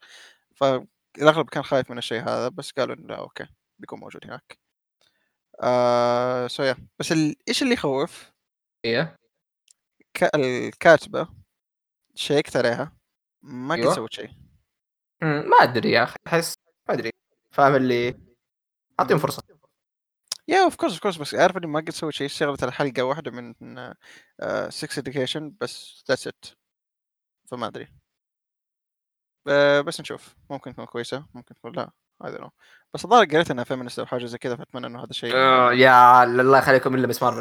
فالأغلب كان خايف من الشيء هذا بس قالوا إنه لا okay بيكون موجود هناك. آه so yeah بس ال... إيش اللي يخوف؟ إيه. ك... الكاتبة check ت عليها ما قد أيوة. سوت شيء. ما أدري يا أخي أحس ما أدري فاهم اللي أعطيهم فرصة. yeah of course of course بس عارف إني ما قد سويت شيء اشتغلت على حلقة واحدة من 6 اديوكيشن بس ذاتس ات فما أدري. ب- بس نشوف. ممكن تكون كويسة ممكن تكون لا. هذا نو بس الظاهر قريت إنها فيمنست أو حاجة زي كذا فأتمنى إنه هذا الشيء آه، يا الله يخليكم الا مس مارفل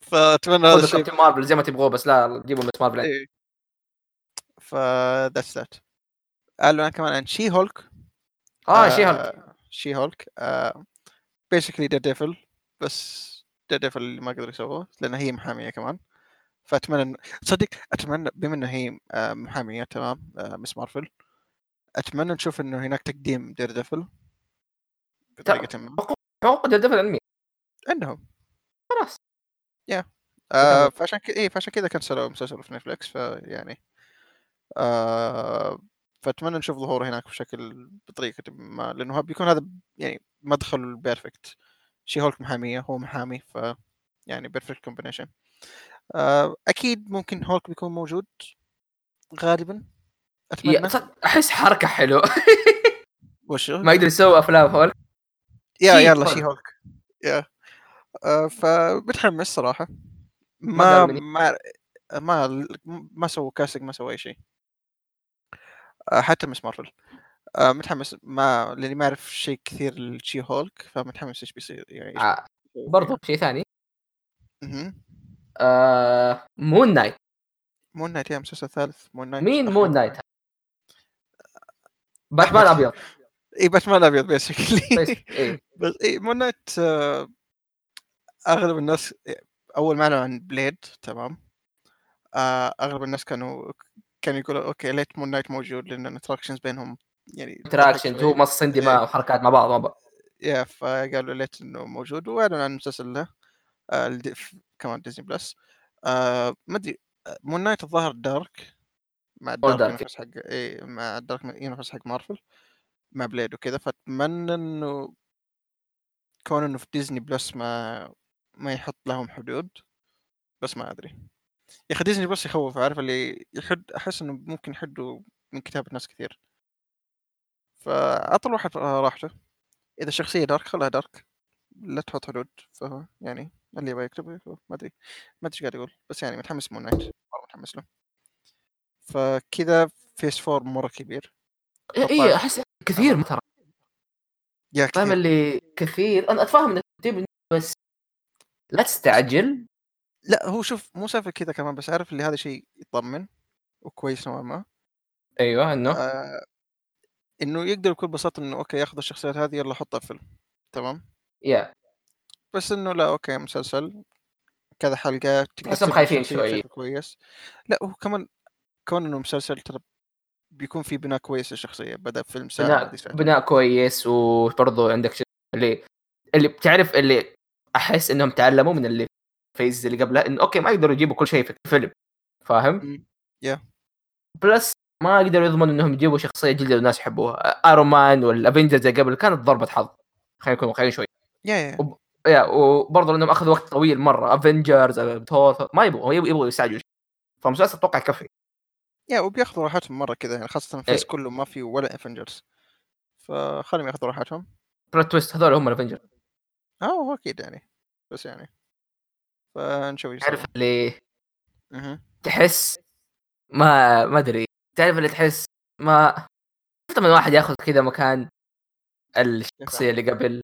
فأتمنى هذا الشيء كابتن مارفل زي ما تبغوه بس لا جيبوا مس مارفل إيه. ف ذاتس ذات قالوا كمان عن شي هولك آه شي هالك شي هولك بيسكلي ديد ديفل بس ديد ديفل اللي ما قدروا يسووه لأن هي محامية كمان. فأتمنى انه تصدق أتمنى بما انها هي آه، محامية تمام آه، مس مارفل أتمنى نشوف إنه هناك تقديم دير ديفل بطريقه ما. حقوق ديفل علمي عندهم. خلاص. آه فعشان كذا إيه فعشان كذا كنسلوا مسلسل في نتفلكس فيعني آه فأتمنى نشوف ظهوره هناك بشكل بطريقة ما لأنه بيكون هذا يعني مدخل ال perfect She-Hulk محامية هو محامي ف يعني perfect combination آه أكيد ممكن هولك بيكون موجود غالبا أتمنى. أحس حركة حلوة. وش ما يقدر يسوي أفلام هول يا يلا. شي هولك. يا. آه فبتحمس صراحة. ما ما. ما ما سووا casting ما سووا أي شيء. آه، حتى Ms. Marvel. آه، متحمس ما لأني ما أعرف شيء كثير ل She-Hulk فمتحمس إيش بيصير يعني آه، برضو شيء ثاني. آه Moon Knight Moon Knight yeah مسلسل ثالث. Moon Knight مين. مون نايت باتمان أبيض. اي باتمان أبيض basically بس إيه. بس اي Moon Knight آه، أغلب الناس أول ما إعلنوا عن Blade تمام. آه، أغلب الناس كانوا كانوا يقولوا okay ليت Moon Knight موجود لأن ال interactions بينهم يعني interaction هو مص دماء إيه. وحركات مع بعض مع بعض. yeah فقالوا ليت إنه موجود وإعلنوا عن مسلسل له آه كمان Disney Plus آه ما أدري آه، Moon Knight الظاهر dark مع ال dark dark. universe حق اي مع ال dark universe حق مارفل مع Blade وكذا. فأتمنى إنه كون إنه في Disney Plus ما ما يحط لهم حدود بس ما أدري. يا أخي Disney Plus يخوف عارف اللي يحد أحس إنه ممكن يحدوا من كتابة ناس كثير. فاعطوا الواحد راحته. إذا الشخصية dark خلها dark لا تحط حدود ف يعني اللي يبغى يكتب يكتب. ما أدري ما أدري إيش قاعد أقول بس يعني متحمس Moon Knight مره متحمس له. فكذا Phase Four مرة كبير إيه إيه، أحس كثير ترى. yeah فاهم كثير. اللي كثير أنا أتفاهم إنك تجيب بس لا تستعجل. لا هو شوف مو سالفة كذا كمان بس عارف اللي هذا شيء يطمن وكويس نوعا ما. أيوه إنه؟ آه إنه يقدر بكل بساطة إنه okay ياخذ الشخصيات هذه يلا حطها في فيلم تمام؟ yeah بس انه لا okay مسلسل كذا حلقه تحسهم خايفين شوي. كويس لا هو كمان كون انه مسلسل ترى بيكون في بناء كويس للشخصيه بدا فيلم ساعه بناء بناء كويس وبرضه عندك شيء اللي اللي بتعرف اللي احس انهم تعلموا من اللي فيز اللي قبلها انه okay ما يقدروا يجيبوا كل شيء في الفيلم فاهم؟ yeah plus ما يقدروا يضمنوا انهم يجيبوا شخصيه جديده الناس يحبوها Iron Man وال Avengers قبل كانت ضربه حظ خلينا نكون واقعيين شوي yeah yeah وب... yeah وبرضه لأنهم أخذوا وقت طويل مرة. Avengers Thor ما يبغوا يبغوا يستعجلوا فالمسلسل أتوقع يكفي yeah وبياخذوا راحتهم مرة كذا يعني خاصة ال phase إيه. كله ما في ولا Avengers فخليهم ياخذوا راحتهم. plot twist هذول هم ال Avengers آه هو أكيد يعني. بس يعني. فنشوف إيش تعرف. اللي. تحس؟ ما ما أدري. تعرف اللي تحس؟ ما شفت من واحد ياخذ كذا مكان الشخصية اللي قبل؟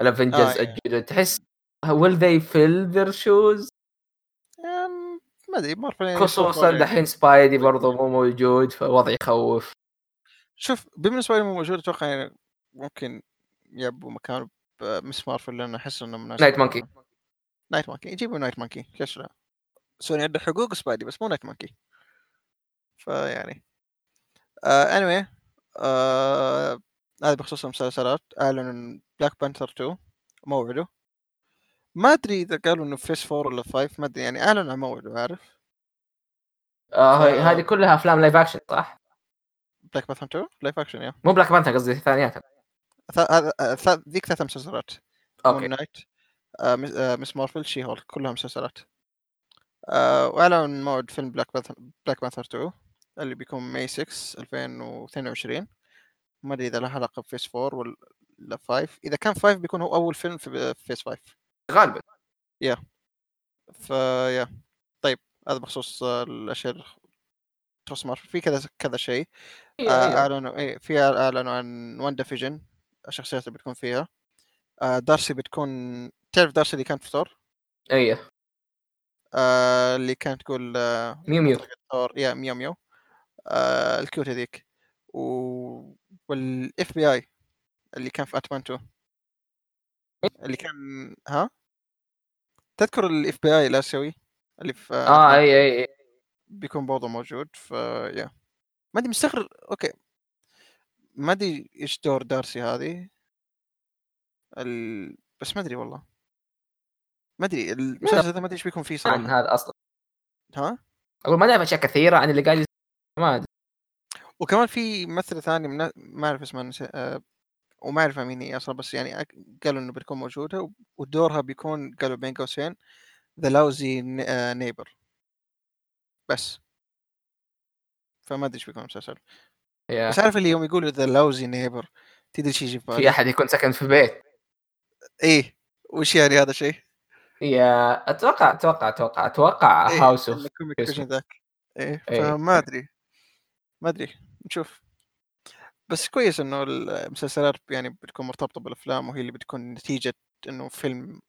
ال Avengers آه، إيه. الجدد تحس will they fill their shoes أم، ما أدري مارفل يعني خصوصا يعني- دحين Spidey برضو مو موجود فوضع يخوف. شوف بالنسبة لي مو موجود أتوقع يعني ممكن يبوا مكانه ب Ms. Marvel لأنه أحس انه مناسب Night Monkey Night Monkey يجيبوا Night Monkey ليش لا؟ سوني عنده حقوق Spidey بس مو Night Monkey فيعني. آه anyway آه هذا بخصوص المسلسلات. اعلنوا Black Panther 2 موعده ما أدري إذا قالوا إنه phase 4 ولا 5 ما أدري يعني أعلنوا عن موعده عارف؟ آه هاي- هذه كلها أفلام live action صح؟ Black Panther 2 live action yeah مو Black Panther قصدي ثانياتها ث- هذا- آه، ث- ذيك ثلاث مسلسلات. okay. Knight آه، مس- آه، Ms. Marvel She-Hulk كلها مسلسلات. آه، وأعلنوا عن موعد فيلم Black Panther Black Panther 2 اللي بيكون May 6 2022 ما أدري إذا له علاقة ب phase 4 ولا 5 إذا كان 5 بيكون هو أول فيلم في phase 5 غالبا. ف yeah طيب هذا بخصوص آه، الاشياء تخص مارفل في كذا كذا شيء. إيه، آه، إيه. أعلنوا إيه في أعلنوا عن WandaVision الشخصيات اللي بتكون فيها. آه، Darcy بتكون تعرف Darcy اللي كانت في ثور إيه. آه، اللي كانت تقول آه، meow meow. Thor yeah meow meow. آه، ال cute هذيك. و... وال FBI اللي كان في Ant-Man 2 اللي كان ها؟ تذكر ال FBI الاسيوي اللي في آه؟ اي اي اي بيكون برضه موجود ف yeah ما أدري مستغرب. okay. ما أدري إيش دور Darcy هذه. ال... بس ما أدري والله. ما أدري المسلسل هذا ما أدري إيش بيكون فيه عن صراحة. هذا أصلا. ها؟ أقول ما نعرف أشياء كثيرة عن اللي يصير. ما أدري. وكمان في ممثله ثانية من... ما أعرف اسمها. آه... وما أعرف مين هي أصلا بس يعني أك- قالوا إنه بتكون موجودة ودورها بيكون قالوا بين قوسين the nosy neighbor بس فما أدري إيش بيكون المسلسل yeah. بس عارف اللي يوم يقولوا the nosy neighbor تدري إيش يجي في في بالي؟ أحد يكون سكن في بيت إيه وش يعني هذا الشيء؟ yeah أتوقع أتوقع أتوقع أتوقع إيه، House of M اسمه. Vision ذاك إيه إيه. فما أدري ما أدري نشوف بس كويس إنه المسلسلات يعني بتكون مرتبطة بالأفلام وهي اللي بتكون نتيجة إنه فيلم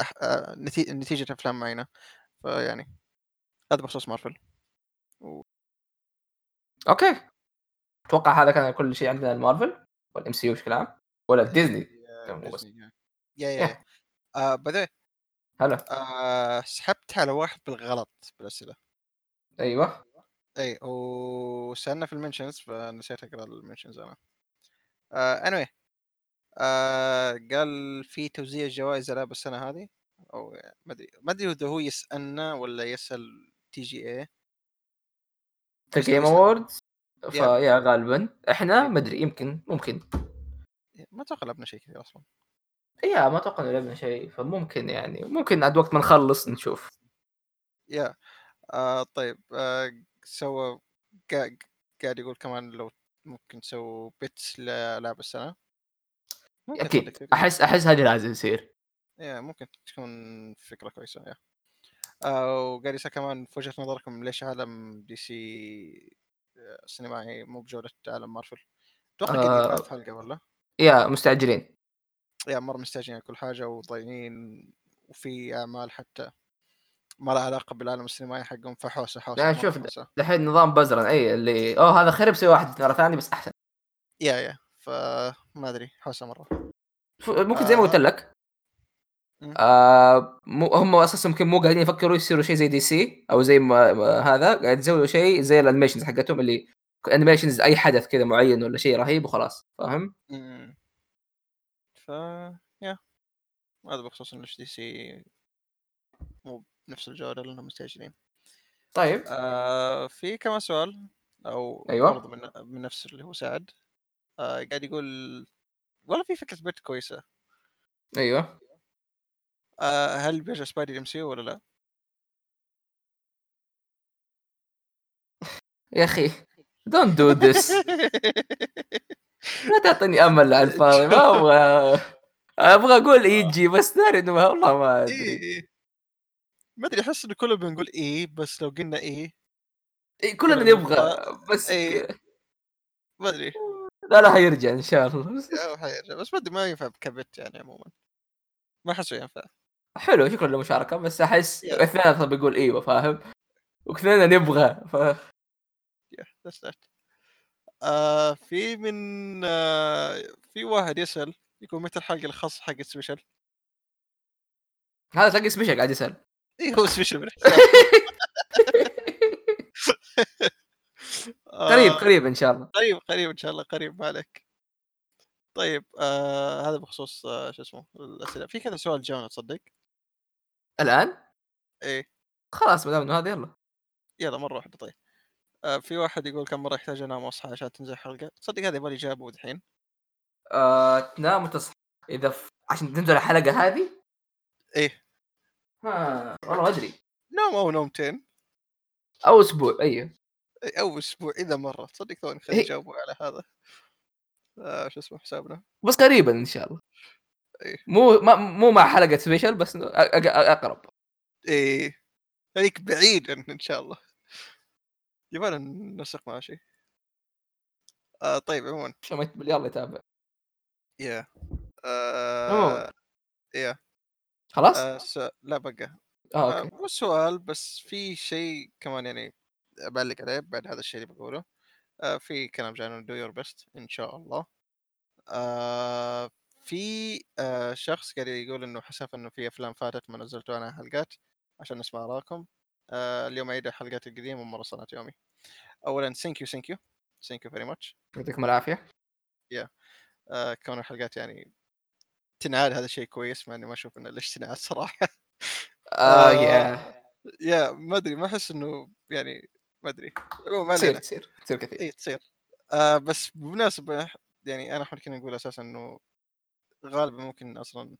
أح... آه، نتي... نتيجة أفلام معينة. فيعني هذا بخصوص Marvel. okay. أتوقع هذا كان كل شيء عندنا المارفل وال MCU بشكل عام ولا ديزني. بس. Disney yeah yeah yeah. آه بعدين هلا. آه سحبت على واحد بالغلط بالأسئلة. أيوه. اي وسألنا في ال mentions فنسيت اقرا ال mentions أنا آه anyway آه قال في توزيع جوائز العاب السنة هذه أو ما أدري ما أدري إذا هو يسألنا ولا يسأل TGA بس Game Awards yeah. ف yeah غالبا. إحنا. ما أدري يمكن ممكن. ما أتوقع لعبنا شيء كثير أصلا. yeah ما أتوقع لعبنا شيء فممكن يعني ممكن عاد وقت ما نخلص نشوف. yeah آه طيب آه سوى قا- قاعد يقول كمان لو ممكن تسووا bets لالعاب السنة أكيد احس أحس هذه لازم يصير yeah ممكن تكون فكرة كويسة yeah آه وقاعد يسأل كمان في وجهة نظركم ليش عالم DC آه، السينمائي مو بجودة عالم مارفل؟ أتوقع آه. حلقة ولا؟ yeah مستعجلين yeah مرة مستعجلين كل حاجة وضايعين وفي أعمال حتى ما لها علاقة بالعالم السينمائي حقهم فحوسة حوسة لا مرة شوف. دحين نظام بزرن إي اللي أوه هذا خرب سوي واحد مره ثاني بس أحسن yeah yeah فما أدري حوسة مرة ف- ممكن زي ما آه. قلت لك مم. آه هم أساسا ممكن مو قاعدين يفكروا يصيروا شيء زي DC أو زي ما هذا قاعد يسووا شيء زي ال animations حقتهم اللي animations أي حدث كذا معين ولا شيء رهيب وخلاص فاهم؟ ف yeah هذا بخصوص ان DC مو بنفس الجودة لانهم مستعجلين. طيب. آه في كمان سؤال أو أيوة. برضه من, من نفس اللي هو سعد. آه قاعد يقول والله في فكرة bet كويسة. أيوه. آه هل بيرجع Spidey MCU ولا لا؟ يا أخي don't do this لا تعطيني أمل على الفاضي ما أبغى أبغى أقول يجي بس داري إنه والله ما أدري. إيه. ما أدري أحس انه كلنا بنقول إيه بس لو قلنا إيه إيه، كلنا نبغى نبغى. بس إيه. ما أدري لا لا حيرجع إن شاء الله حيرجع بس ما أدري ما ينفع كبت يعني عموما ما أحسه ينفع حلو شكرا للمشاركة بس أحس. اثنين بيقول إيوه فاهم وكلنا نبغى ف... آه في من آه في واحد يسأل يقول متى الحلقة الخاصة حق سبيشل؟ هذا تلاقي سبيشل قاعد يسأل اي هو سبيشل من. آه، قريب قريب إن شاء الله. قريب قريب إن شاء الله قريب ما عليك. طيب آه هذا بخصوص آه شو اسمه الأسئلة. في كذا سؤال جاونا تصدق؟ الآن؟ إيه. خلاص ما دام إنه هذا يلا. يلا مرة واحدة طيب. آه في واحد يقول كم مرة يحتاج أنام وأصحى عشان تنزل حلقة؟ تصدق هذا يبغى لي اجابه دحين آه، تنام وتصحى. إذا ف... عشان تنزل الحلقة هذه؟ إيه. ها والله أدري. نوم أو نومتين. أو أسبوع أيوه. إيه، أو أسبوع إذا مرة. تصدق ثواني. خليني أجاوب على هذا. آه شو اسمه حسابنا. بس قريبا إن شاء الله. إيه. مو ما مو مع حلقة سبيشل بس أقرب. إيه خليك بعيد إن شاء الله. يبغى ننسق مع شيء؟ آه طيب عموما. يلا يتابع. yeah. عموماً. آه yeah. خلاص؟ آه س... لا بقى. آه آه okay. مو سؤال بس في شيء كمان يعني بعلق عليه بعد هذا الشيء اللي بقوله آه في كلام guys do your best إن شاء الله. آه في آه شخص قاعد يقول إنه حسب إنه في أفلام فاتت ما نزلتوا عنها حلقات عشان نسمع اراءكم آه اليوم عيد الحلقات القديمة مره صنعت يومي. اولا thank you thank you thank you very much يعطيكم العافية. آه، كون الحلقات يعني تنعاد هذا شيء كويس مع إني ما أشوف إنه ليش تنعاد صراحة. آه آه، yeah yeah ما أدري ما أحس إنه يعني ما أدري. تصير تصير تصير كثير. اي تصير. آه بس بمناسبة يعني أنا إحنا كنا نقول أساسا إنه غالبا ممكن أصلا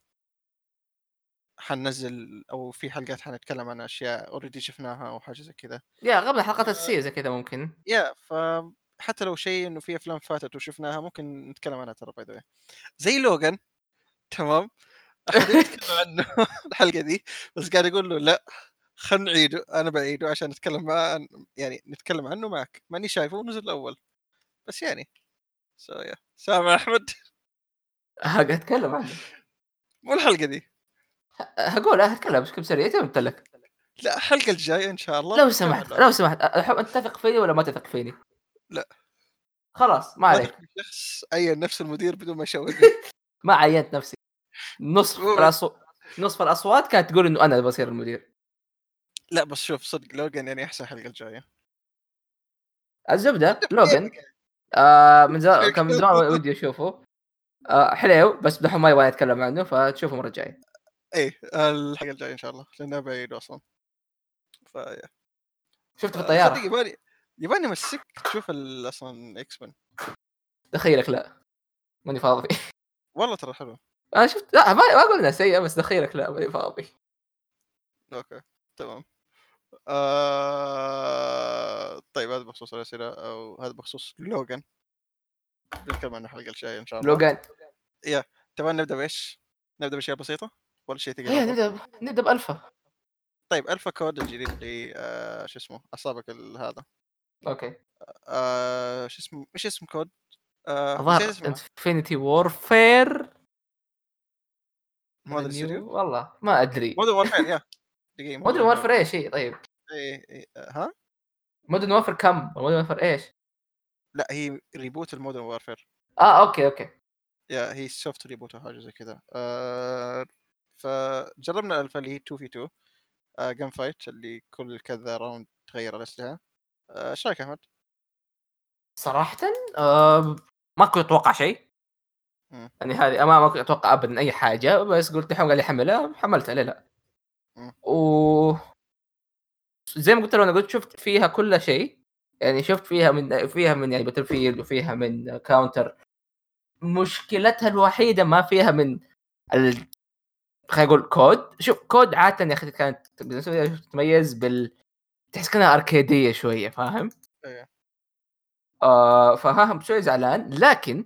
حننزل أو في حلقات حنتكلم عن أشياء already شفناها أو حاجة زي كذا. yeah قبل الحلقات الاساسيه زي كذا ممكن. yeah فحتى لو شيء إنه في أفلام فاتت وشفناها ممكن نتكلم عنها ترى by the زي لوجان تمام؟ أحنا نتكلم عنه الحلقة دي بس قاعد أقول له لأ خلينا نعيده أنا بعيده عشان نتكلم مع يعني نتكلم عنه معك. ماني شايفه ونزل الأول. بس يعني. سو يا سامع أحمد. قاعد أتكلم عنه. مو الحلقة دي. هقول أه أتكلم بس كم سريع قلت لك؟ لا الحلقة الجاية إن شاء الله لو سمحت. لو سمحت أحب انت تثق فيني ولا ما تثق فيني؟ لا. خلاص ما عليك. شخص عين نفس المدير بدون ما يشوق ما عينت نفسي. نصف الأصو... نصف الأصوات كانت تقول إنه أنا بصير المدير. لا بس شوف صدق لوجان يعني أحسن حلقة الجاية. الزبدة لوجن. آه من زمان كان من زمان ودي أشوفه. آه حليو بس دحين ما يبغى يتكلم عنه فتشوفه المره الجايه إيه الحلقة الجاية إن شاء الله لأنه بعيد أصلا. ف yeah شفته في صدق الطيارة. يباني يباني أمسك تشوف أصلا X-Men دخيلك لا. ماني فاضي. والله ترى حلو. أنا شفت لا ما ما أقول انها سيئه بس دخيلك لا ماني فاضي okay تمام. آه... طيب هذا بخصوص الأسئلة أو هذا بخصوص Logan بنتكلم عنه الحلقة الجايه إن شاء الله. Logan تبغى نبدأ بإيش؟ نبدأ بأشياء بسيطة؟ ولا شيء ثقيل؟ هي مرة؟ نبدأ نبدأ بألفا. طيب alpha COD الجديد اللي آه شو اسمه أصابك ال- هذا. okay. آه شو اسمه إيش اسم COD؟ آه Infinity Ward مو هذا الاستوديو؟ والله ما ادري Modern Warfare يا دقيقه Modern Warfare إيش هي طيب. آه، ها؟ Modern Warfare كم؟ Modern Warfare إيش؟ لا هي reboot ال Modern Warfare آه okay okay. yeah هي soft reboot أو حاجة زي كذا آه فجربنا الفا اللي هي 2 في 2 آه gunfight اللي كل كذا round تغير الاسلحه آه، إيش رأيك يا أحمد؟ صراحة آه ما كنت أتوقع شيء. يعني هذه ما كنت أتوقع ابدا أي حاجة بس قلت الحين قال لي حملها حملتها ليه لا. و زي ما قلت له أنا قلت شفت فيها كل شيء. يعني شفت فيها من فيها من يعني Battlefield وفيها من Counter مشكلتها الوحيدة ما فيها من ال... خلينا نقول COD شوف COD عادة يا أخي كانت بالنسبة لي تتميز بال تحس كأنها اركيديه شوية فاهم؟ آه فها شوي زعلان. لكن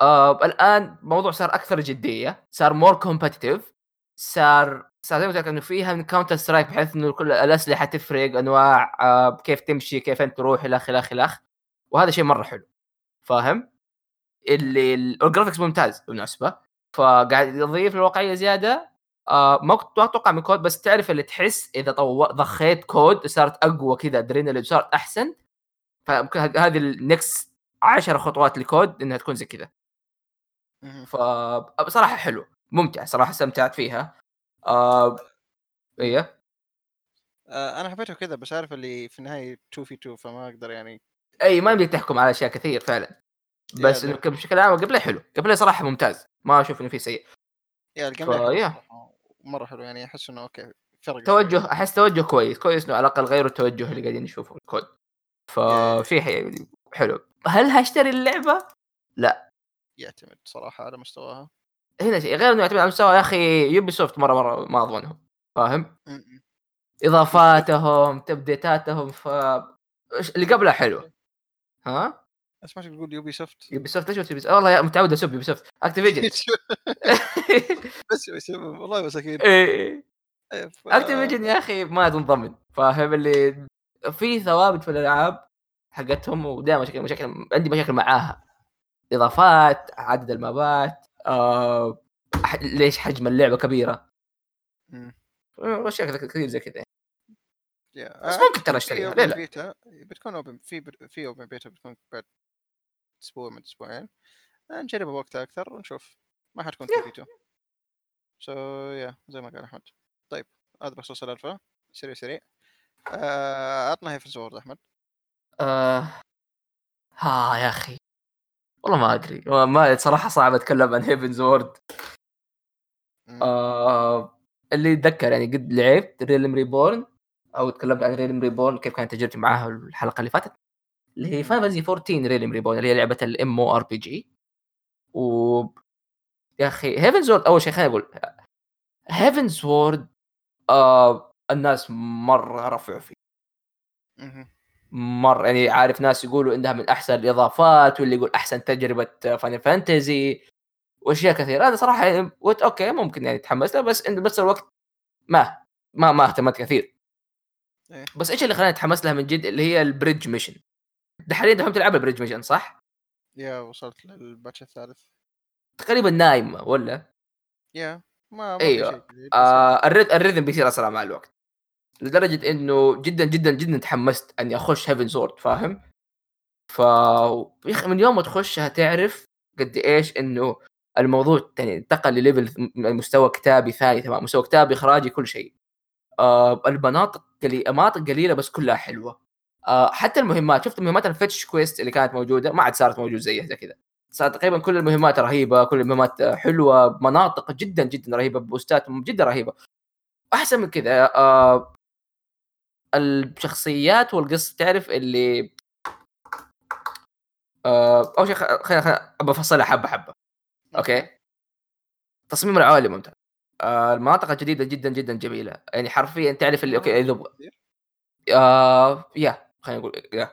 آه الآن الموضوع صار أكثر جدية صار more competitive صار صار زي ما قلت إنه فيها من Counter-Strike بحيث إنه كل الأسلحة تفرق أنواع آه كيف تمشي كيف أنت تروح إلى آخره إلى آخره وهذا شيء مرة حلو. فاهم؟ اللي ال- ال graphics ممتاز بالمناسبة. فقاعد يضيف الواقعية زيادة. آه ما كنت أتوقع من COD بس تعرف اللي تحس إذا طو... ضخيت COD صارت أقوى كذا ادرينالين صارت أحسن. فممكن هذ- هذه ال next 10 خطوات ل COD إنها تكون زي كذا. فبصراحه حلو ممتع صراحة استمتعت فيها. آه إيه؟ آه أنا حبيته كذا بس عارف اللي في النهاية 2 في 2 فما أقدر يعني أي ما يمديك تحكم على أشياء كثير فعلا. بس إنه بشكل عام gameplay حلو gameplay صراحة ممتاز ما أشوف إنه في سيء yeah ال game مرة حلو يعني أحس إنه okay فرق توجه أحس توجه كويس كويس إنه على الأقل غيروا التوجه اللي قاعدين نشوفه ال COD. ففي حي- حلو. هل هشتري اللعبة؟ يعتمد صراحة على مستواها. هنا شيء غير إنه يعتمد على مستوى يا أخي Ubisoft مره مرة ما اضمنهم فاهم؟ إضافاتهم أبديتاتهم ف اللي قبلها حلو. ها؟ شو تقول Ubisoft Ubisoft قلت يوبي سوفت؟ والله متعود أسب Ubisoft Activision بس بس والله مساكين إيه. إيه، Activision يا أخي ما تنضمن فاهم؟ اللي في ثوابت في الألعاب حقتهم ودائما مشاكل مشاكل عندي مشاكل معاها. إضافات عدد المابات آه ليش حجم اللعبة كبيرة؟ م. واشياء كذا- كثير زي كذا. بس آه، ممكن ترى أشتريها ليه لا؟ بيتا بتكون open في في open beta بتكون بعد أسبوع من أسبوعين. آه، نجربها وقتها أكثر ونشوف. ما حتكون. في 2 so yeah زي ما قال أحمد. طيب هذا بخصوص الالفا سريع سريع. آه، عطنا Heavensward أحمد. آه. ها يا أخي. والله ما أدري. ما صراحة صعب أتكلم عن Heavensward. آه اللي يتذكر يعني قد لعبت Realm Reborn أو تكلمت عن Realm Reborn كيف كانت تجربتي معاها الحلقة اللي فاتت اللي هي Final Fantasy 14 Realm Reborn اللي هي لعبة ال MMORPG و يا أخي Heavensward أول شيء خليني أقول Heavensward آه الناس مرة رفعوا فيه. مره يعني عارف ناس يقولوا إنها من أحسن الإضافات واللي يقول أحسن تجربة Final Fantasy وأشياء كثيرة. أنا صراحة يعني قلت okay ممكن يعني اتحمس له بس انه بس الوقت ما ما ما اهتمت كثير. إيه. بس إيش اللي خلاني أتحمس لها من جد؟ اللي هي ال bridge mission حاليا دحين تلعب ال bridge mission صح؟ yeah وصلت لل patch الثالث. تقريبا نايمة ولا؟ yeah ما ما بس آه ال rhythm بيصير أسرع مع الوقت. لدرجة إنه جدا جدا جدا تحمست إني أخش Heavensward فاهم؟ ف من يوم ما تخشها تعرف قد إيش إنه الموضوع يعني انتقل ل level مستوى كتابي ثاني تمام مستوى كتابي إخراجي كل شيء. آه المناطق قلي... مناطق قليلة بس كلها حلوة. آه حتى المهمات شفت مهمات ال fetch quest اللي كانت موجودة؟ ما عاد صارت موجود زيها زي كذا. صارت تقريبا كل المهمات رهيبة كل المهمات حلوة مناطق جدا جدا رهيبة بوسات جدا رهيبة. أحسن من كذا آه الشخصيات والقصة تعرف اللي آه أول شيء خلينا خلينا بفصلها حبة حبة. okay؟ تصميم العوالم ممتاز آه المناطق الجديدة جدا جدا جميلة. يعني حرفيا تعرف اللي okay اذا آه yeah خلينا نقول yeah.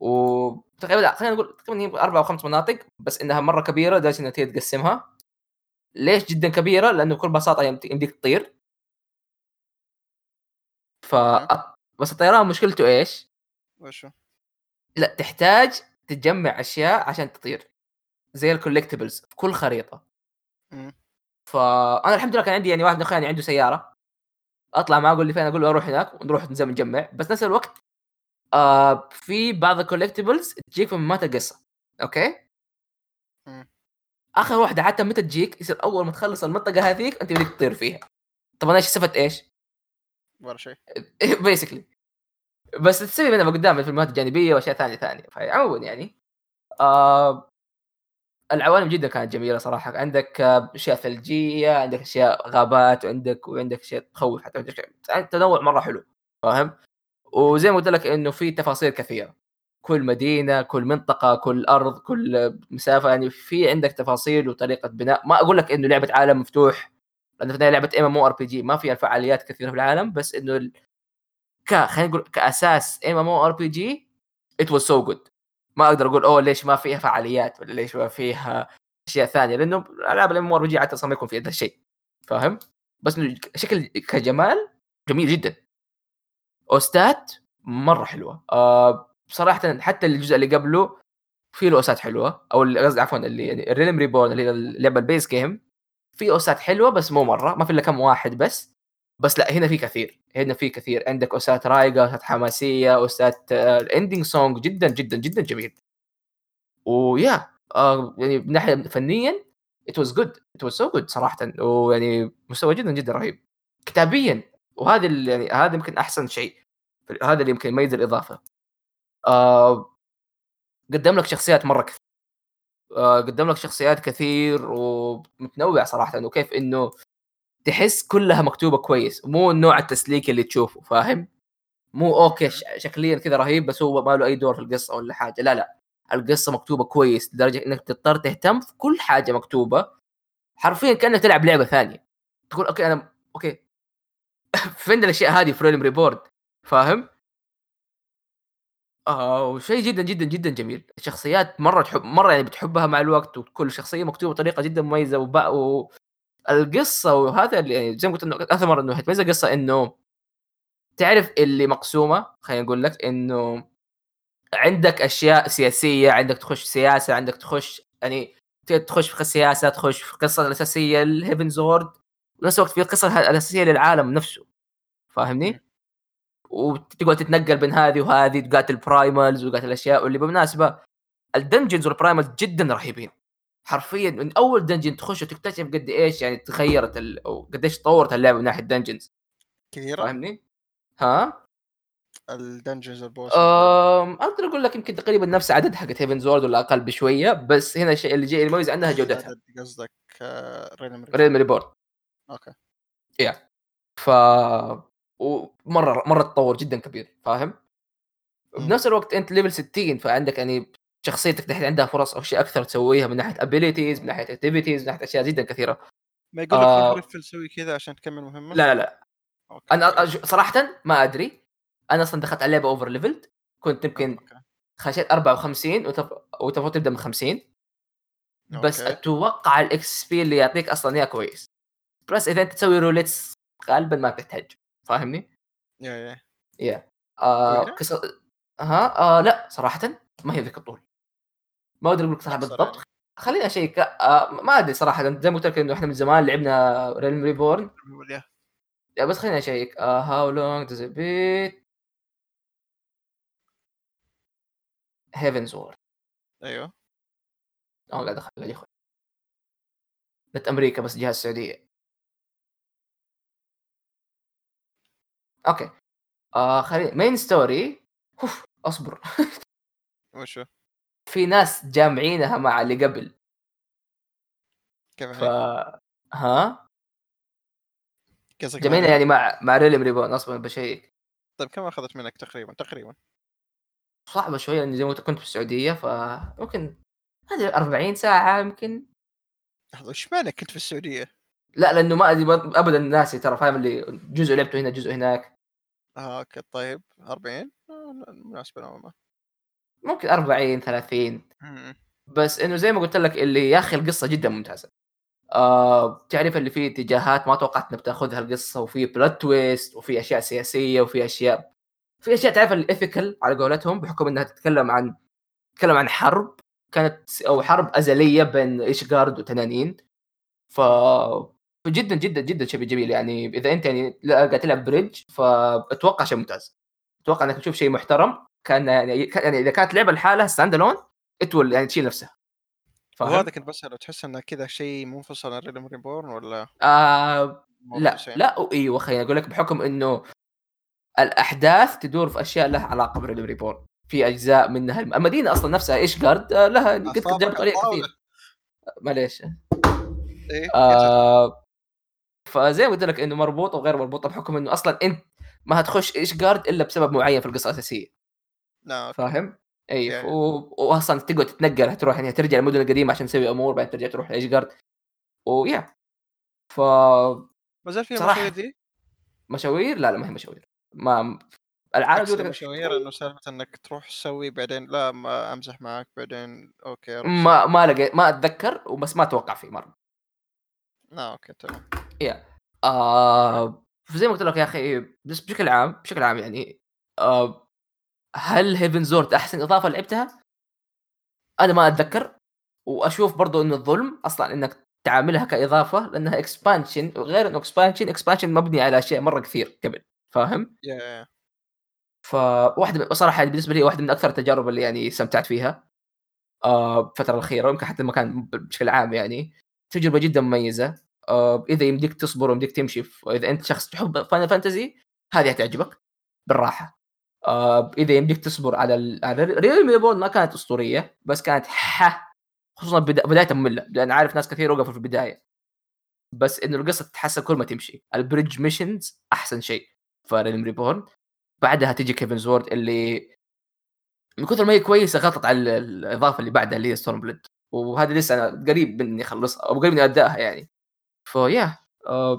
وتقريبا لا خلينا نقول تقريبا هي أربع أو خمس مناطق بس إنها مرة كبيرة لدرجه إنها تقدر تقسمها. ليش جدا كبيرة؟ لأنه بكل بساطة يمديك تطير. ف. بس الطيران مشكلته إيش؟ وشو؟ لا تحتاج تجمع أشياء عشان تطير زي ال collectibles في كل خريطة مم. فانا الحمد لله كان عندي يعني واحد من أخواني عنده سيارة أطلع معاه أقول لي فين أقول له أروح هناك ونروح نجمع بس نفس الوقت آه في بعض ال collectibles تجيك في مهمات القصة okay مم. آخر واحدة حتى متى تجيك يصير أول ما تخلص المنطقة هذيك أنت بدك تطير فيها طبعا إيش استفدت إيش؟ ولا شيء. basically بس تسوي منها قدام الفيلمات الجانبية وأشياء ثانية ثانية. فعموما يعني. آه العوالم جدا كانت جميلة صراحة. عندك أشياء ثلجية عندك أشياء غابات وعندك وعندك أشياء تخوف حتى عندك تنوع مرة حلو. فاهم؟ وزي ما قلت لك إنه في تفاصيل كثيرة. كل مدينة كل منطقة كل أرض كل مسافة. يعني في عندك تفاصيل وطريقة بناء. ما أقول لك إنه لعبة عالم مفتوح. لأن في لعبة ام ام أو ار بي جي ما فيها فعاليات كثيرة في العالم بس إنه ال... ك خلينا نقول كأساس ام ام أو ار بي جي ات واز سو جود ما أقدر أقول أوه ليش ما فيها فعاليات ولا ليش ما فيها أشياء ثانية لأنه ألعاب ال MMORPG عادة ما يكون في هذا الشيء فاهم؟ بس شكل كجمال جميل جدا. OST ات مرة حلوة. آه بصراحه حتى الجزء اللي قبله في له OST ات حلوة أو قصدي عفوا اللي يعني ال Realm Reborn اللي هي اللعبه ال base game. في OST ات حلوة بس مو مرة ما في إلا كم واحد بس. بس لا هنا في كثير هنا في كثير. عندك أوسات رايقة أوسات حماسية أوسات الاندنج آه، سونج جدا جدا جدا جميل. و yeah آه يعني من ناحية فنيا it was good it was so good صراحة. ويعني مستوى جدا جدا رهيب. كتابيا وهذا يعني هذا يمكن أحسن شيء. هذا اللي يمكن يميز الإضافة. آه قدم لك شخصيات مرة كثير قدم لك شخصيات كثير ومتنوع صراحة وكيف إنه تحس كلها مكتوبة كويس مو النوع التسليكي اللي تشوفه فاهم؟ مو okay شكليا كذا رهيب بس هو ما له أي دور في القصة ولا حاجة لا لا القصة مكتوبة كويس لدرجة إنك تضطر تهتم في كل حاجة مكتوبة حرفيا كانك تلعب لعبة ثانية. تقول okay أنا okay. فين الأشياء هذه في Reborn فاهم؟ آه وشيء جدا جدا جدا جميل. الشخصيات مرة تحب مرة يعني بتحبها مع الوقت وكل شخصية مكتوبة بطريقة جدا مميزة وبقى القصة وهذا اللي زي ما قلت إنه أكثر مرة إنه حتميز القصة إنه تعرف اللي مقسومة خلينا نقول لك إنه عندك أشياء سياسية عندك تخش سياسة عندك تخش يعني تخش في السياسة تخش في القصة الأساسية ال Heavensward ونفس الوقت في القصة الأساسية للعالم نفسه. فاهمني؟ وتقعد تتنقل بين هذه وهذه تقاتل primals وتقاتل الأشياء واللي بالمناسبة ال dungeons وال primals جدا رهيبين. حرفيا من أول dungeon تخش وتكتشف قد إيش يعني تغيرت ال... أو قد إيش تطورت اللعبة من ناحية dungeons كثيرة؟ فاهمني؟ ها؟ ال dungeons وال boss أقدر أقول لك يمكن تقريبا نفس عدد حقت Heavensward ولا أقل بشوية بس هنا الشيء اللي جاي المميز عنها جودتها. قصدك Realm Realm Reborn okay. yeah ف ومرة مرة تطور جدا كبير فاهم؟ بنفس الوقت أنت level 60 فعندك يعني شخصيتك دحين عندها فرص أو اشياء أكثر تسويها من ناحية abilities من ناحية activities من ناحية أشياء جدا كثيرة. ما يقول لك آه. سوي كذا عشان تكمل مهمة؟ لا لا لا. أوكي. أنا صراحة ما أدري. أنا أصلا دخلت على اللعبة over leveled كنت يمكن خشيت 54 وتفوت تبدأ من 50 بس okay. أتوقع ال XP اللي يعطيك أصلا اياه كويس. بس إذا أنت تسوي roulettes غالبا ما بتحتاج. فاهمني؟ yeah yeah. yeah. آه قصة ها؟ آه لا صراحة ما هي ذيك الطول. ما أقدر أقول لك صراحة بالضبط. خليني أشيك آه ما أدري صراحة زي ما قلت لك إنه إحنا من زمان لعبنا Realm Reborn yeah. بس خليني أشيك how long to beat Heavensward أيوه. آه قاعد اخلي أخوي نت أمريكا بس جهاز السعوديه okay. آه خلينا main story أوف أصبر. وشو؟ في ناس جامعينها مع اللي قبل. كيف ف ها؟ جامعينها يعني مع مع ريلم ريبون أصبر بشيك طيب كم أخذت منك تقريبا؟ تقريبا. صعبة شوية لأني زي ما كنت في السعودية فممكن هذه 40 ساعة يمكن. لحظة إيش معنى كنت في السعودية؟ لا لأنه ما أدري ابدا ناسي ترى فاهم؟ اللي جزء لعبته هنا جزء هناك. آه okay طيب. 40 آه مناسبة نوعا ما ممكن 40 30 بس إنه زي ما قلت لك اللي يا أخي القصة جدا ممتازة. آه تعرف اللي فيه اتجاهات ما توقعت انك بتأخذها القصة وفي plot twist وفي أشياء سياسية وفي أشياء في أشياء تعرف ال ethical على قولتهم بحكم إنها تتكلم عن تتكلم عن حرب. كانت أو حرب أزلية بين إيشغارد وتنانين. ف فجدا جدا جدا شيء جميل. يعني إذا أنت يعني قاعد تلعب bridge فأتوقع شيء ممتاز. أتوقع إنك تشوف شيء محترم. كان يعني يعني إذا كانت لعبة لحالها standalone title يعني تشيل نفسها. وهذا كنت بسأله تحس انه كذا شيء منفصل عن Realm Reborn ولا آه لا لا إيوه خليني أقول لك بحكم إنه الأحداث تدور في أشياء لها علاقة ب Realm Reborn في أجزاء منها المدينة أصلا نفسها Ishgard لها قد قد جابت عليها كثير معليش. إيه آه فزي ما قلت لك إنه مربوط وغير مربوط بحكم إنه أصلا أنت ما هتخش إيش جارد إلا بسبب معين في القصة الأساسية نعم فاهم؟ أي يعني. و... واصلا تقعد تتنقل تروح يعني ترجع المدن القديمة عشان تسوي أمور بعدين ترجع تروح لإيش جارد ويا ف ما زال فيها. مشاوير دي؟ مشاوير لا لا ما هي مشاوير ما العالم مشاوير إنه سالفة إنك تروح تسوي بعدين لا ما أمزح معك بعدين أوكي ما ما لقيت ما أتذكر وبس ما أتوقع في مرة سوي. آه okay تمام آه زي ما قلت لك يا أخي بس بشكل عام بشكل عام يعني آه هل Heavensward أحسن إضافة لعبتها؟ أنا ما أتذكر وأشوف برضو انه الظلم أصلا إنك تعاملها كإضافة لأنها expansion وغير إنه expansion expansion مبني على أشياء مرة كثير قبل فاهم؟ yeah yeah فواحدة من بصراحة يعني بالنسبة لي واحدة من أكثر التجارب اللي يعني استمتعت فيها آه الفترة الأخيرة يمكن حتى المكان بشكل عام يعني تجربة جدا مميزة آه إذا يمديك تصبر ويمديك تمشي إذا أنت شخص تحب Final Fantasy هذه حتعجبك بالراحة. آه إذا يمديك تصبر على ال... على Realm Reborn ما كانت أسطورية بس كانت ح خصوصا بدا... بداية مملة لأن عارف ناس كثير وقفوا في البداية. بس إنه القصة تتحسن كل ما تمشي. ال bridge missions أحسن شيء في Realm Reborn بعدها تجي Heavensward اللي من كثر ما هي كويسة غطت على ال- الإضافة اللي بعدها اللي هي Stormblood وهذه لسه أنا قريب من اني أخلصها أو قريب اني أبدأها يعني. ف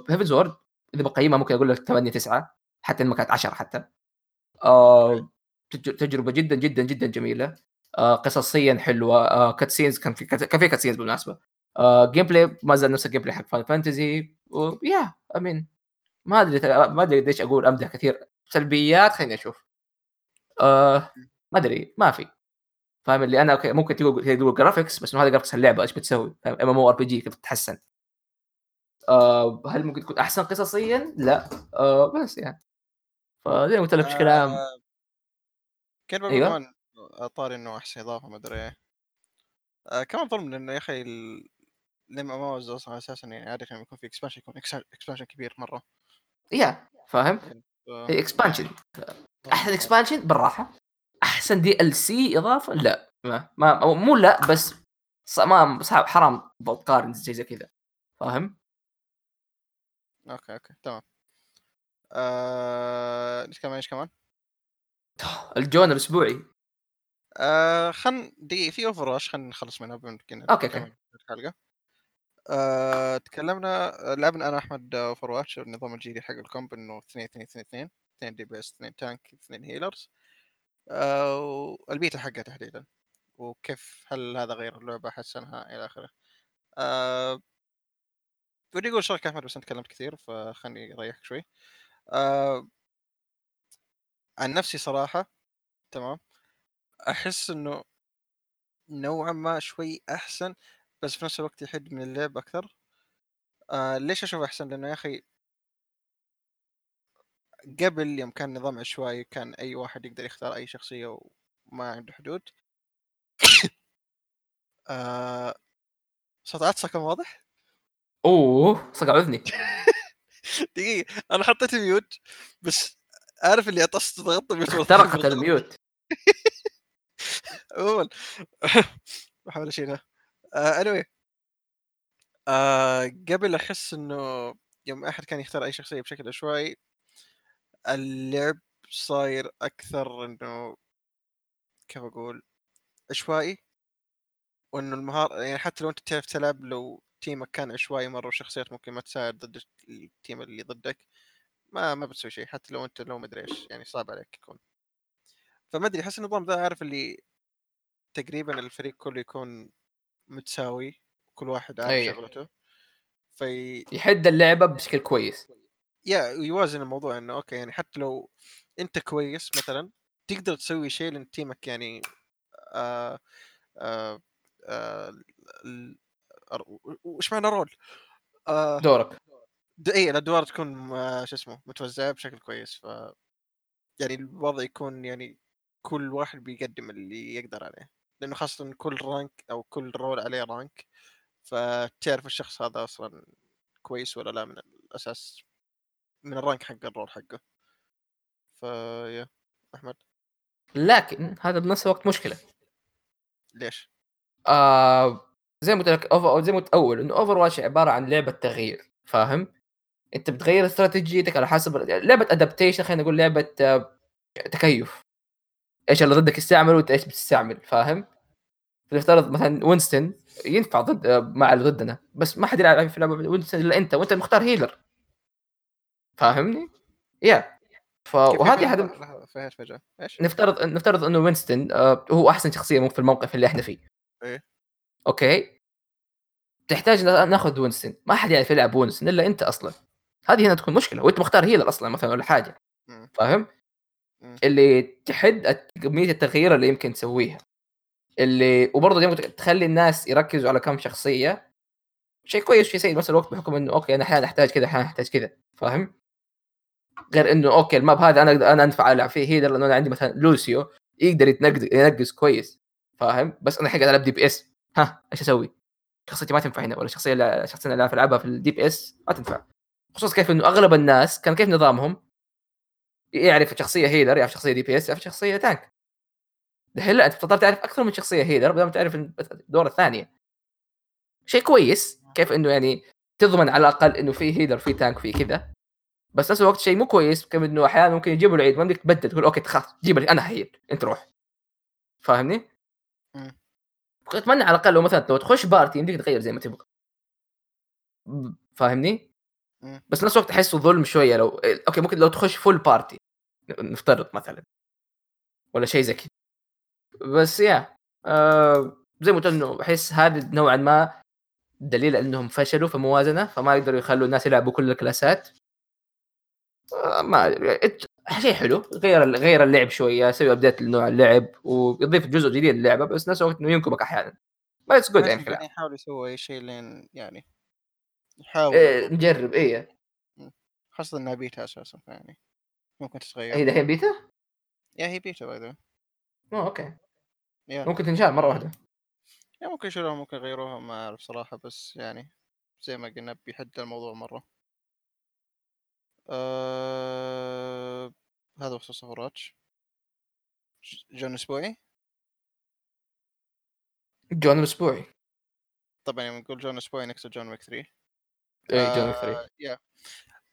yeah Heavensward إذا بقيمها ممكن أقول لك 8 9 حتى لما كانت 10 حتى. آه، تج- تجربة جدا جدا جدا جميلة. آه، قصصيا حلوة. آه، cutscenes كان في كان في cutscenes بالمناسبة. آه، gameplay ما زال نفس ال gameplay حق Final Fantasy و yeah I mean ما أدري ما أدري قديش أقول أمدح كثير. سلبيات خليني أشوف. آه ما أدري ما في. فاهم اللي أنا ممكن تقول تقول بس هذا graphics اللعبة إيش بتسوي؟ ام ام أو ار بي جي كيف تتحسن؟ آه هل ممكن تكون أحسن قصصيا؟ لا. آه بس يعني. فزي ما قلت لك بشكل عام آه، بقول أيوة. كمان طاري إنه أحسن إضافة ما أدري إيه. آه كمان ظلم لأنه يا أخي ال- لما ما أصلا أساسا يعني عاده لما يكون في expansion يكون expansion كبير مرة. yeah فاهم؟ ف- هي expansion أحسن آه. expansion بالراحة. أحسن DLC إضافة؟ لا. ما, ما مو لا بس ما صعب حرام تقارن زي زي كذا. فاهم؟ okay okay تمام. آه... إيش كمان إيش كمان؟ الجون الاسبوعي آه خل دقيقة في Overwatch خلينا نخلص منها يمكن okay، okay. الحلقة آه تكلمنا لعبنا أنا احمد Overwatch النظام الجديد حق ال comp إنه 2 2 2 2 2 DPS 2 tank 2 healers آه والبيتا حقها تحديدا. وكيف هل هذا غير اللعبة؟ حسنها إلى آخره. آه ودي أقول شارك أحمد بس أنت تكلمت كثير فخلني أريحك شوي. آه عن نفسي صراحة تمام. أحس إنه نوعا ما شوي أحسن بس في نفس الوقت يحد من اللعب أكثر. آه ليش أشوف أحسن؟ لأنه يا أخي قبل يوم كان نظام عشوائي كان أي واحد يقدر يختار أي شخصية وما عنده حدود. آه صوت عطسه كان واضح؟ أوه صقع اذني دقيقة أنا حطيت ميوت بس عارف اللي عطست ضغطت اخترقت الميوت عموما. بحاول أشيلها. آه anyway. آه قبل أحس إنه يوم أحد كان يختار أي شخصية بشكل عشوائي اللعب صاير أكثر إنه كيف أقول عشوائي وإنه المهارة يعني حتى لو أنت تعرف تلعب لو تيمك كان عشوائي مرة وشخصيات ممكن ما تساعد ضد التيم اللي ضدك. ما ما بتسوي شيء حتى لو أنت لو مدري إيش يعني صعب عليك يكون. فما أدري احس النظام ذا عارف اللي تقريبا الفريق كله يكون متساوي كل واحد عارف أي. شغلته. في يحد اللعبة بشكل كويس. يا يوازن الموضوع إنه okay يعني حتى لو أنت كويس مثلا تقدر تسوي شيء لأن team ك يعني آه آه آه وش معنى role؟ آه دورك اي الادوار تكون آه، شو اسمه متوزعة بشكل كويس ف يعني الوضع يكون يعني كل واحد بيقدم اللي يقدر عليه لأنه خاصة كل rank أو كل role عليه rank فتعرف الشخص هذا أصلا كويس ولا لا من الأساس من ال rank حق ال role حقه ف yeah أحمد لكن هذا بنفس الوقت مشكلة ليش؟ آه زي ما قلت لك Over زي ما قلت أول إنه Overwatch عبارة عن لعبة تغيير فاهم؟ أنت بتغير استراتيجيتك على حسب لعبة adaptation خلينا نقول لعبة آه، تكيف إيش اللي ضدك يستعمل وأنت إيش بتستعمل فاهم؟ فلنفترض مثلا Winston ينفع ضد آه، مع اللي ضدنا بس ما حد يلعب في لعبة Winston إلا أنت وأنت مختار healer فاهمني؟ yeah ف... وهذه حد... فجأة إيش؟ نفترض نفترض إنه Winston آه، هو أحسن شخصية في الموقف اللي إحنا فيه إيه. okay تحتاج نا- ناخذ Winston ما حد يعرف يلعب Winston إلا أنت أصلا. هذه هنا تكون مشكلة. وأنت مختار healer أصلا مثلا ولا حاجة. فاهم. اللي تحد كمية التغيير اللي يمكن تسويها. اللي وبرضه زي ما تخلي الناس يركزوا على كم شخصية. شيء كويس شيء سيء. بنفس الوقت بحكم إنه okay أنا أحيانا أحتاج كذا أحيانا أحتاج كذا. فاهم؟ غير إنه okay ال map هذا أنا أنا أنفع ألعب فيه healer لأنه أنا عندي مثلا Lucio يقدر يتنقز ينقز كويس. فاهم؟ بس أنا الحين قاعد ألعب DPS ها إيش أسوي؟ شخصيتي ما تنفع هنا ولا الشخصيه اللي شخصية اللي ألعبها في ال DPS ما تنفع. خصوصا كيف إنه أغلب الناس كان كيف نظامهم؟ يعرف شخصية healer يعرف شخصية DPS يعرف شخصية tank دحين لا أنت تضطر تعرف أكثر من شخصية healer بدل ما تعرف الدور الثانية. شيء كويس كيف إنه يعني تضمن على الأقل إنه في healer في tank في كذا. بس نفس الوقت شيء مو كويس كيف إنه أحيانا ممكن يجيبوا العيد ما بدك تبدل تقول okay خلاص جيب أنا heal أنت روح. فاهمني؟ أتمنى على الأقل لو مثلا لو تخش party يمديك تغير زي ما تبغى. فاهمني؟ بس نفس الوقت أحسه ظلم شوية لو okay ممكن لو تخش full party نفترض مثلا. ولا شيء زي كذا. بس yeah آه زي ما قلت إنه أحس هذا نوعا ما دليل إنهم فشلوا في موازنة فما يقدروا يخلوا الناس يلعبوا كل ال classات. آه ما شيء حلو. غير غير اللعب شوية سوي update لنوع اللعب ويضيف جزء جديد للعبة بس نفس الوقت إنه ينكبك أحيانا. ما it's good يعني يعني يحاول يسوي أي شيء لين يعني يحاول. إيه نجرب إيه. خاصة إنها بيتا أساسا يعني ممكن تتغير. هي دحين beta؟ yeah هي beta by the أوه okay. Yeah. ممكن تنشال مرة واحدة. yeah ممكن يشيلوها ممكن يغيروها ما أعرف صراحة بس يعني زي ما قلنا بيحد الموضوع مرة. أه... هذا بخصوص اوفراتش جون أسبوعي. جون الاسبوعي طبعا يوم نقول جون أسبوعي نقصد John Wick 3 إيه جون آه، 3 yeah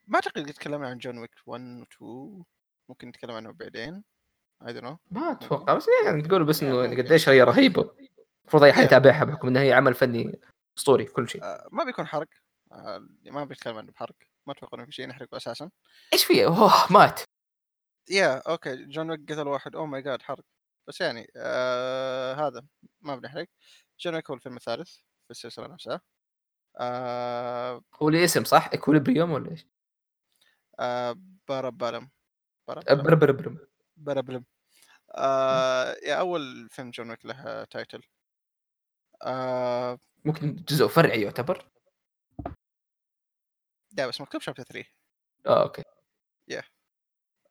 ما أعتقد قد تكلمنا عن John Wick 1 و 2 ممكن نتكلم عنه بعدين. I don't know ما أتوقع بس يعني تقول بس إنه ممكن. قديش هي رهيبة. المفروض اي حد. يتابعها بحكم إنها هي عمل فني أسطوري كل شيء. آه، ما بيكون حرق. آه، ما بيتكلم عنه بحرق. ما أتوقع إنه في شيء نحرقه أساسا. إيش فيه؟ أوه مات. yeah okay John Wick قتل واحد. oh my God حرق. بس يعني آه هذا ما بنحرق. John Wick هو الفيلم الثالث في السلسلة نفسها. آه هو لي اسم صح؟ Equilibrium ولا إيش؟ آه بربربرم Parabellum آه yeah أول فيلم John Wick له title. آه ممكن جزء فرعي يعتبر. لا بس مكتوب chapter 3 آه okay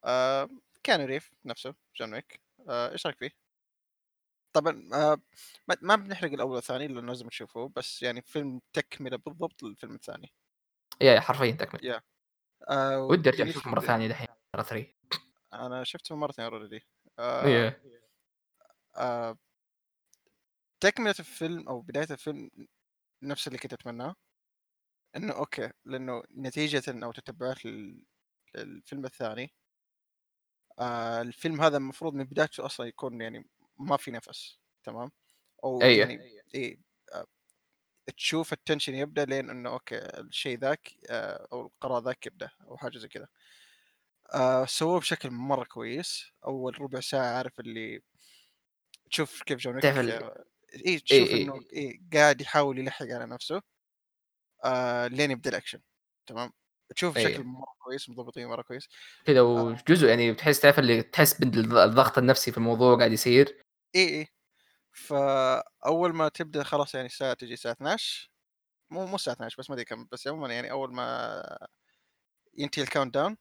آه كان ريف نفسه John Wick آه إيش رأيك فيه؟ طبعا آه ما- بنحرق الأول والثاني لأنه لازم تشوفوه بس يعني فيلم تكملة بالضبط للفيلم الثاني. yeah yeah حرفيا تكمل آه ودي أرجع أشوفه مرة ثانية دحين مرة 3 أنا شفته مرتين already آه إيه. آه تكملة الفيلم أو بداية الفيلم نفس اللي كنت أتمناه. إنه okay لأنه نتيجة أو تتبعات لل- للفيلم الثاني. آه الفيلم هذا المفروض من بدايته أصلا يكون يعني ما في نفس تمام؟ أو أيه. يعني إيه آه تشوف ال tension يبدأ لين إنه okay الشيء ذاك آه أو القرار ذاك يبدأ أو حاجة زي كذا. آه سووه بشكل مرة كويس. أول ربع ساعة عارف اللي تشوف كيف جون تعرف إيه تشوف إيه. إنه إيه قاعد يحاول يلحق على نفسه. آه لين يبدأ الأكشن تمام؟ تشوف. بشكل مره كويس مضبوطين مره كويس. كذا وجزء يعني بتحس تعرف اللي تحس بالضغط النفسي في الموضوع قاعد يصير؟ اي اي فأول ما تبدأ خلاص يعني الساعة تجي الساعة 12 مو مو الساعة 12 بس ما أدري كم بس عموما يعني أول ما ينتهي ال countdown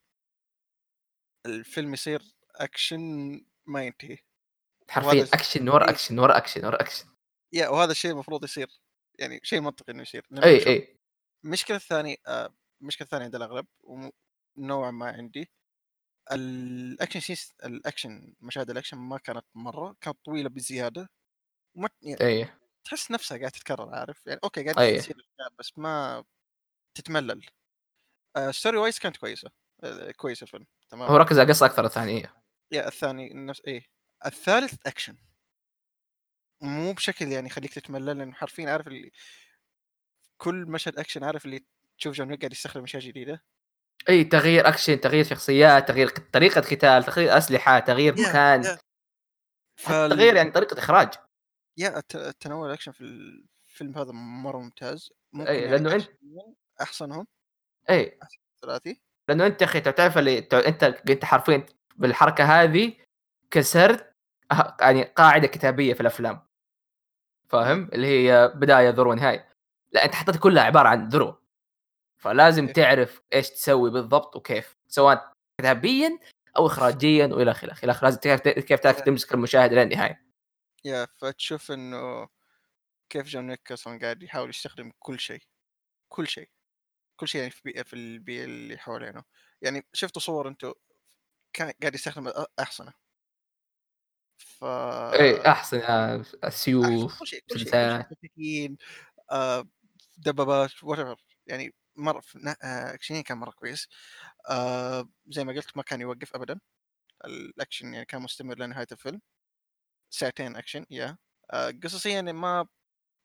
الفيلم يصير أكشن ما ينتهي. حرفيا أكشن ورا إيه. أكشن ورا أكشن ورا action. yeah وهذا الشيء المفروض يصير يعني شيء منطقي إنه يصير أي أي. المشكلة الثانية آه، المشكلة الثانية عند الأغلب ونوعا ما عندي ال action scenes ال action مشاهد الأكشن ما كانت مرة كانت طويلة بزيادة وما يعني إيه. تحس نفسها قاعدة تتكرر عارف؟ يعني okay قاعد أيه. تصير بس ما تتملل. آه story wise كانت كويسة آه كويس الفيلم تمام؟ هو ركز على القصة أكثر الثانية. yeah الثاني نفس إيه الثالث أكشن. مو بشكل يعني يخليك تتملل لأنه حرفيا عارف اللي كل مشهد أكشن عارف اللي تشوف John Wick قاعد يستخدم أشياء جديدة؟ إي تغيير أكشن تغيير شخصيات تغيير طريقة قتال تغيير أسلحة تغيير مكان yeah. حتى تغيير يعني طريقة إخراج. يا الت- التنوع الأكشن في الفيلم هذا مرة ممتاز. ممكن أي، يعني أنت- أكشنياً أحسنهم. إي. ثلاثي. لأنه أنت يا أخي تعرف اللي أنت أنت حرفيا بالحركة هذه كسرت أه- يعني قاعدة كتابية في الأفلام. فاهم؟ اللي هي بداية ذروه نهاية. لا أنت حطيت كلها عبارة عن ذروه فلازم إيه. تعرف إيش تسوي بالضبط وكيف سواء كتابيا أو اخراجيا وإلى آخره. إلى آخره لازم تعرف كيف تعرف إيه. تمسك المشاهد إلى النهاية. yeah فتشوف إنه كيف John Wick أصلا قاعد يحاول يستخدم كل شيء. كل شيء. كل شيء يعني في البيئه في البيئة اللي حوالينه. يعني شفتوا صور أنتم كان قاعد يستخدم أحصنة. ف اي أحصنة آه، السيوف آه، دبابات what يعني مرة في- آه، اكشنيا كان مرة كويس. آه، زي ما قلت ما كان يوقف ابدا. الأكشن يعني كان مستمر لنهاية الفيلم. ساعتين action yeah. آه، قصصيا يعني ما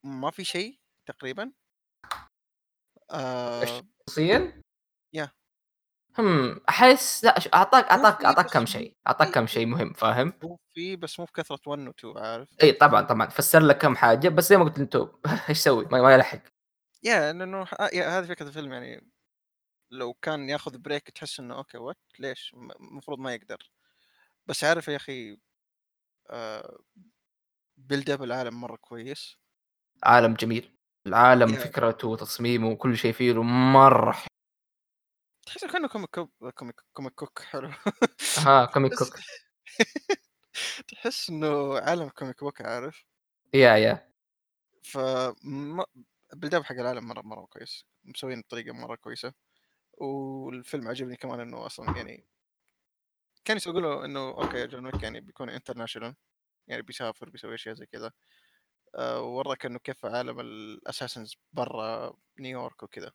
ما في شيء تقريبا. آه، شخصيا yeah. هم أحس لا أعطاك أعطاك أعطاك كم شيء أعطاك كم شيء مهم فاهم؟ هو في بس مو بكثرة 1 و 2 عارف. إي طبعا طبعا. فسر لك كم حاجة بس زي ما قلت أنتم إيش سوي ما يلحق. yeah لأنه yeah هذه فكرة الفيلم يعني لو كان ياخذ break تحس إنه okay what ليش؟ المفروض ما يقدر. بس عارف يا أخي آه build up العالم مرة كويس. عالم جميل. العالم yeah. فكرته وتصميمه وكل شيء فيه مرة حلو. تحس كأنه comic comic comic book حلو. ها comic book تحس إنه عالم comic book عارف؟ yeah yeah ف build up حق العالم مرة مرة كويس مسوين بطريقه مرة كويسة والفيلم عجبني كمان إنه أصلا يعني كان له إنه okay جون ويك يعني بيكون international يعني بيسافر بيسوي أشياء زي كذا آه، ووراك انه كيف عالم ال assassins برا نيويورك وكذا.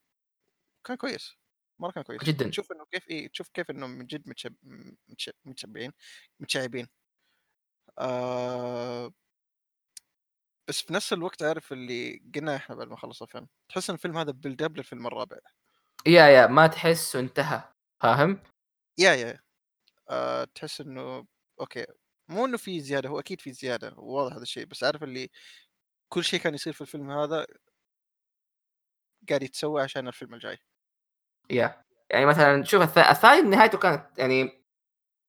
كان كويس مرة كان كويس. جداً. تشوف إنه كيف إيه تشوف كيف إنه من جد متشب... متش... متشبعين متشعبين. آه... بس في نفس الوقت عارف اللي قلنا إحنا بعد ما خلص الفيلم تحس إن الفيلم هذا build up للفيلم الرابع. yeah yeah ما تحس انتهى فاهم؟ yeah yeah. آه... تحس إنه okay مو إنه في زيادة هو أكيد في زيادة واضح هذا الشيء بس عارف اللي كل شيء كان يصير في الفيلم هذا قاعد يتسوى عشان الفيلم الجاي. yeah. يعني مثلا شوف الث- الثاني نهايته كانت يعني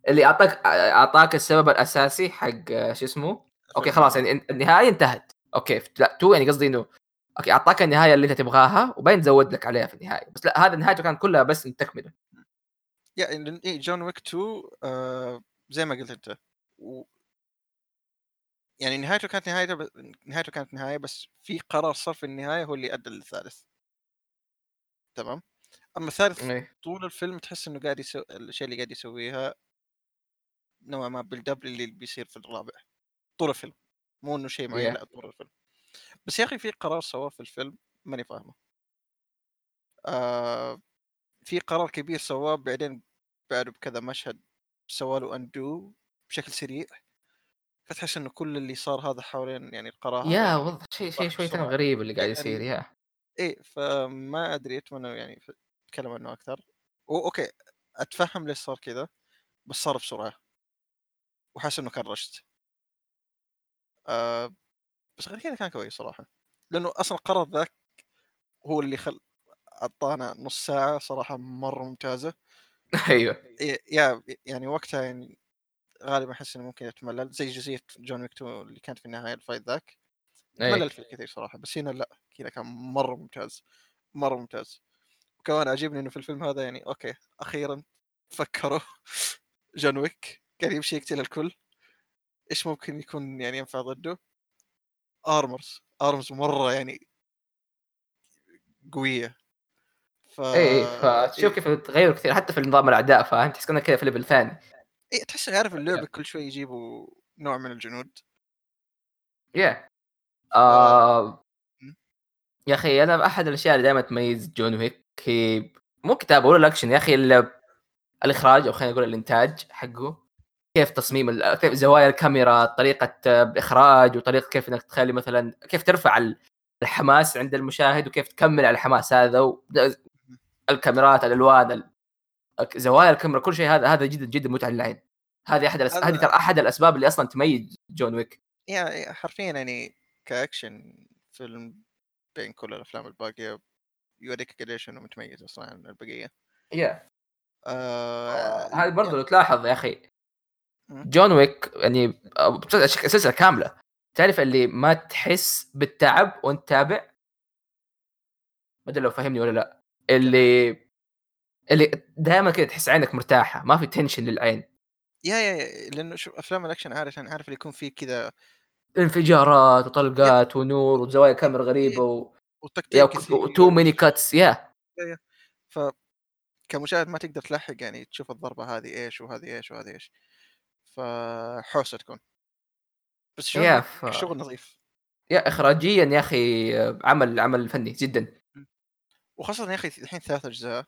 اللي أعطاك أعطاك السبب الأساسي حق آه، شو اسمه؟ okay خلاص. يعني النهاية انتهت. okay لا تو يعني قصدي إنه okay أعطاك النهاية اللي أنت تبغاها وبين زود لك عليها في النهاية. بس لا هذا نهايته كان كلها بس تكملة. يعني جون ويك 2 آه زي ما قلت أنت. و... يعني نهايته كانت نهايته ب... نهايته كانت نهاية بس في قرار صار في النهاية هو اللي ادى للثالث. تمام؟ أما الثالث إيه. طول الفيلم تحس إنه قاعد يسوي الاشياء اللي قاعد يسويها نوعا ما بالدبل اللي بيصير في الرابع. طول الفيلم مو إنه شيء معين Yeah. لأ طول الفيلم. بس يا أخي في قرار سواه في الفيلم ماني فاهمه. آه في قرار كبير سواه بعدين بعده بكذا مشهد سوى له اندو بشكل سريع فتحس إنه كل اللي صار هذا حوالين يعني القرار يا والله شيء شيء شوي. غريب اللي قاعد يعني- يصير يا إيه فما أدري أتمنى يعني أتكلم عنه أكثر. okay أتفهم ليش صار كذا بس صار بسرعة. وحاسس إنه كان rushed. آه بس غير كذا كان كويس صراحة. لأنه أصلا القرار ذاك هو اللي خل أعطانا نص ساعة صراحة مرة ممتازة. أيوه. إيه، yeah يعني وقتها يعني غالبا أحس إنه ممكن يتملل زي جزئية جون ويك 2 اللي كانت في النهاية ال fight ذاك. أي. ملل فيه كثير صراحة بس هنا لا هنا كان مرة ممتاز مرة ممتاز. وكمان عجبني إنه في الفيلم هذا يعني okay أخيرا فكروا جون ويك قاعد يمشي يقتل الكل. إيش ممكن يكون يعني ينفع ضده armors armors مرة يعني قوية ف إي، إي، فتشوف إيه. كيف تغيّروا كثير حتى في نظام الأعداء، فاهم؟ تحس كذا في level ثاني. إيه تحس عارف اللعبة كل شوي يجيبوا نوع من الجنود. yeah ف آه. يا أخي أنا أحد الأشياء اللي دايمًا تميز جون ويك هي مو كتابة ولا الأكشن يا أخي ال الإخراج أو خلينا نقول الإنتاج حقه، كيف تصميم كيف زوايا الكاميرا، طريقة الإخراج وطريقة كيف إنك تخلي مثلًا كيف ترفع ال الحماس عند المشاهد وكيف تكمل على الحماس هذا و. الكاميرات، الألوان، ال ك زوايا الكاميرا كل شيء هذا هذا جدًا، جدًا متعة للعين. هذه أحد الأس هذه هذا ترى أحد الأسباب اللي أصلًا تميز جون ويك. يع حرفيًا يعني كأكشن فيلم بين كل الأفلام الباقية يوريك قديش إنه متميز أصلًا عن البقية. yeah آآ هذه برضه لو تلاحظ yeah إمم. جون ويك يعني آآ سلسلة كاملة، تعرف اللي ما تحس بالتعب وأنت تتابع؟ ما أدري لو فاهمني والّا لأ، اللي اللي دايمًا كذا تحس عينك مرتاحة، ما في tension للعين، يا يا لأنه شوف أفلام الأكشن عادةً عارف اللي يكون فيه كذا انفجارات وطلقات ونور وزوايا كاميرا غريبة و وتقطيع يا كثير. ك too many وش cuts yeah يا يا. ف كمشاهد ما تقدر تلحق يعني تشوف الضربة هذه إيش وهذه إيش وهذه إيش، فحوسة تكون. بس جون yeah شغل نظيف. يا إخراجيًا يا أخي عمل عمل فني جدًا. إمم. وخاصةً يا أخي الحين 3 أجزاء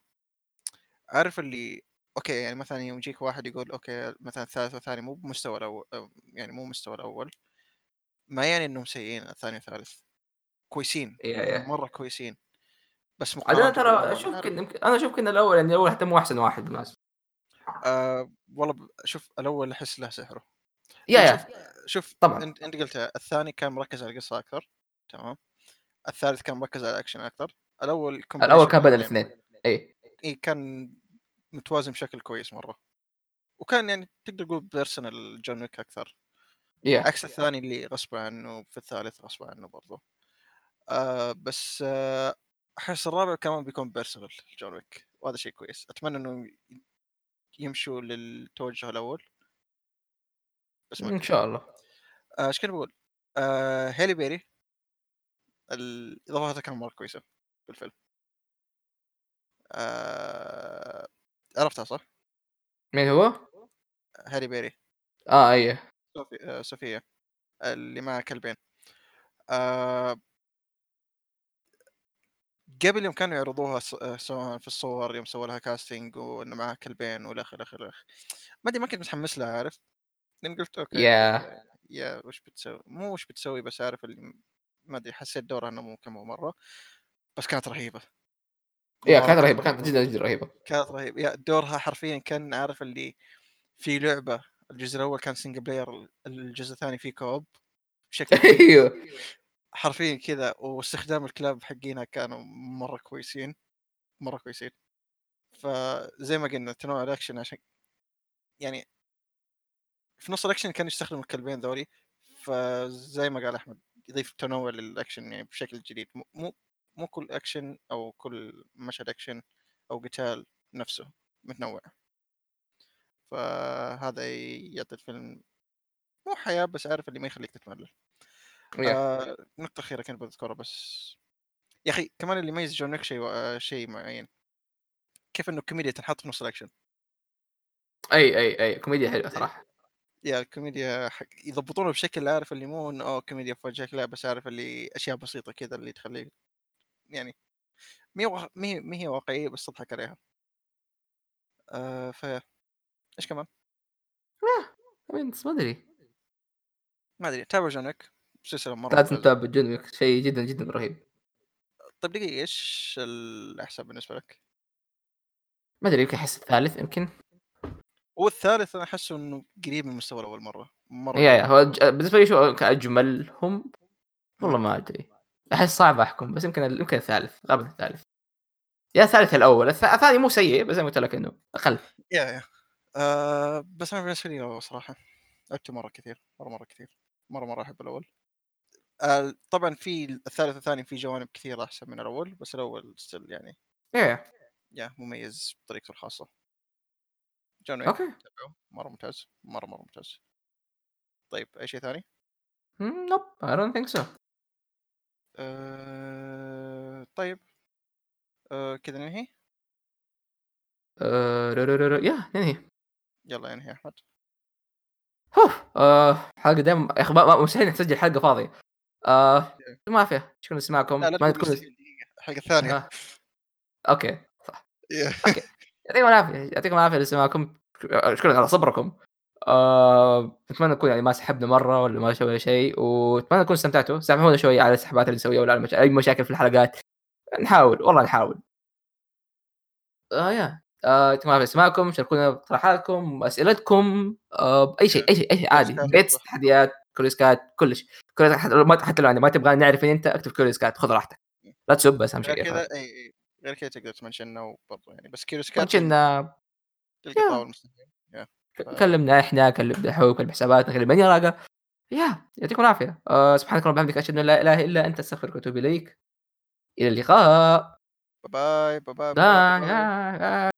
عارف اللي okay يعني مثلًا يوم يجيك واحد يقول okay مثلًا الثالث والثاني مو بمستوى الأول أو يعني مو مستوى الأول، ما يعني إنهم سيئين الثاني والثالث، كويسين، yeah yeah مرة كويسين، بس أنا مقارنة ترى بالأول أشوف عارف كن يمكن أنا أشوف كن الأول يعني الأول حتى مو أحسن واحد بالمناسبة. آآ والله شوف الأول أحس له سحره، yeah شوف yeah. شوف طبعًا. أنت قلتها الثاني كان مركز على القصة أكثر، تمام، الثالث كان مركز على الأكشن أكثر، الأول الأول combination كان بين الاثنين، إي إي كان متوازن بشكل كويس مرة، وكان يعني تقدر تقول personal جون ويك أكثر. yeah. عكس الثاني اللي غصب عنه في الثالث غصب عنه برضه آه بس آه أحس الرابع كمان بيكون personal جون ويك وهذا شيء كويس. أتمنى إنه يمشوا للتوجه الأول بس إن ادري شاء الله. آه، إيش كنت بقول آه هيلي بيري الاضافات كانت مرة كويسة في الفيلم آه عرفتها صح؟ مين هو؟ هيلي بيري آه أيوه. صوفي آه صوفيا اللي معها كلبين آه قبل يوم كانوا يعرضوها آه، سواء في الصور يوم سووا لها كاستنج وإنه معاها كلبين آخره إلى آخره. ما أدري ما كنت متحمس لها عارف؟ لأن قلت okay yeah yeah وش بتسوي؟ مو وش بتسوي بس عارف اللي ما أدري حسيت دورها إنه مو كم مرة بس كانت رهيبة. yeah كانت رهيبة كانت جدًا جدًا رهيبة. كانت رهيبة. yeah دورها حرفيا كأن عارف اللي في لعبة. الجزء الأول كان single player الجزء الثاني فيه co-op بشكل أيوه. حرفيا كذا واستخدام الكلاب حقينها كانوا مرة كويسين مرة كويسين. فزي ما قلنا تنوع الأكشن عشان يعني في نص الأكشن كان يستخدم الكلبين ذولي فزي ما قال أحمد يضيف تنوع للأكشن يعني بشكل جديد. مو مو كل أكشن أو كل مشهد أكشن أو قتال نفسه متنوع. فهذا يعطي الفيلم مو حياة بس عارف اللي ما يخليك تتملل. آه نقطة أخيرة كنت بذكرها بس. يا أخي كمان اللي يميز جون ويك شيء آه شيء معين. كيف إنه الكوميديا تنحط في نص الأكشن. أي أي أي كوميديا حلوة صراحة. yeah الكوميديا حق يضبطونه بشكل عارف اللي مو إنه oh كوميديا في وجهك لا بس عارف اللي أشياء بسيطة كذا اللي تخليك يعني مي وغ... مي مي هي واقعية بس تضحك عليها. آه ف إيش كمان؟ بس ما أدري. ما أدري. تابع جونك سلسله مرة لازم تتابع جون ويك شيء جدًا جدًا رهيب. طيب دقيقة إيش الأحسن بالنسبة لك؟ ما أدري يمكن أحس الثالث يمكن. هو الثالث أنا أحسه إنه قريب من مستوى الأول مرة مرة يا يا هو ج بالنسبة لي شو كأجملهم والله. ما أدري. أحس صعب أحكم بس يمكن يمكن الثالث غالبًا الثالث. يا الثالث الث الثاني مو سيء بس زي ما قلت لك إنه أقل. يا يا آه بس أنا بالنسبة لي صراحة لعبته مرة كثير مرة مرة كثير مرة مرة أحب الأول طبعا في الثالث والثاني في جوانب كثيرة أحسن من الأول بس الأول still يعني يا يا مميز بطريقته الخاصة جون ويك. تابعه مرة ممتاز مرة مرة ممتاز طيب أي شيء ثاني؟ I don't think so. آه طيب آه كذا ننهي ر يا ننهي. يلا انهي يا أحمد. أوف! آآ حلقة دايمًا يا ما مستحيل نسجل حلقة فاضية. شكرًا لاستماعكم، لا لا أتمنى تقول تكونوا مستحيل دقيقة الحلقة الثانية. أها. okay، صح. يا okay. يعطيكم العافية، يعطيكم العافية لاستماعكم، شكرًا على صبركم. آآ أتمنى نكون يعني ما سحبنا مرة والّا ما سوينا شيء، وأتمنى تكونوا استمتعتوا، سامحونا شوي على السحبات اللي نسويها ولا على المشا أي مشاكل في الحلقات، نحاول، والله نحاول. آه يا آآ يعطيكم العافية لاستماعكم، شاركونا باقتراحاتكم، أسئلتكم، آآ بأي شيء، أي شيء، أي شيء عادي، بيتس،. تحديات، كوريوس كات، كل شيء. كوريوس حتى لو يعني ما تبغى نعرف أنت، اكتب كوريوس كات، خذ راحتك. لا تسب بس غير شيء. كذا إي غير كذا تقدر تمنشنا وبرضه يعني بس كيروس كات تلقى طاول كلمنا إحنا، كلم دحوم، كلم حساباتنا، كلم من يراقه. يا يعطيكم العافية. آآ سبحانك اللهم وبحمدك أشهد أن لا إله إلا أنت أستغفرك وأتوب إليك. إلى اللقاء. باي باي. باي. باي.